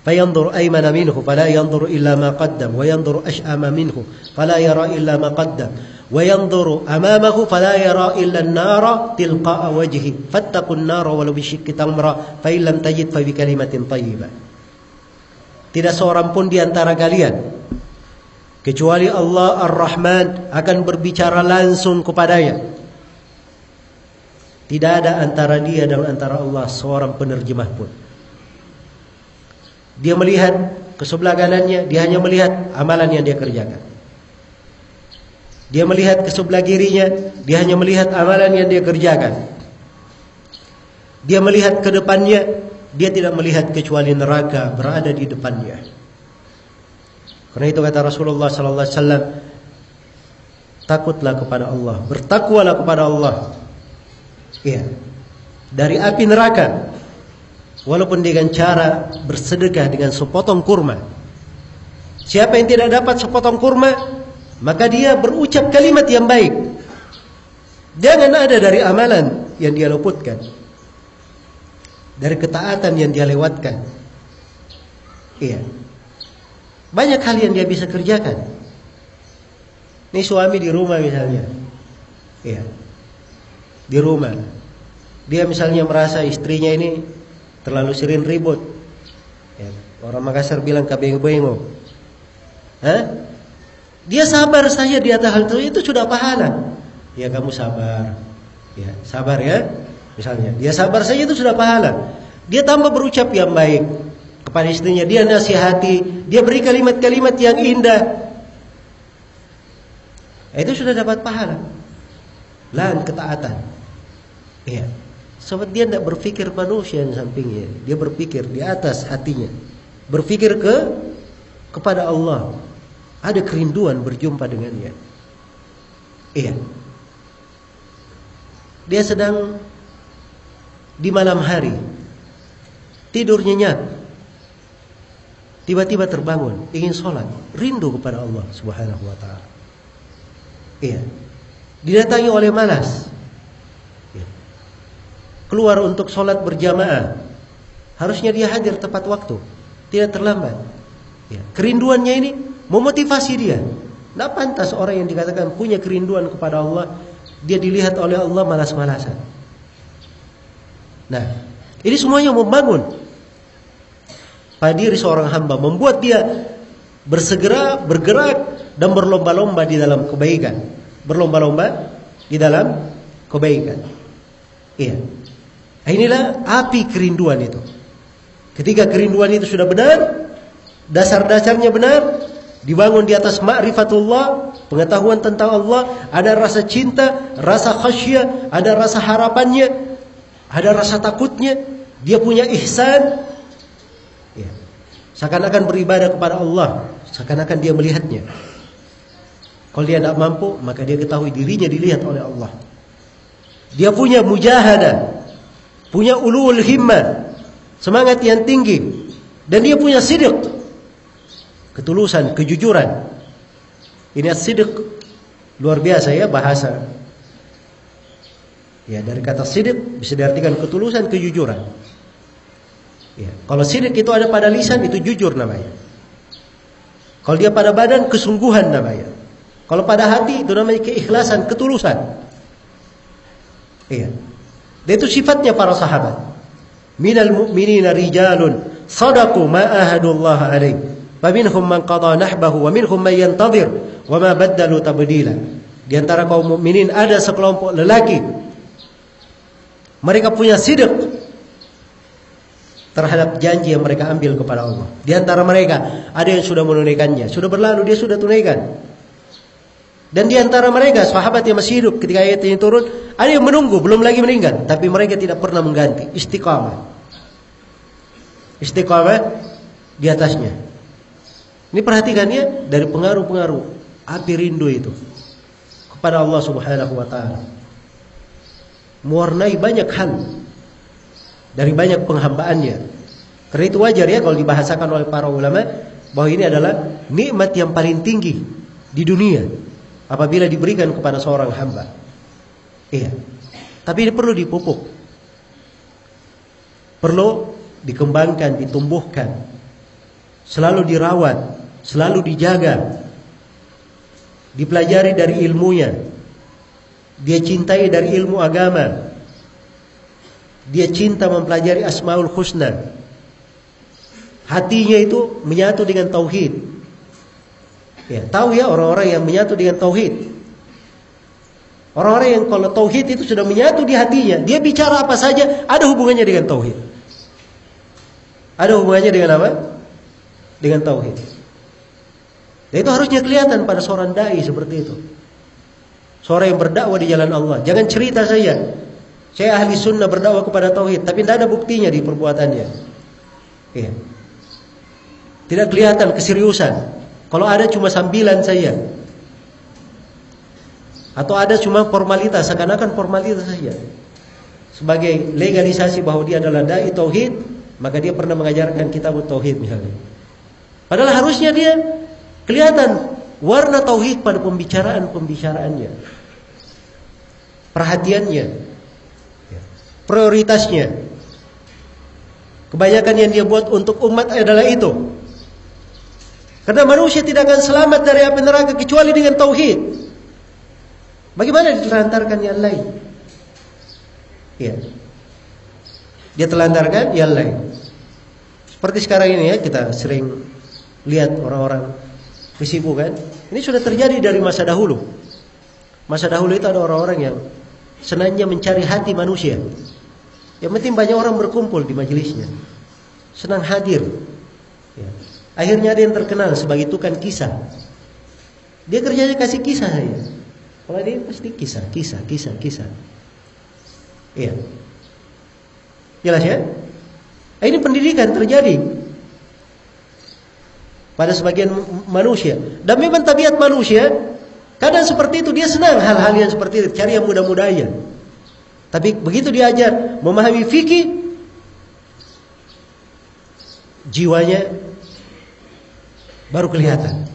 فينظر أيمن منه فلا ينظر إلا ما قدم وينظر أشأم منه فلا يرى إلا ما قدم وينظر أمامه فلا يرى إلا النار تلقاء وجهه فاتقوا النار ولو بشك تمرة فإن لم تجد فبكلمة طيبة Tidak seorang pun di antara kalian kecuali Allah Ar-Rahman akan berbicara langsung kepadanya. Tidak ada antara dia dan antara Allah seorang penerjemah pun. Dia melihat ke sebelah kanannya, dia hanya melihat amalan yang dia kerjakan. Dia melihat ke sebelah kirinya, dia hanya melihat amalan yang dia kerjakan. Dia melihat ke depannya, dia tidak melihat kecuali neraka berada di depannya. Karena itu kata Rasulullah sallallahu alaihi wasallam, takutlah kepada Allah, bertakwalah kepada Allah. Iya. Dari api neraka walaupun dengan cara bersedekah dengan sepotong kurma. Siapa yang tidak dapat sepotong kurma, maka dia berucap kalimat yang baik. Jangan ada dari amalan yang dia luputkan. Dari ketaatan yang dia lewatkan. Iya. Banyak hal yang dia bisa kerjakan. Ini suami di rumah misalnya. Iya. Di rumah. Dia misalnya merasa istrinya ini terlalu sering ribut. Ya, orang Makassar bilang kabeng-bengo. Hah? Dia sabar saja di atas hal itu itu sudah pahala. Ya kamu sabar. Ya, sabar ya. Misalnya, dia sabar saja itu sudah pahala. Dia tambah berucap yang baik kepada istrinya, dia nasihati, dia beri kalimat-kalimat yang indah. Itu sudah dapat pahala. Lan ketaatan. Iya. Sebab dia tidak berpikir manusia yang sampingnya. Dia berpikir di atas hatinya. Berpikir ke kepada Allah. Ada kerinduan berjumpa dengannya. Iya. Dia sedang di malam hari. Tidur nyenyak. Tiba-tiba terbangun, ingin sholat, rindu kepada Allah Subhanahu wa taala. Iya. Didatangi oleh malas, keluar untuk sholat berjamaah, harusnya dia hadir tepat waktu, tidak terlambat. Ya. Kerinduannya ini memotivasi dia. Tidak pantas orang yang dikatakan punya kerinduan kepada Allah, dia dilihat oleh Allah malas-malasan. Nah, ini semuanya membangun pada diri seorang hamba, membuat dia bersegera bergerak dan berlomba-lomba di dalam kebaikan, berlomba-lomba di dalam kebaikan. Iya. Nah, inilah api kerinduan itu. Ketika kerinduan itu sudah benar, dasar-dasarnya benar, dibangun di atas ma'rifatullah, pengetahuan tentang Allah, ada rasa cinta, rasa khasyah, ada rasa harapannya, ada rasa takutnya, dia punya ihsan. Seakan-akan beribadah kepada Allah, seakan-akan dia melihatnya. Kalau dia tidak mampu, maka dia ketahui dirinya dilihat oleh Allah. Dia punya mujahadah, punya ulul himmah, semangat yang tinggi dan dia punya sidik, ketulusan, kejujuran. Ini sidik luar biasa ya bahasa. Ya, dari kata sidik bisa diartikan ketulusan, kejujuran. Ya, kalau sidik itu ada pada lisan itu jujur namanya. Kalau dia pada badan kesungguhan namanya. Kalau pada hati itu namanya keikhlasan, ketulusan. Iya. Dan itu sifatnya para sahabat. Minal mu'minina rijalun sadaqu ma ahadullah alaih. Faminhum man qada nahbahu wa minhum man yantazir wa ma baddalu tabdila. Di antara kaum mukminin ada sekelompok lelaki. Mereka punya sidik terhadap janji yang mereka ambil kepada Allah. Di antara mereka ada yang sudah menunaikannya, sudah berlalu dia sudah tunaikan. Dan di antara mereka sahabat yang masih hidup ketika ayat ini turun, ada yang menunggu belum lagi meninggal, tapi mereka tidak pernah mengganti istiqamah. Istiqamah di atasnya. Ini perhatikan ya dari pengaruh-pengaruh api rindu itu kepada Allah Subhanahu wa taala. Mewarnai banyak hal dari banyak penghambaannya. Karena itu wajar ya kalau dibahasakan oleh para ulama bahwa ini adalah nikmat yang paling tinggi di dunia apabila diberikan kepada seorang hamba. Iya. Tapi ini perlu dipupuk. Perlu dikembangkan, ditumbuhkan. Selalu dirawat, selalu dijaga. Dipelajari dari ilmunya. Dia cintai dari ilmu agama. Dia cinta mempelajari Asmaul Husna. Hatinya itu menyatu dengan tauhid. Ya, tahu ya orang-orang yang menyatu dengan tauhid. Orang-orang yang kalau tauhid itu sudah menyatu di hatinya, dia bicara apa saja ada hubungannya dengan tauhid. Ada hubungannya dengan apa? Dengan tauhid. Dan itu harusnya kelihatan pada seorang dai seperti itu. Seorang yang berdakwah di jalan Allah. Jangan cerita saya. Saya ahli sunnah berdakwah kepada tauhid, tapi tidak ada buktinya di perbuatannya. Iya. Tidak kelihatan keseriusan. Kalau ada cuma sambilan saja. Atau ada cuma formalitas, seakan-akan formalitas saja. Sebagai legalisasi bahwa dia adalah dai tauhid, maka dia pernah mengajarkan kitab tauhid misalnya. Padahal harusnya dia kelihatan warna tauhid pada pembicaraan-pembicaraannya. Perhatiannya. Prioritasnya. Kebanyakan yang dia buat untuk umat adalah itu. Karena manusia tidak akan selamat dari api neraka kecuali dengan tauhid. Bagaimana ditelantarkan yang lain? Ya. Dia telantarkan yang lain. Seperti sekarang ini ya kita sering lihat orang-orang kesibukan. Ini sudah terjadi dari masa dahulu. Masa dahulu itu ada orang-orang yang senangnya mencari hati manusia. Yang penting banyak orang berkumpul di majelisnya. Senang hadir. Ya. Akhirnya ada yang terkenal sebagai tukang kisah. Dia kerjanya kasih kisah saja. Kalau dia pasti kisah, kisah, kisah, kisah. Iya. Jelas ya? Ini pendidikan terjadi pada sebagian manusia. Dan memang tabiat manusia kadang seperti itu dia senang hal-hal yang seperti itu, cari yang mudah-mudahnya. Tapi begitu diajar memahami fikih jiwanya Baru kelihatan.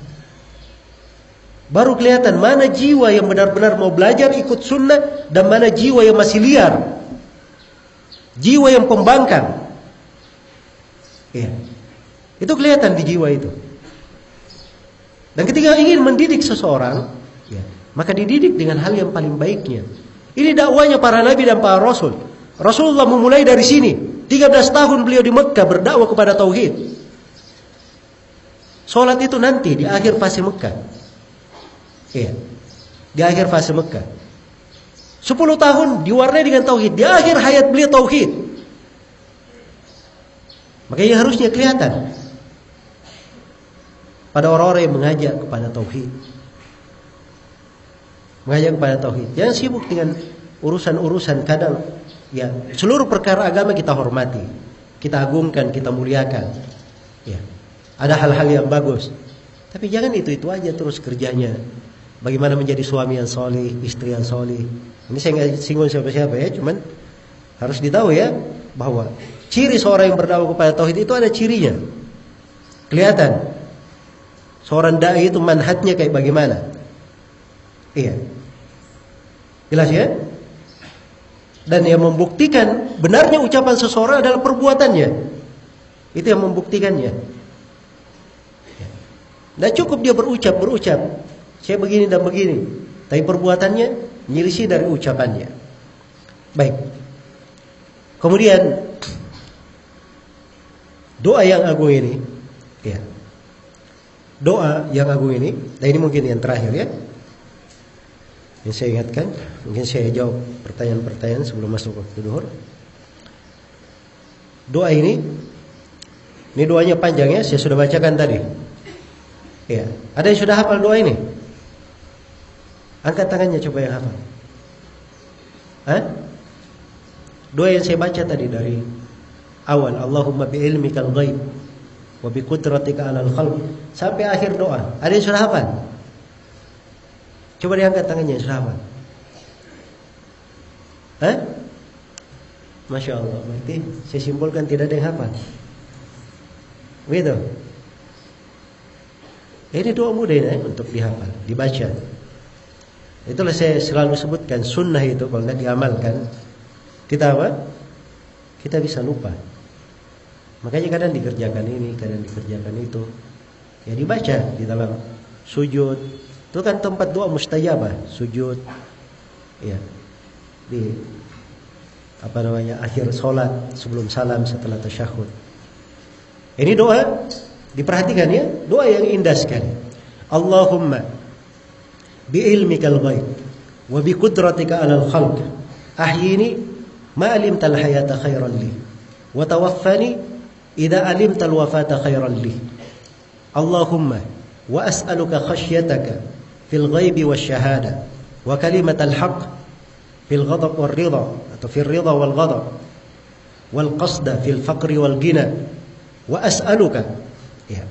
Baru kelihatan mana jiwa yang benar-benar mau belajar ikut sunnah dan mana jiwa yang masih liar. Jiwa yang pembangkang. Ya. Itu kelihatan di jiwa itu. Dan ketika ingin mendidik seseorang, ya, maka dididik dengan hal yang paling baiknya. Ini dakwanya para nabi dan para rasul. Rasulullah memulai dari sini. 13 tahun beliau di Mekah berdakwah kepada tauhid. Sholat itu nanti di akhir fase Mekah. Iya. Di akhir fase Mekah. Sepuluh tahun diwarnai dengan tauhid. Di akhir hayat beliau tauhid. Makanya harusnya kelihatan pada orang-orang yang mengajak kepada tauhid. Mengajak kepada tauhid. Jangan sibuk dengan urusan-urusan kadang ya seluruh perkara agama kita hormati, kita agungkan, kita muliakan. Ya. Ada hal-hal yang bagus. Tapi jangan itu-itu aja terus kerjanya. Bagaimana menjadi suami yang solih, istri yang solih. Ini saya nggak singgung siapa-siapa ya, cuman harus ditahu ya bahwa ciri seorang yang berdakwah kepada tauhid itu ada cirinya. Kelihatan. Seorang dai itu manhatnya kayak bagaimana? Iya. Jelas ya? Dan yang membuktikan benarnya ucapan seseorang adalah perbuatannya. Itu yang membuktikannya. Tidak cukup dia berucap berucap, saya begini dan begini, tapi perbuatannya menyelisih dari ucapannya. Baik. Kemudian doa yang agung ini, ya. Doa yang agung ini, dan ini mungkin yang terakhir ya. Yang saya ingatkan, mungkin saya jawab pertanyaan-pertanyaan sebelum masuk waktu duhur. Doa ini ini doanya panjang ya, saya sudah bacakan tadi. Ya, ada yang sudah hafal doa ini? Angkat tangannya coba yang hafal. Hah? Doa yang saya baca tadi dari awal, Allahumma bi ilmikal ghaib wa bi qudratika 'alal khalq sampai akhir doa. Ada yang sudah hafal? Coba diangkat tangannya hafal. Hah? Masya Allah Berarti saya simpulkan tidak ada yang hafal Begitu Ini doa mudah eh, untuk dihafal Dibaca Itulah saya selalu sebutkan Sunnah itu kalau tidak diamalkan Kita apa? Kita bisa lupa Makanya kadang dikerjakan ini Kadang dikerjakan itu Ya dibaca di dalam sujud Itu kan tempat doa mustajabah Sujud Ya Di apa namanya akhir solat sebelum salam setelah tasyahud. Ini doa diperhatikan ya, doa yang indah sekali. Allahumma bi ilmikal ghaib wa bi qudratika 'alal khalq ahyini ma alimta al hayata khairan li wa tawaffani idza alimta al wafata khairan li. Allahumma wa as'aluka khashyataka fil ghaibi wasyahada wa kalimatal haqq fil ghadab war ridha atau fil ridha wal ghadab wal wal ghina wa as'aluka. Ya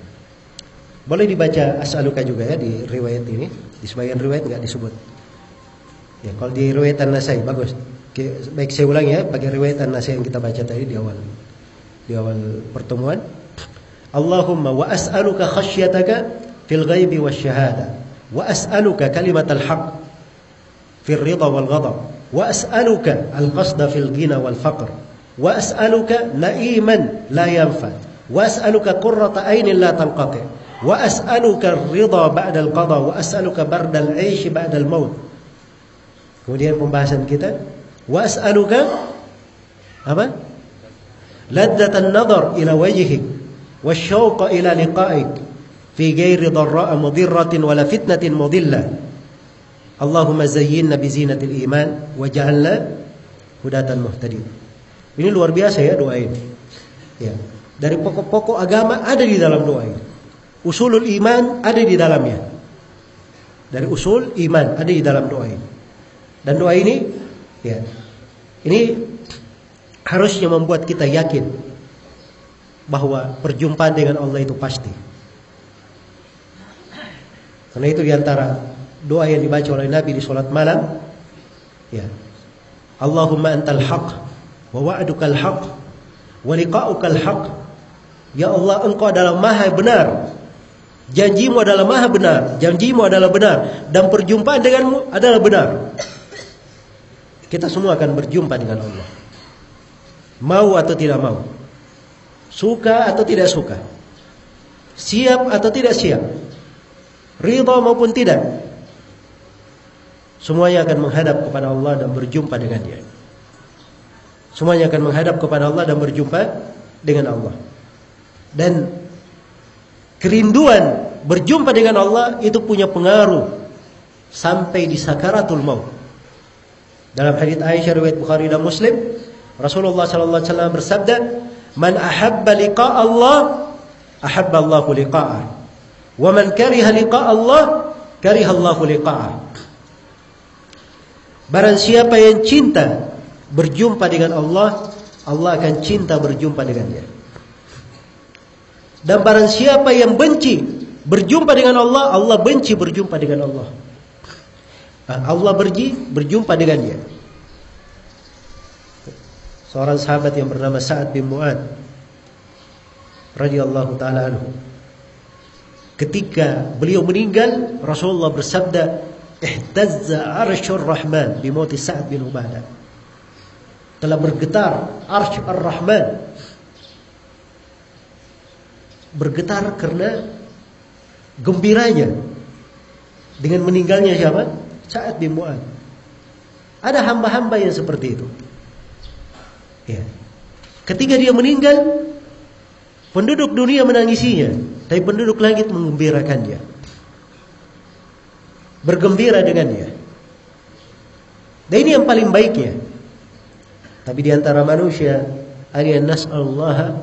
boleh dibaca as'aluka juga ya di riwayat ini di sebagian riwayat enggak disebut. Ya kalau di riwayat An-Nasai bagus. Baik saya ulang ya bagi riwayat An-Nasai yang kita baca tadi di awal di awal pertemuan. Allahumma wa as'aluka khasyataka fil ghaibi wasyahada kalimatal haqq fil ridha wal ghadab وأسألك القصد في الغنى والفقر وأسألك نئيما لا ينفد وأسألك قرة عين لا تنقطع وأسألك الرضا بعد القضاء وأسألك برد العيش بعد الموت. Kemudian pembahasan kita وأسألك apa? لذة النظر إلى وجهك والشوق إلى لقائك. fi ghairi dharra'a mudirratin wala fitnatin mudillah. Allahumma zayyinna bi zinatil iman waj'alna hudatan muhtadin. Ini luar biasa ya doa ini. Ya. Dari pokok-pokok agama ada di dalam doa ini. Usulul iman ada di dalamnya. Dari usul iman ada di dalam doa ini. Dan doa ini ya. Ini harusnya membuat kita yakin bahwa perjumpaan dengan Allah itu pasti. Karena itu di antara doa yang dibaca oleh Nabi di sholat malam ya Allahumma antal haq wa wa'dukal haq wa liqa'ukal haq. Ya Allah engkau adalah maha benar. Janjimu adalah maha benar. Janjimu adalah benar. Dan perjumpaan denganmu adalah benar. Kita semua akan berjumpa dengan Allah. Mau atau tidak mau. Suka atau tidak suka. Siap atau tidak siap ridha maupun tidak Semuanya akan menghadap kepada Allah dan berjumpa dengannya. Semuanya akan menghadap kepada Allah dan berjumpa dengan Allah. Dan kerinduan berjumpa dengan Allah itu punya pengaruh sampai di sakaratul maut. Dalam hadis Aisyah riwayat Bukhari dan Muslim, Rasulullah sallallahu alaihi wasallam bersabda, "Man ahabba liqa Allah, ahabba Allah liqa'ah. Wa man kariha liqa Allah, kariha Allah liqa'ah." Barang siapa yang cinta berjumpa dengan Allah, Allah akan cinta berjumpa dengannya. Dan barang siapa yang benci berjumpa dengan Allah, Allah benci berjumpa dengan Allah. Allah berji berjumpa dengannya. Seorang sahabat yang bernama Sa'ad bin Mu'ad radhiyallahu taala anhu. Ketika beliau meninggal, Rasulullah bersabda, ihtazza arsyur rahman bimauti Sa'ad bin Ubadah telah bergetar arsy ar-rahman bergetar karena gembiranya dengan meninggalnya siapa? Sa'ad bin Mu'ad. Ada hamba-hamba yang seperti itu. Ya. Ketika dia meninggal, penduduk dunia menangisinya, tapi penduduk langit mengembirakannya. Bergembira dengannya. Dan ini yang paling baiknya. Tapi di antara manusia ada yang nas'allah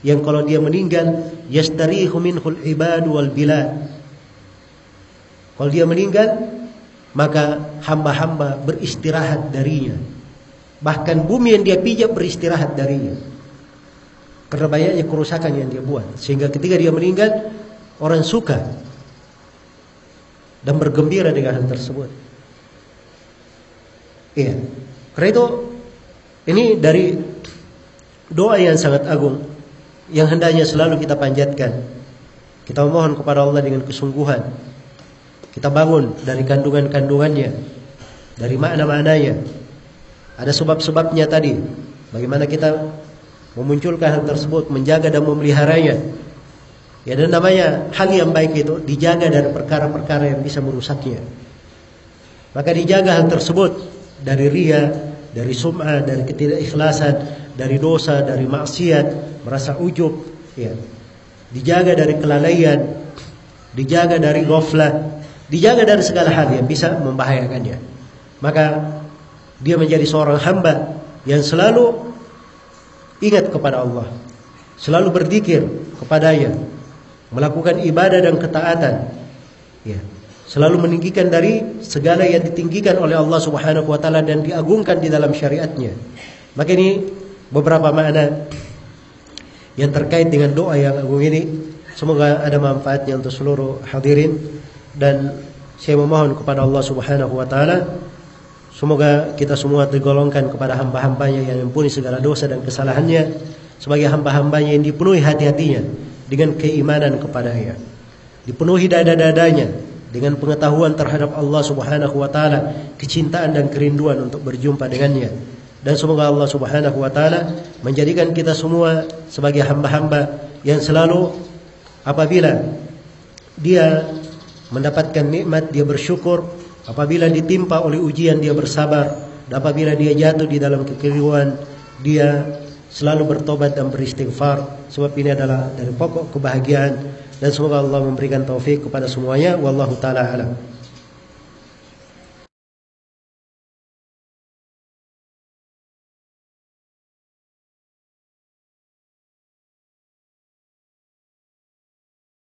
yang kalau dia meninggal yastarihu minhul ibad wal bilad. Kalau dia meninggal maka hamba-hamba beristirahat darinya. Bahkan bumi yang dia pijak beristirahat darinya. Karena banyaknya kerusakan yang dia buat. Sehingga ketika dia meninggal, orang suka dan bergembira dengan hal tersebut. Iya. Karena itu ini dari doa yang sangat agung yang hendaknya selalu kita panjatkan. Kita memohon kepada Allah dengan kesungguhan. Kita bangun dari kandungan-kandungannya, dari makna-maknanya. Ada sebab-sebabnya tadi. Bagaimana kita memunculkan hal tersebut, menjaga dan memeliharanya. Ya dan namanya hal yang baik itu dijaga dari perkara-perkara yang bisa merusaknya. Maka dijaga hal tersebut dari ria, dari sum'ah, dari ketidakikhlasan, dari dosa, dari maksiat, merasa ujub, ya. Dijaga dari kelalaian, dijaga dari ghaflah, dijaga dari segala hal yang bisa membahayakannya. Maka dia menjadi seorang hamba yang selalu ingat kepada Allah, selalu berzikir kepadanya, melakukan ibadah dan ketaatan. Ya. Selalu meninggikan dari segala yang ditinggikan oleh Allah Subhanahu wa taala dan diagungkan di dalam syariatnya. Maka ini beberapa makna yang terkait dengan doa yang agung ini. Semoga ada manfaatnya untuk seluruh hadirin dan saya memohon kepada Allah Subhanahu wa taala semoga kita semua tergolongkan kepada hamba-hambanya yang ampuni segala dosa dan kesalahannya sebagai hamba-hambanya yang dipenuhi hati-hatinya dengan keimanan kepadanya dipenuhi dada-dadanya dengan pengetahuan terhadap Allah Subhanahu wa taala, kecintaan dan kerinduan untuk berjumpa dengannya. Dan semoga Allah Subhanahu wa taala menjadikan kita semua sebagai hamba-hamba yang selalu apabila dia mendapatkan nikmat dia bersyukur, apabila ditimpa oleh ujian dia bersabar, dan apabila dia jatuh di dalam kekeliruan dia selalu bertobat dan beristighfar. Sebab ini adalah dari pokok kebahagiaan. Dan semoga Allah memberikan taufik kepada semuanya. Wallahu taala alam